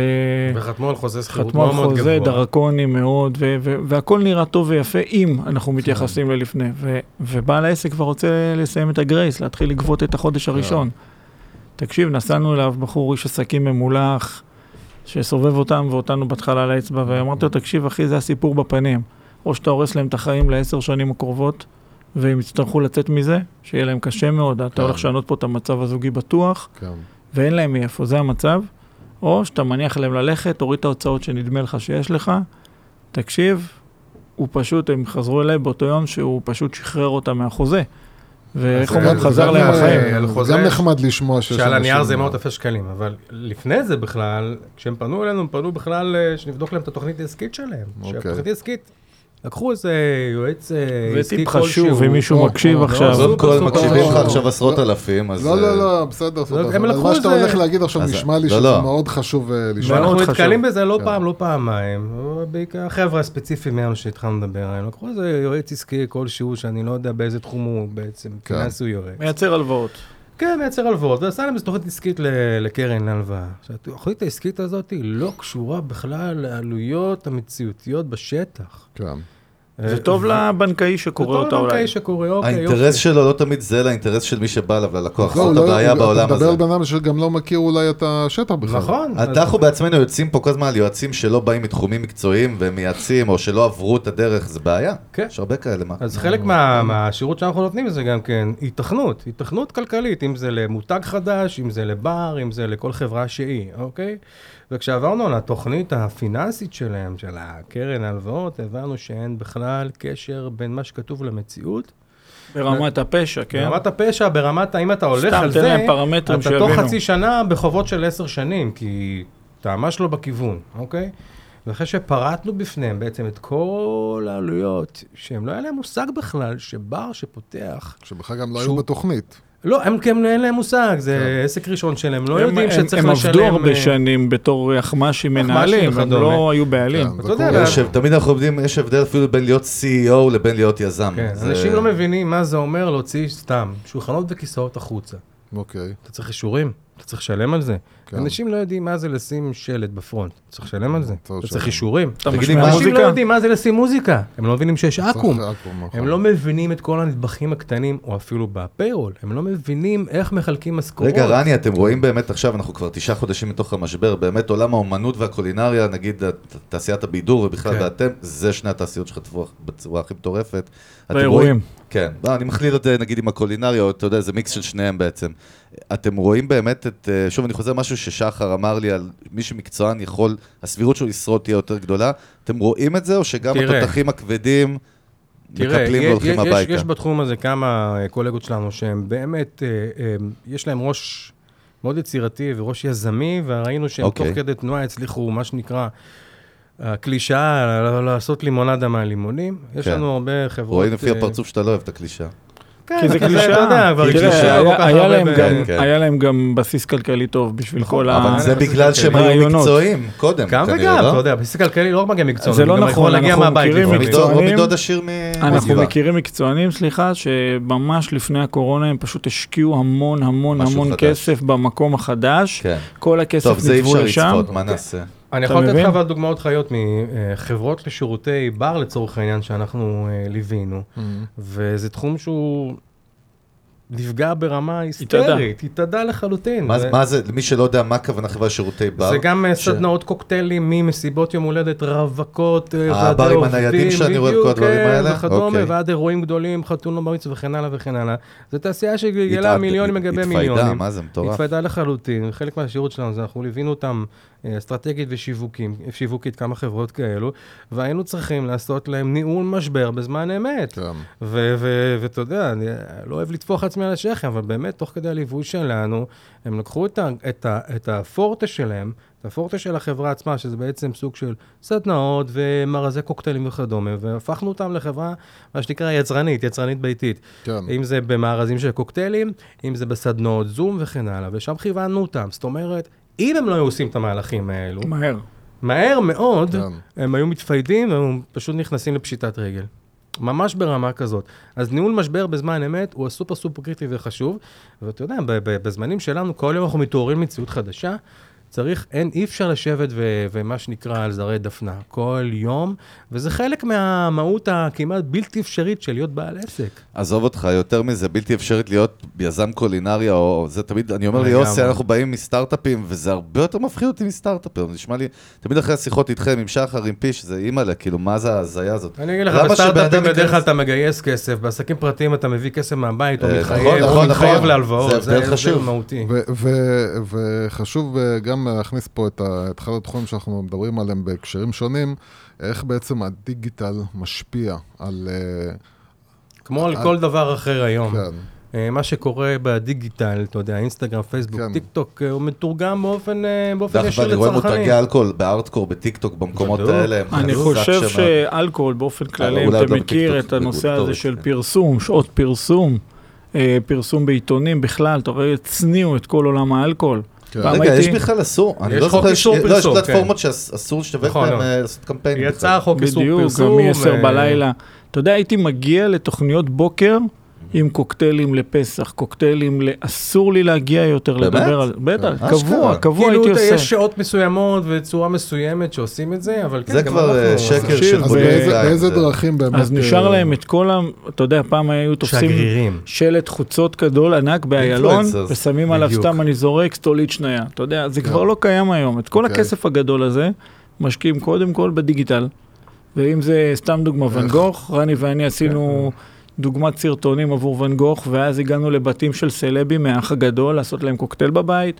וחתמו על חוזה שכירות חתמו על מאוד מאוד חוזה גבוה. דרקוני מאוד, ו- ו- והכל נראה טוב ויפה אם אנחנו מתייחסים ללפני. ו- ובעל העסק כבר רוצה לסיים את הגרייס, להתחיל לגבות את החודש הראשון. תקשיב, נסענו אליו בחור איש עסקים ממולח, שסובב אותם ואותנו בהתחלה על האצבע, ואמרתי לו, תקשיב אחי, זה הסיפור בפנים. או שאתה הורס להם את החיים לעשר שנים הקרובות, והם יצטרכו לצאת מזה, שיהיה להם קשה מאוד, אתה כן. הולך לשנות פה את המצב הזוגי בטוח, כן. ואין להם מאיפה, זה המצב. או שאתה מניח להם ללכת, תוריד את ההוצאות שנדמה לך שיש לך, תקשיב, הוא פשוט, הם חזרו אליי באותו יום שהוא פשוט שחרר אותם מהחוזה. ואיך אומרים, גם- חזר להם החיים. גם נחמד לשמוע שיש שעל הנייר זה מאות אלפי שקלים, אבל לפני זה בכלל, כשהם פנו אלינו, הם פנו בכלל אה, שנבדוק להם את התוכנית העסקית שלהם. אוקיי. שהתוכנית העסקית, לקחו איזה יועץ אה, עסקי וטיפ כלשהו. חשוב, אם מישהו או, מקשיב עכשיו. לא, קודם כל סופר, מקשיבים לך. עכשיו עשרות לא. אלפים, אז... לא, לא, אה, לא, בסדר, לקחו מה שאתה איזה- הולך להגיד עכשיו נשמע לי לא, שזה לא. מאוד חשוב אה, לשמוע. ואנחנו מאוד נתקלים. בזה לא כן. פעם, לא פעמיים. בעיקר החבר'ה הספציפיים מהם שהתחלנו לדבר עליהם. לקחו איזה יועץ עסקי כלשהו, שאני לא יודע באיזה תחום הוא בעצם, כן. פיננסי הוא יועץ. מייצר הלוואות. כן, מייצר הלוואות, ועשה להם איזו תוכנית עסקית לקרן להלוואה. עכשיו, התוכנית העסקית הזאת היא לא קשורה בכלל לעלויות המציאותיות בשטח. כן. זה טוב לבנקאי שקורא אותה זה טוב אולי. לבנקאי שקורא, אוקיי, יופי. האינטרס שלו לא תמיד זה לאינטרס של מי שבא אליו ללקוח, לא, זאת לא, הבעיה אתה בעולם הזה. מדבר על בן אדם שגם לא מכיר אולי את השטח בכלל. נכון. אנחנו בעצמנו יוצאים פה כל הזמן על יועצים שלא באים מתחומים מקצועיים והם מייעצים, או שלא עברו את הדרך, זה בעיה. כן. יש הרבה כאלה, מה? אז חלק מה- מהשירות שאנחנו נותנים זה גם כן היתכנות, היתכנות כלכלית, אם זה למותג חדש, אם זה לבר, אם זה לכל חברה שהיא, אוקיי? וכשעברנו על התוכנית הפיננסית שלהם, של הקרן ההלוואות, הבנו שאין בכלל קשר בין מה שכתוב למציאות. ברמת הפשע, כן? ברמת הפשע, ברמת האם אתה הולך על זה, אתה תוך שיבינו. חצי שנה בחובות של עשר שנים, כי אתה ממש לא בכיוון, אוקיי? ואחרי שפרטנו בפניהם בעצם את כל העלויות, שהם לא היה להם מושג בכלל שבר שפותח, שבכלל גם לא היו שהוא- בתוכנית. לא, הם כן אין להם מושג, זה עסק ראשון שלהם, לא הם- יודעים הם- שצריך הם לשלם... עבדו הרבה אה, שנים בתור אחמ"שים מנהלים, הם. לא היו בעלים. כן, אתה יודע. יש- תמיד אנחנו עובדים, יש הבדל אפילו בין להיות CEO לבין להיות יזם. כן, זה- אנשים לא מבינים מה זה אומר להוציא סתם שולחנות וכיסאות החוצה. אוקיי. אתה צריך אישורים, אתה צריך לשלם על זה. כן. אנשים לא יודעים מה זה לשים שלט בפרונט, אתה צריך לשלם על זה. אתה צריך. אישורים. אנשים לא? יודעים מה זה לשים מוזיקה, הם לא מבינים שיש אקו"ם. צריך אקו"ם, נכון. הם לא מבינים את כל הנדבכים הקטנים, או אפילו בפיירול, הם לא מבינים איך מחלקים משכורות. רגע, רני, אתם רואים באמת עכשיו, אנחנו כבר תשעה חודשים מתוך המשבר, באמת עולם האומנות והקולינריה, נגיד תעשיית הבידור ובכלל, כן. ואתם, זה שני התעשיות שחטפו בצורה הכי מטורפת. אתם באירועים. רואים- כן, לא, אני מכליל את זה נגיד עם הקולינריה, או אתה יודע, זה מיקס של שניהם בעצם. אתם רואים באמת את, אה, שוב אני חוזר משהו ששחר אמר לי על מי שמקצוען יכול, הסבירות שהוא ישרוד תהיה יותר גדולה. אתם רואים את זה, או שגם תראה. התותחים הכבדים תראה, מקפלים והולכים יש- הביתה? יש בתחום הזה כמה אה, קולגות שלנו שהם באמת, אה, יש להם ראש מאוד יצירתי וראש יזמי, וראינו שהם אוקיי. תוך כדי תנועה הצליחו, מה שנקרא, הקלישאה, לעשות לימונדה מהלימונים. יש כן. לנו הרבה חברות... רואים לפי הפרצוף שאתה לא אוהב את הקלישאה. כן, כי זה קלישאה. אתה יודע, כבר קלישאה כל כך הרבה גם- כן. היה להם גם בסיס כלכלי טוב בשביל נכון, כל ה... אבל זה בגלל זה שהם. היו. מקצועיים קודם, גם וגם, לא? אתה יודע, בסיס כלכלי לא רק מגיע מקצועני, זה לא נכון, אנחנו מכירים מקצוענים. אנחנו. מכירים מקצוענים, סליחה, שממש לפני הקורונה הם פשוט השקיעו המון המון המון. כסף במקום החדש. כן. כל הכסף טוב, זה אי אפשר לשם. לצפות, מה נעשה? אני יכול לתת? לך אבל דוגמאות חיות מחברות לשירותי בר לצורך העניין שאנחנו אה, ליווינו, Mhm. וזה תחום שהוא נפגע ברמה היסטרית, התאדה לחלוטין. מה, ו- מה זה, למי שלא יודע, מה הכוונה חברה שירותי בר? זה גם אה, ש- סדנאות קוקטיילים ממסיבות יום הולדת, רווקות, אה, ועדי הברים עובדים, הניידים שאני רואה, כל הדברים כן, האלה? וכדומה, אוקיי. ועד אירועים גדולים, חתונות בריץ וכן הלאה וכן הלאה. זו תעשייה שגלגלה מיליונים לגבי התפיידה, מיליונים. מה זה מטורף. התפיידה לחלוטין, וחלק מהשירות שלנו זה אנחנו ליווינו אותם אסטרטגית ושיווקים, שיווקית, כמה חברות כאלו, והיינו צריכים לעשות להם ניהול משבר בזמן אמת. כן. ואתה יודע, אני לא אוהב לטפוח עצמי על השכם, אבל באמת, תוך כדי הליווי שלנו, הם לקחו את, ה- את, ה- את הפורטה שלהם, את הפורטה של החברה עצמה, שזה בעצם סוג של סדנאות ומארזי קוקטיילים וכדומה, והפכנו אותם לחברה, מה שנקרא יצרנית, יצרנית ביתית. כן. אם זה במארזים של קוקטיילים, אם זה בסדנאות זום וכן הלאה, ושם כיוונו אותם. זאת אומרת, אם הם לא היו עושים את המהלכים האלו, מהר. מהר מאוד, כן. הם היו מתפיידים והם פשוט נכנסים לפשיטת רגל. ממש ברמה כזאת. אז ניהול משבר בזמן אמת הוא הסופר סופר קריטי וחשוב, ואתה יודע, בזמנים שלנו, כל יום אנחנו מתעוררים למציאות חדשה, צריך, אין, אי אפשר לשבת ו, ומה שנקרא על זרי דפנה, כל יום, וזה חלק מהמהות הכמעט בלתי אפשרית של להיות בעל עסק. עזוב אותך, יותר מזה, בלתי אפשרית להיות יזם קולינריה, או זה תמיד, אני אומר ליוסי. אנחנו באים מסטארט-אפים, וזה הרבה יותר מפחיד אותי מסטארט-אפים. זה נשמע לי, תמיד אחרי השיחות איתכם, עם שחר, עם פיש, זה אימא'לה, כאילו, מה זה ההזיה הזאת? אני אגיד לך, בסטארט-אפים בדרך כלל אתה מגייס כסף, בעסקים פרטיים אתה מביא כסף מהבית, או אה, מתחייב, נכון, או נכון, מתחייב נכון. להלוואות, זה הבדל חשוב. וחשוב אה, גם להכניס פה את, ה- את אחד התחומים שאנחנו מדברים עליהם בהקשרים שונים, איך בעצם הדיגיטל משפיע על... אה, כמו על כל דבר אחר היום. כן, אה, מה שקורה בדיגיטל, אתה יודע, אינסטגרם, פייסבוק, כן. טיק טוק, אה, הוא מתורגם באופן אה, באופן דרך ישיר אגב, אני רואה לצרכנים. מותגי אלכוהול בהארדקור, בטיקטוק, במקומות בדיוק. האלה. אני חושב. שאלכוהול באופן כללי, אם אולי אתה לא מכיר את הנושא הזה של כן. פרסום, שעות פרסום, אה, פרסום בעיתונים בכלל, אתה רואה, הצניעו את כל עולם האלכוהול. כן. רגע, יש בכלל אסור, אני לא זוכר, יש- לא, יש פלטפורמות שאסור לשווק נכון, להם לא. אה, לעשות קמפיינים. יצא. חוק איסור בדיוק, פרסום. גם מ-10 אה, בלילה. אתה יודע, הייתי מגיע לתוכניות בוקר עם קוקטיילים לפסח, קוקטיילים ל... אסור לי להגיע יותר באמת? לדבר על... בטח, אשכרה. קבוע, קבוע כאילו, הייתי אתה- עושה. יש שעות מסוימות וצורה מסוימת שעושים את זה, אבל כן, זה כבר, אה, שקר של אז באיזה, פוליטיקאים. באיזה זה- דרכים באמת... אז נשאר אה, להם את כל ה... אתה יודע, פעם היו תופסים שגרירים. שלט חוצות גדול ענק באיילון. ושמים עליו. סתם אני זורק סטולית שנייה. אתה יודע, זה כבר לא קיים היום. את כל אוקיי. הכסף הגדול הזה, משקיעים קודם כל בדיגיטל. ואם זה סתם דוגמה, ואן גוך, רני ואני עשינו דוגמת סרטונים עבור ואן גוך, ואז הגענו לבתים של סלבים מהאח הגדול, לעשות להם קוקטייל בבית,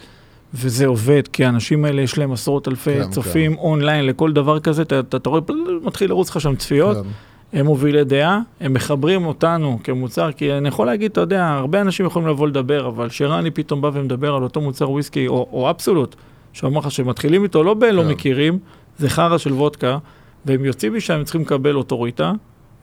וזה עובד, כי האנשים האלה יש להם עשרות אלפי כן, צופים אונליין לכל דבר כזה, אתה, אתה, אתה רואה, מתחיל לרוץ לך שם צפיות. כן. הם מובילי דעה, הם מחברים אותנו כמוצר, כי אני יכול להגיד, אתה יודע, הרבה אנשים יכולים לבוא לדבר, אבל שרני פתאום בא ומדבר על אותו מוצר וויסקי, או, או אבסולוט, שאומר לך שמתחילים איתו לא בלא כן. מכירים, זה חרא של וודקה, והם יוצאים משם, הם צריכים לקבל אוטוריטה,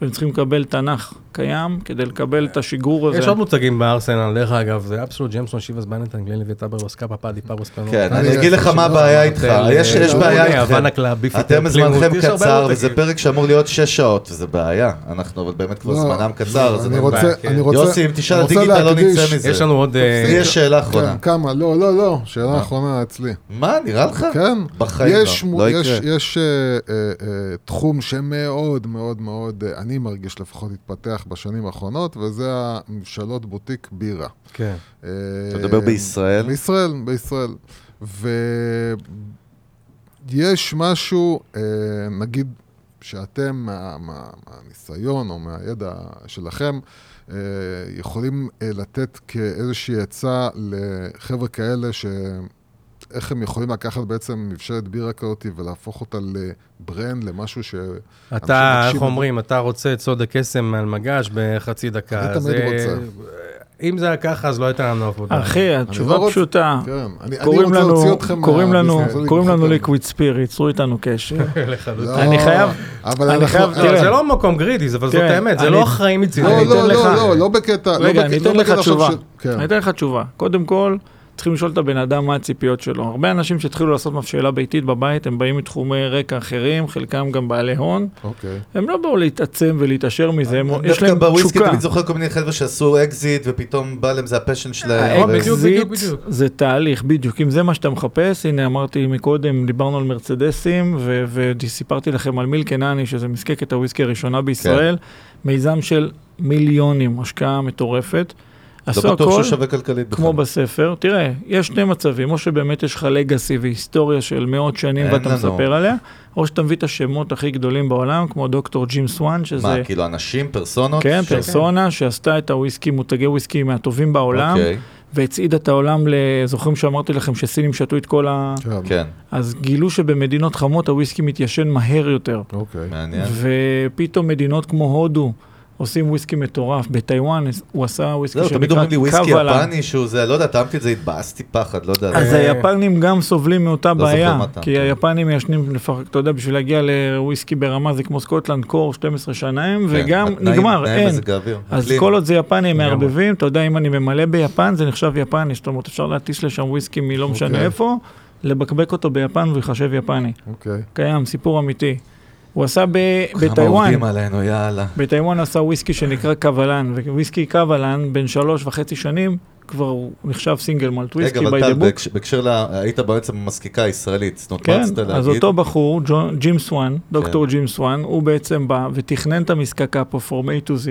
והם צריכים לקבל תנ"ך קיים, כדי לקבל את השגרור הזה. יש עוד מותגים בארסנל, דרך אגב, זה אבסולוט, ג'יימסון, שיבאס, בלנטיין, גלנליווט, אברלאור, סקאפה, פאדי, פאוורס, פרנו. כן, אני- אגיד לך מה הבעיה איתך, יש יש בעיה איתכם. קלאב, ביפיטר, אתם זמנכם קצר. וזה פרק שאמור להיות שש שעות, וזה בעיה. אנחנו, אבל באמת כבר לא, זמנם קצר, אז אני רוצה, בעיה. אני רוצה... יוסי, אם תשאל אני על רוצה דיגיטל לא נצא מזה. יש לנו עוד... אה, לי יש שאלה אחרונה. כן, כמה? לא, לא, לא, שאלה אחרונה אצלי. מה, נראה לך? כן, בחיים לא, לא יש, יקרה. יש אה, אה, אה, תחום שמאוד מאוד מאוד, אה, אני מרגיש לפחות התפתח בשנים האחרונות, וזה הממשלות בוטיק בירה. כן. אה, אתה מדבר בישראל? בישראל, בישראל. ויש משהו, אה, נגיד, שאתם, מה- מה- מהניסיון או מהידע שלכם, אה, יכולים לתת כאיזושהי עצה לחבר'ה כאלה איך הם יכולים לקחת בעצם מבשלת בירה כזאת ולהפוך אותה לברנד, למשהו ש... אתה, איך. אומרים, אתה רוצה את סוד הקסם על מגש בחצי דקה. אני תמיד רוצה. אם זה היה ככה, אז לא הייתה לנו עבודה. אחי, התשובה פשוטה. כן, קוראים רוצה לנו, להוציא אתכם קוראים לנו, קוראים לנו ליקוויד ספיריט, צרו איתנו קשר. לא, אני חייב- אבל אני אנחנו- חייב- תראה. זה לא מקום גרידי, זה- אבל זאת תראה, האמת, זה לא אחראי מצידי. לא, לא, לא, לא, לא בקטע, לא רגע, אני אתן לך תשובה. כן. אני אתן לך תשובה. קודם כל, צריכים לשאול את הבן אדם מה הציפיות שלו. הרבה אנשים שהתחילו לעשות מבשלה ביתית בבית, הם באים מתחומי רקע אחרים, חלקם גם בעלי הון. אוקיי. הם לא באו להתעצם ולהתעשר מזה, הם- יש דווקא להם בוויסקי תשוקה. תמיד זוכר כל מיני חבר'ה שעשו אקזיט, ופתאום בא להם, זה ה passion שלהם. אה, בדיוק, האקזיט בדיוק, בדיוק. זה תהליך, בדיוק. אם זה מה שאתה מחפש, הנה אמרתי מקודם, דיברנו על מרצדסים, ו- וסיפרתי לכם על מילקנני, שזה מזקקת הוויסקי הראשונה בישראל, מיזם של מיליונים, השקעה מטורפת. עשו לא בטוח הכל שהוא שווה כלכלית בכלל. כמו בספר. תראה, יש שני מצבים, או שבאמת יש לך לגאסי והיסטוריה של מאות שנים ואתה לנו. מספר עליה, או שאתה מביא את השמות הכי גדולים בעולם, כמו דוקטור ג'ים סואן, שזה... מה, כאילו אנשים, פרסונות? כן, ש- פרסונה שעשתה את הוויסקי, מותגי וויסקי מהטובים בעולם, אוקיי, והצעידה את העולם, ל- זוכרים שאמרתי לכם שסינים שתו את כל ה... כן, כן, אז גילו שבמדינות חמות הוויסקי מתיישן מהר יותר. אוקיי. מעניין. ופתאום מדינות כמו הודו עושים וויסקי מטורף. בטיוואן הוא עשה וויסקי תמיד שנקרא אומרים לי וויסקי קוואלן. יפני שהוא זה, לא יודע, טעמתי את זה, התבאסתי פחד, לא יודע. אז אה, היפנים גם סובלים מאותה בעיה. כי היפנים ישנים, אתה יודע, בשביל להגיע לוויסקי ברמה זה כמו סקוטלנד, קר, 12 שנה הם, וגם נגמר, אין. אז. כל עוד זה יפני הם. מערבבים, אתה יודע, אם אני ממלא ביפן זה נחשב יפני, זאת אומרת אפשר להטיס לשם וויסקי מלא משנה אוקיי. איפה, לבקבק אותו ביפן והוא ייחשב יפני. אוקיי. קיים, סיפור אמיתי. הוא עשה ב- כמה בטיוואן, עובדים עלינו, יאללה. בטיוואן עשה וויסקי שנקרא קוולן, וויסקי קוואלן, בן שלוש וחצי שנים, כבר הוא נחשב single malt whisky רגע, אבל by טל, the book. בהקש- בהקשר ל... היית בעצם במזקקה הישראלית, זאת אומרת, כן, רצית להגיד? אז אותו בחור, ג'ים סוואן, דוקטור כן. ג'ים סוואן, הוא בעצם בא ותכנן את המזקקה פה from A to Z.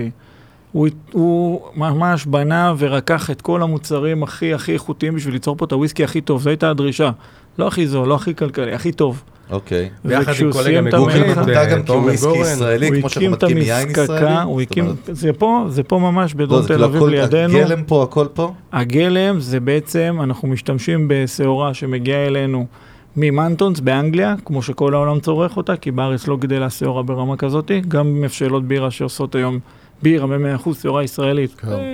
הוא, הוא ממש בנה ורקח את כל המוצרים הכי הכי איכותיים בשביל ליצור פה את הוויסקי הכי טוב, זו הייתה הדרישה. לא הכי זול, לא הכי כלכלי, הכי טוב. אוקיי. ביחד עם וכשהוא קולגה סיים את מגוגל, המלאכה- את, מותג גם כוויסקי. ישראלי, הוא כמו שאנחנו הקים את מתקים יין ישראלי. המזקקה, הוא הקים, זה פה, זה פה ממש לא, בדרום זה תל כאילו אביב לידינו. הגלם פה, הכל פה? הגלם זה בעצם, אנחנו משתמשים בשעורה שמגיעה אלינו ממנטונס באנגליה, כמו שכל העולם צורך אותה, כי בארץ לא גדלה שעורה ברמה כזאת, גם מבשלות בירה שעושות היום בירה ב-100% שעורה ישראלית. כן. אה,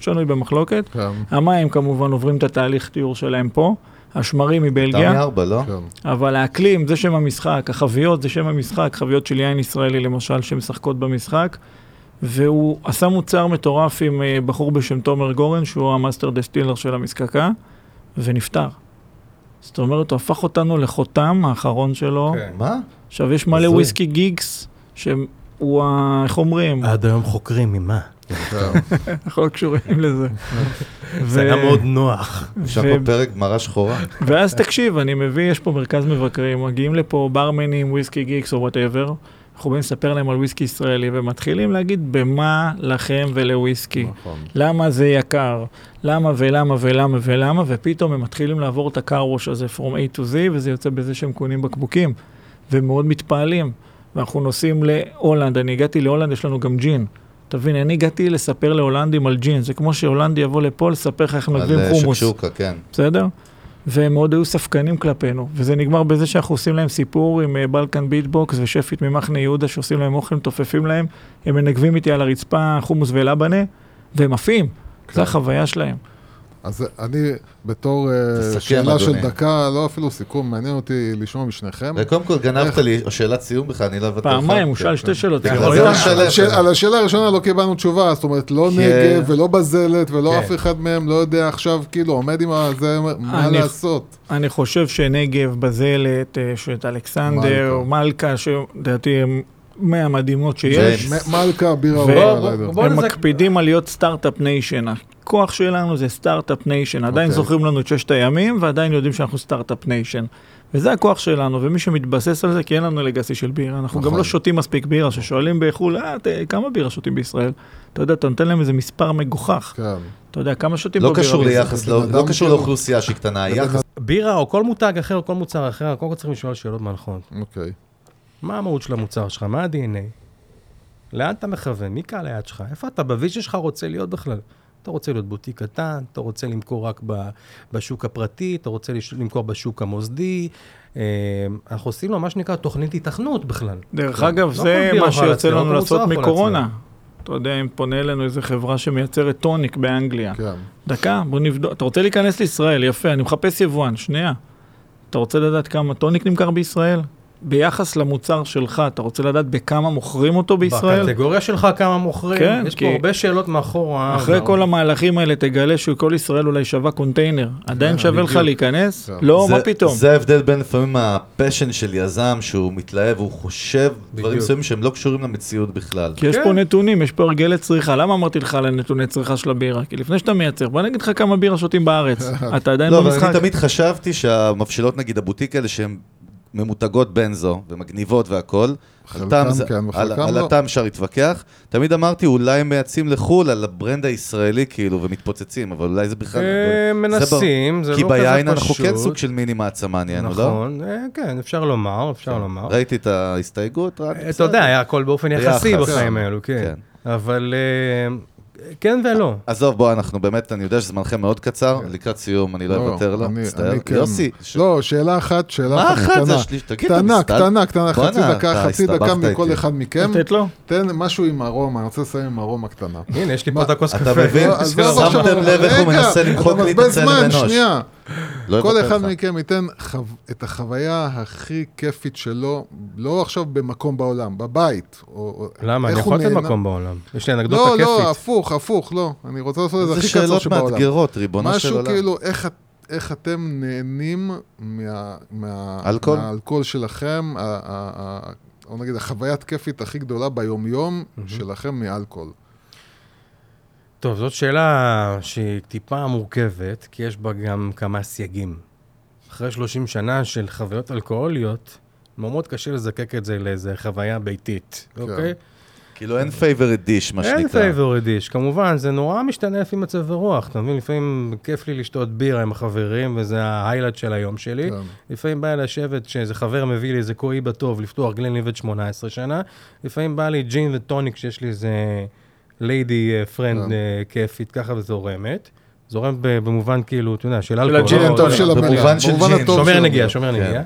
שנוי במחלוקת. כן, המים כמובן עוברים את התהליך טיהור שלהם פה, השמרים תמיד מבלגיה, ארבע, לא? כן. אבל האקלים זה שם המשחק, החביות זה שם המשחק, חביות של יין ישראלי למשל שמשחקות במשחק. והוא עשה מוצר מטורף עם אה, בחור בשם תומר גורן, שהוא ה master distiller של המזקקה, ונפטר. זאת אומרת, הוא הפך אותנו לחותם האחרון שלו. כן. מה? עכשיו, יש מלא. whisky geeks, שהוא, ה- איך אומרים, עד היום חוקרים ממה. כן. אנחנו לא קשורים לזה. זה היה מאוד נוח. אפשר פה פרק גמרא שחורה? ואז תקשיב, אני מביא, יש פה מרכז מבקרים, מגיעים לפה ברמנים, whisky geeks או whatever, אנחנו באים לספר להם על וויסקי ישראלי, ומתחילים להגיד במה לכם ולוויסקי. נכון. למה זה יקר, למה ולמה ולמה ולמה, ופתאום הם מתחילים לעבור את הקרוואש הזה from A to Z, וזה יוצא בזה שהם קונים בקבוקים, ומאוד מתפעלים. ואנחנו נוסעים להולנד, אני הגעתי להולנד, יש לנו גם ג'ין. תבין, אני הגעתי לספר להולנדים על ג'ין, זה כמו שהולנדי יבוא לפה לספר לך איך על מנגבים אה, חומוס. שקשוקה, כן. בסדר? והם מאוד היו ספקנים כלפינו, וזה נגמר בזה שאנחנו עושים להם סיפור עם אה, בלקן ביטבוקס ושפית ממחנה יהודה שעושים להם אוכל, מתופפים להם, הם מנגבים איתי על הרצפה חומוס ולבנה, והם עפים, כן. זו החוויה שלהם. אז אני, בתור אה, תסכם, שאלה של אדוני. דקה, לא אפילו סיכום, מעניין אותי לשמוע משניכם. וקודם כל גנבת איך? לי, שאלת סיום בכלל, אני לא לך. פעמיים, הוא כן, שאל כן. שתי שאלות. זה זה היה- שואל. על השאל- על השאלה הראשונה לא קיבלנו תשובה, זאת אומרת, לא כי- נגב ולא בזלת ולא כן. אף אחד מהם לא יודע עכשיו, כאילו, עומד עם הזה, מה אני- לעשות. אני חושב שנגב, בזלת, אה, שאת אלכסנדר, מלכה, שלדעתי הם מהמדהימות שיש. מלכה, בירה ו- אוהבה, בוא- יודע. בוא הם מקפידים על להיות start-up nation. הכוח שלנו זה start-up nation. עדיין אוקיי. זוכרים לנו את ששת הימים, ועדיין יודעים שאנחנו start-up nation. וזה הכוח שלנו, ומי שמתבסס על זה, כי אין לנו legacy של בירה. אנחנו גם נכון. לא שותים מספיק בירה, ששואלים בחו"ל, אה, ת- כמה בירה שותים בישראל? אתה יודע, אתה נותן להם איזה מספר מגוחך. כן. אתה יודע, כמה שותים לא פה בירה קשור? ליחס, לא לא קשור כאילו- לאוכלוסייה שהיא קטנה, היחס. בירה או כל מותג אחר או כל מוצר אחר, קודם כל צריכים לשאול שאלות מנחות. אוקיי. מה המהות של המוצר שלך? מה ה-DNA? לאן אתה מכוון? מי קהל היעד שלך? איפה אתה ב vision שלך רוצה להיות בכלל? אתה רוצה להיות בוטיק קטן, אתה רוצה למכור רק בשוק הפרטי, אתה רוצה למכור בשוק המוסדי. אה, אנחנו עושים לו מה שנקרא תוכנית היתכנות בכלל. דרך לא- אגב, לא זה מה שיוצא לנו לעשות מקורונה. אתה יודע, אם פונה אלינו איזה חברה שמייצרת טוניק באנגליה. כן. דקה, בוא נבדוק. אתה רוצה להיכנס לישראל, יפה, אני מחפש יבואן, שנייה. אתה רוצה לדעת כמה טוניק נמכר בישראל? ביחס למוצר שלך, אתה רוצה לדעת בכמה מוכרים אותו בישראל? בקטגוריה שלך כמה מוכרים, כן, יש כי- פה הרבה שאלות מאחורה. אחרי אבל- כל המהלכים האלה תגלה שכל ישראל אולי שווה קונטיינר. עדיין כן, שווה לך. להיכנס? כן. לא, זה- מה פתאום? זה ההבדל בין לפעמים ה passion של יזם, שהוא מתלהב, הוא חושב דברים. מסוימים שהם לא קשורים למציאות בכלל. כי יש כן. פה נתונים, יש פה הרגלי צריכה. למה אמרתי לך על הנתוני צריכה של הבירה? כי לפני שאתה מייצר, בוא נגיד לך כמה בירה שותים בארץ. אתה עדיין לא, אבל במשחק. אני תמיד חשבתי שהמבשלות, נגיד הבוטיק האלה, שהן ממותגות בנזו ומגניבות והכול. חלקם על זה- כן על- וחלקם על לא. הטעם אפשר להתווכח. תמיד אמרתי, אולי הם מייצאים לחו"ל על ה brand הישראלי כאילו ומתפוצצים, אבל אולי זה בכלל... אה, זה מנסים, זה לא כי כזה ביין אנחנו פשוט. כן סוג של מיני מעצמה נהיינו, לא? נכון, אה, כן, אפשר לומר, אפשר לומר. ראיתי את ההסתייגות, רק אתה יודע, היה הכל באופן יחסי בחיים כן. האלו, כן. כן. אבל אה, כן ולא. עזוב, בוא, אנחנו באמת, אני יודע שזמנכם מאוד קצר, לקראת סיום, אני לא אוותר לו, מצטער. כן. יוסי, לא, שאלה אחת, שאלה מה אחת אחת? קטנה. תגיד, אתה קטנה, קטנה, קטנה, חצי דקה, אתה חצי דקה מכל. אחד מכם. לתת לו? תן משהו עם ארומה, אני רוצה לסיים עם ארומה קטנה. הנה, יש לי פה מה, את הכוס אתה קפה. מבין? לא, שמתם לב איך הוא מנסה למחוק לי את אתה הצלם אנוש. שנייה. לא כל אחד. מכם ייתן. את החוויה הכי כיפית שלו, לא עכשיו במקום בעולם, בבית. למה? אני יכול לתת מקום בעולם. יש לי אנקדוטה לא, כיפית. לא, הפוך, הפוך, לא. אני רוצה לעשות את זה זה הכי קצר שאלות שבעולם. מאתגרות, ריבונו של משהו עולם. כאילו, איך, איך אתם נהנים מה, מה, אלכוהול? מהאלכוהול שלכם, ה- ה- ה- או נגיד החוויית כיפית הכי גדולה ביומיום שלכם מאלכוהול. טוב, זאת שאלה שהיא טיפה מורכבת, כי יש בה גם כמה סייגים. אחרי 30 שנה של חוויות אלכוהוליות, מאוד קשה לזקק את זה לאיזה חוויה ביתית, אוקיי? כאילו אין favorite dish, מה אין שנקרא. favorite dish, כמובן, זה נורא משתנה לפי מצב הרוח, אתה מבין? לפעמים כיף לי לשתות בירה עם החברים, וזה ה highlight של היום שלי. כן. לפעמים בא לי לשבת, שאיזה חבר מביא לי איזה Cohiba טוב, לפתוח Glenlivet 18 שנה. לפעמים בא לי ג'ין וטוניק, שיש לי איזה lady friend כן. כיפית, ככה וזורמת. זורמת ב- במובן כאילו, אתה יודע, של של אלכוהול. הג'ין לא- הטוב טוב לא- של המליאה. במובן של ג'ין. שומר של נגיעה. שומר כן. נגיעה.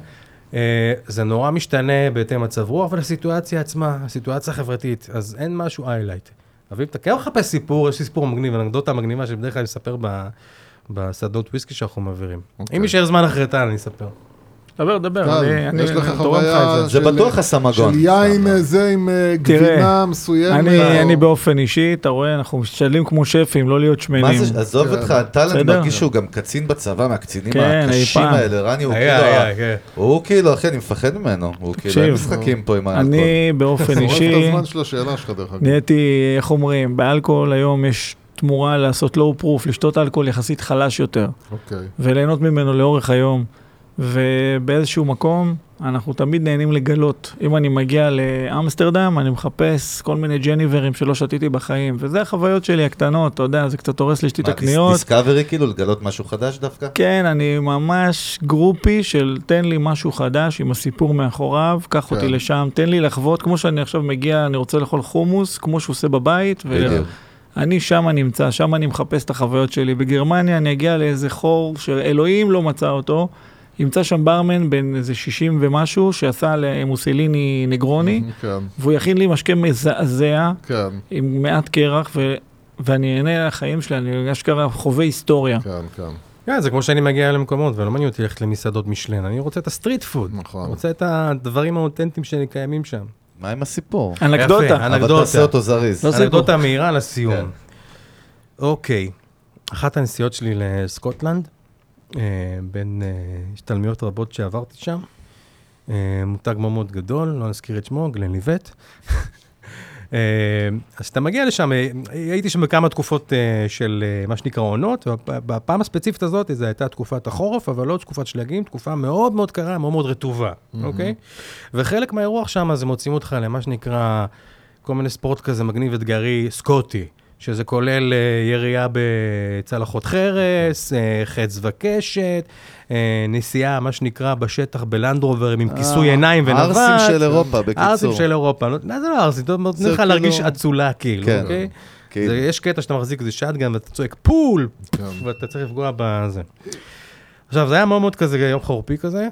אה, זה נורא משתנה בהתאם מצב רוח ולסיטואציה עצמה, הסיטואציה החברתית, אז אין משהו highlight. אבל אם אתה כן מחפש סיפור, יש לי סיפור מגניב, אנקדוטה מגניבה שבדרך כלל אני אספר בסדנאות וויסקי שאנחנו מעבירים. אוקיי. אם יישאר זמן אחרי טל, אני אספר. דבר, דבר, אני- תורם לך את חוויה זה. זה של- בטוח הסמגון. של יין זה עם אה, גבינה מסוימת. אני, או- אני באופן אישי, אתה רואה, אנחנו משתדלים כמו שפים, לא להיות מה שמנים. זה, עזוב. אותך, טל, אני. מרגיש שהוא גם קצין בצבא, מהקצינים כן, הקשים. האלה, רני הוא כאילו, כן. הוא כאילו, אחי, אני מפחד ממנו, הוא כאילו, אין משחקים פה עם האלכוהול. אני באופן אישי. נהייתי, איך אומרים, באלכוהול היום יש תמורה לעשות לואו פרוף, לשתות אלכוהול יחסית חלש יותר, אוקיי. וליהנות ממנו לאורך היום. ובאיזשהו מקום, אנחנו תמיד נהנים לגלות. אם אני מגיע לאמסטרדם, אני מחפש כל מיני ג'ניברים שלא שתיתי בחיים, וזה החוויות שלי הקטנות, אתה יודע, זה קצת הורס לי שתי את מה, הקניות. דיסקאברי כאילו, לגלות משהו חדש דווקא? כן, אני ממש גרופי של תן לי משהו חדש עם הסיפור מאחוריו, קח כן. אותי לשם, תן לי לחוות, כמו שאני עכשיו מגיע, אני רוצה לאכול חומוס, כמו שהוא עושה בבית, בדיוק. ואני שם נמצא, שם אני מחפש את החוויות שלי. בגרמניה אני אגיע לאיזה חור שאלוהים לא מצא אותו, ימצא שם ברמן בן איזה 60 ומשהו, שעשה למוסליני נגרוני, כן, והוא יכין לי משקה מזעזע, כן, עם מעט קרח, ו... ואני אהנה לחיים שלי, אני אשכרה חווה היסטוריה. כן, כן. כן, זה כמו שאני מגיע למקומות, ולא מעניין אותי ללכת למסעדות מישלן, אני רוצה את ה street food. נכון. אני רוצה את הדברים האותנטיים שקיימים שם. מה עם הסיפור? אנקדוטה. יפה, אבל אנקדוטה. תעשה אותו זריז. לא סיפור. אנקדוטה מהירה לסיום. כן. אוקיי, אחת הנסיעות שלי לסקוטלנד, בין אה, השתלמויות רבות שעברתי שם, אה, מותג מאוד מאוד גדול, לא נזכיר את שמו, גלנליבט. אה, אז אתה מגיע לשם, אה, הייתי שם בכמה תקופות אה, של אה, מה שנקרא עונות, ובפעם הספציפית הזאת זו הייתה תקופת החורף, אבל לא תקופת שלגים, תקופה מאוד מאוד קרה, מאוד מאוד רטובה, אוקיי? וחלק מהאירוח שם, זה מוצאים אותך למה שנקרא כל מיני ספורט כזה מגניב אתגרי סקוטי, שזה כולל אה, ירייה בצלחות חרס, אה, חץ וקשת, אה, נסיעה, מה שנקרא, בשטח בלנדרוברים עם כיסוי עיניים ונווט. הערסים של אירופה, בקיצור. הערסים של אירופה. לא- מה זה לא הערסים? אתה נותן לך כאילו- להרגיש אצולה, כאילו, כן. אוקיי? כאילו. זה- יש קטע שאתה מחזיק איזה שטגן ואתה צועק פול, כן. ואתה צריך לפגוע בזה. עכשיו, זה היה מאוד מאוד כזה יום חורפי כזה.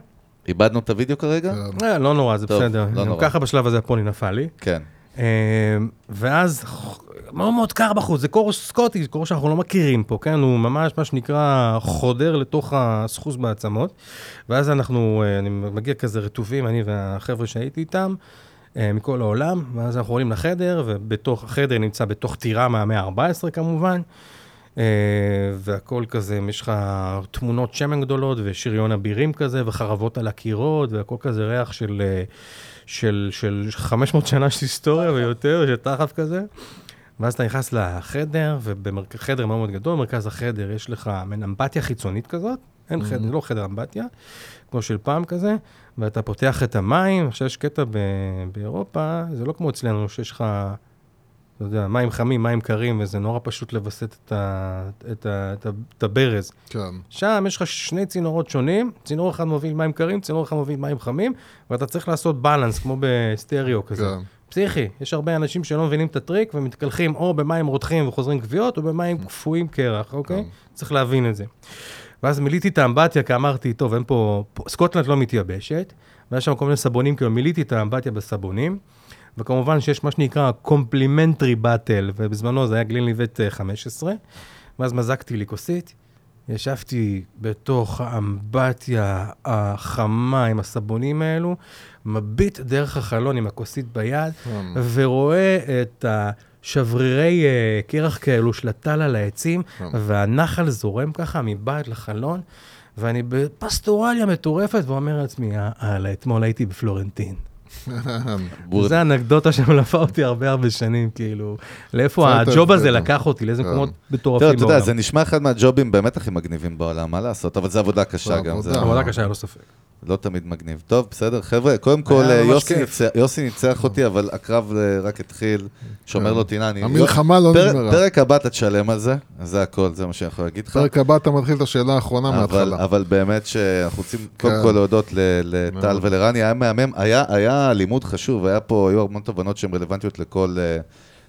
איבדנו את הוידאו כרגע? כן. לא נורא, זה בסדר. לא גם נורא. ככה בשלב הזה הפוני נפל לי. כן. אה, ואז מאוד מאוד קר בחוץ, זה קור סקוטי, זה קור שאנחנו לא מכירים פה, כן? הוא ממש, מה שנקרא, חודר לתוך הסחוס בעצמות. ואז אנחנו, אה, אני מגיע כזה רטובים, אני והחבר'ה שהייתי איתם, אה, מכל העולם, ואז אנחנו עולים לחדר, ובתוך, החדר נמצא בתוך טירה מהמאה ה-14 כמובן. אה, והכל כזה, יש לך תמונות שמן גדולות ושריון אבירים כזה, וחרבות על הקירות, והכל כזה ריח של, של, של 500 שנה של היסטוריה ויותר, של תחף כזה. ואז אתה נכנס לחדר, ובחדר מאוד מאוד גדול, במרכז החדר יש לך מעין אמבטיה חיצונית כזאת, אין חדר, לא חדר אמבטיה, כמו של פעם כזה, ואתה פותח את המים, עכשיו יש קטע ב- באירופה, זה לא כמו אצלנו שיש לך, אתה יודע, מים חמים, מים קרים, וזה נורא פשוט לווסת את, ה, את, ה, את, ה, את הברז. כן. שם יש לך שני צינורות שונים, צינור אחד מוביל מים קרים, צינור אחד מוביל מים חמים, ואתה צריך לעשות balance, כמו בסטריאו כזה. כן. פסיכי, יש הרבה אנשים שלא מבינים את הטריק ומתקלחים או במים רותחים וחוזרים כוויות, או במים קפואים קרח, אוקיי? צריך להבין את זה. ואז מילאתי את האמבטיה, כי אמרתי, טוב, אין. פה- סקוטלנד לא מתייבשת, והיה שם כל מיני סבונים, כאילו מילאתי את האמבטיה בסבונים, וכמובן שיש מה שנקרא complimentary bottle, ובזמנו זה היה Glenlivet אה, 15, ואז מזגתי לי כוסית, ישבתי בתוך האמבטיה החמה עם הסבונים האלו, מביט דרך החלון עם הכוסית ביד, כן. ורואה את השברירי אה, קרח כאלו של הטל על העצים, כן. והנחל זורם ככה מבעד לחלון, ואני בפסטורליה מטורפת, ואומר לעצמי, הלאה, אתמול הייתי בפלורנטין. זו אנקדוטה שמלווה אותי הרבה הרבה שנים, כאילו, לאיפה הג'וב הזה. לקח אותי, לאיזה כן. מקומות מטורפים אתה יודע, בעולם. זה נשמע אחד מהג'ובים באמת הכי מגניבים בעולם, מה לעשות? אבל זה עבודה קשה זה גם, עבודה. זה עבודה קשה, לא ספק. לא תמיד מגניב. טוב, בסדר, חבר'ה, קודם כל, יוסי. ניצח- יוסי ניצח אותי, אבל הקרב אה, רק התחיל. שומר כן. לו טינה. המלחמה לא פרק- נגמרה. פרק הבא אתה תשלם על זה, זה הכל, זה מה שאני יכול להגיד לך. פרק הבא אתה מתחיל את השאלה האחרונה מההתחלה. אבל באמת שאנחנו רוצים קודם כן. כל להודות לטל. ולרני, היה מהמם, היה, היה לימוד חשוב, היה פה, היו המון תובנות שהן רלוונטיות לכל, אה,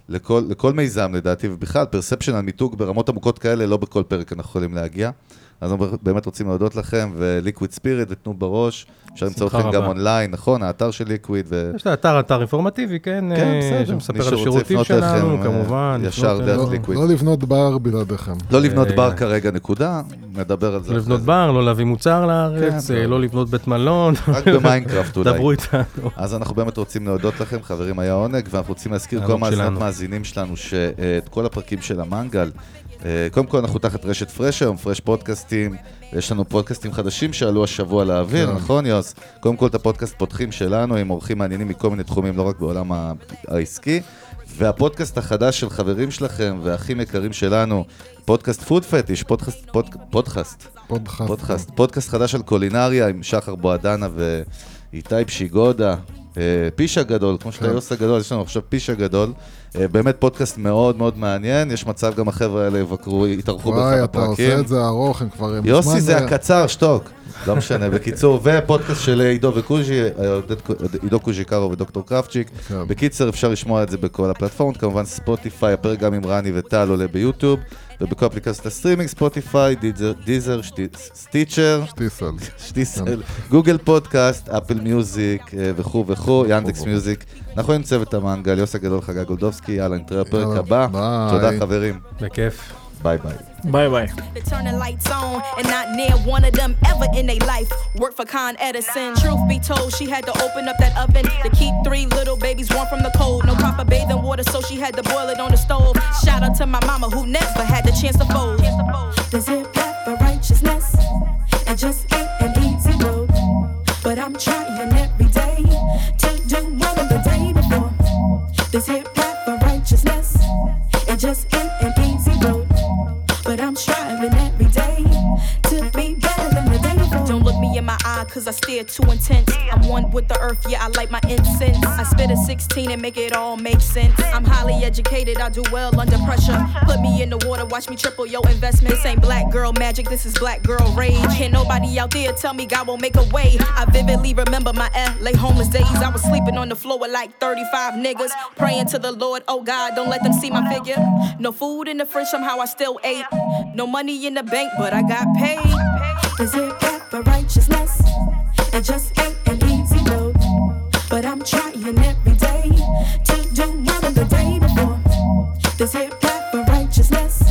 לכל, לכל מיזם לדעתי, ובכלל, perception על מיתוג ברמות עמוקות כאלה, לא בכל פרק אנחנו יכולים להגיע. אז אנחנו באמת רוצים להודות לכם, ו Liquid Spirit ותנו בראש, אפשר למצוא אתכם גם. אונליין, נכון? האתר של Liquid, ו... יש את האתר, אתר אינפורמטיבי, כן? כן, אה, בסדר. שמספר על השירותים שלנו, אליכם, אה, כמובן. ישר דרך. לא- Liquid. לא לבנות בר בלעדיכם. לא לבנות אה, בר כרגע, נקודה, נדבר על זה לא לבנות. בר, לא להביא מוצר לארץ, כן. אה, לא לבנות בית מלון. רק במיינקראפט אולי. דברו איתנו. אז אנחנו באמת רוצים להודות לכם, חברים, היה עונג, ואנחנו רוצים להזכיר כל שלנו. מאזינים שלנו שאת כל הפרקים של המנגל, קודם כל אנחנו תחת רשת פרש היום, פרש פודקאסטים, יש לנו פודקאסטים חדשים שעלו השבוע לאוויר, כן. נכון יוס? קודם כל את הפודקאסט פותחים שלנו עם אורחים מעניינים מכל מיני תחומים, לא רק בעולם העסקי. והפודקאסט החדש של חברים שלכם והאחים יקרים שלנו, פודקאסט פוד פטיש, פודקאסט, פוד, פודקאסט, פודקאסט. פודקאסט, פודקאסט חדש על קולינריה עם שחר בועדנה ואיתי פשיגודה, אה, פישה גדול, כמו שאתה כן. יוסי גדול, יש לנו עכשיו פישה גדול. אה, באמת פודקאסט מאוד מאוד מעניין, יש מצב גם החבר'ה האלה יבקרו, יתארחו באחד וואי, אתה עושה הפרקים. את זה ארוך, הם כבר... יוסי זה אה, הקצר, שתוק. לא משנה, בקיצור, ופודקאסט של עידו וקוז'י, עידו קוז'יקרו ודוקטור קרפצ'יק. כן. בקיצר, אפשר לשמוע את זה בכל הפלטפורמות, כמובן ספוטיפיי, הפרק גם עם רני וטל עולה ביוטיוב, ובכל אפליקציות הסטרימינג, ספוטיפיי, דיזר- דיזר, שטי- סטיצ'ר, שטיסל. שטיסל, גוגל פודקאסט, אפל מיוזיק אה, וכו' וכו', ינדקס מיוזיק. אנחנו עם צוות המנגל, יוסי הגדול, חגי גולדובסקי, יאללה, נתראה בפרק הבא. תודה חברים, בכיף. Bye bye. Bye bye. Lights on and not near one of them ever in their life. Work for Con Edison. Truth be told, she had to open up that oven to keep three little babies warm from the cold. No proper bathing water, so she had to boil it on the stove. Shout out to my mama who never had the chance to fold. Does it for righteousness? It just ain't an easy road. But I'm trying every day to do the day before. For righteousness. It just ain't an easy driving every day. Cause I stare too intense. I'm one with the earth, yeah, I light my incense. I spit a 16 and make it all make sense. I'm highly educated, I do well under pressure. Put me in the water, watch me triple your investment. This ain't black girl magic, this is black girl rage. Can't nobody out there tell me God won't make a way. I vividly remember my LA homeless days. I was sleeping on the floor with like 35 niggas. Praying to the Lord, oh God, don't let them see my figure. No food in the fridge, somehow I still ate. No money in the bank, but I got paid. A path for righteousness. It just ain't an easy road. But I'm trying every day to do more than the day before. This here path for righteousness.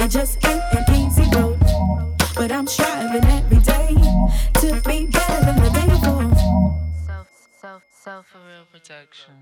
It just ain't an easy road. But I'm striving every day to be better than the day before. self, self, self for real protection.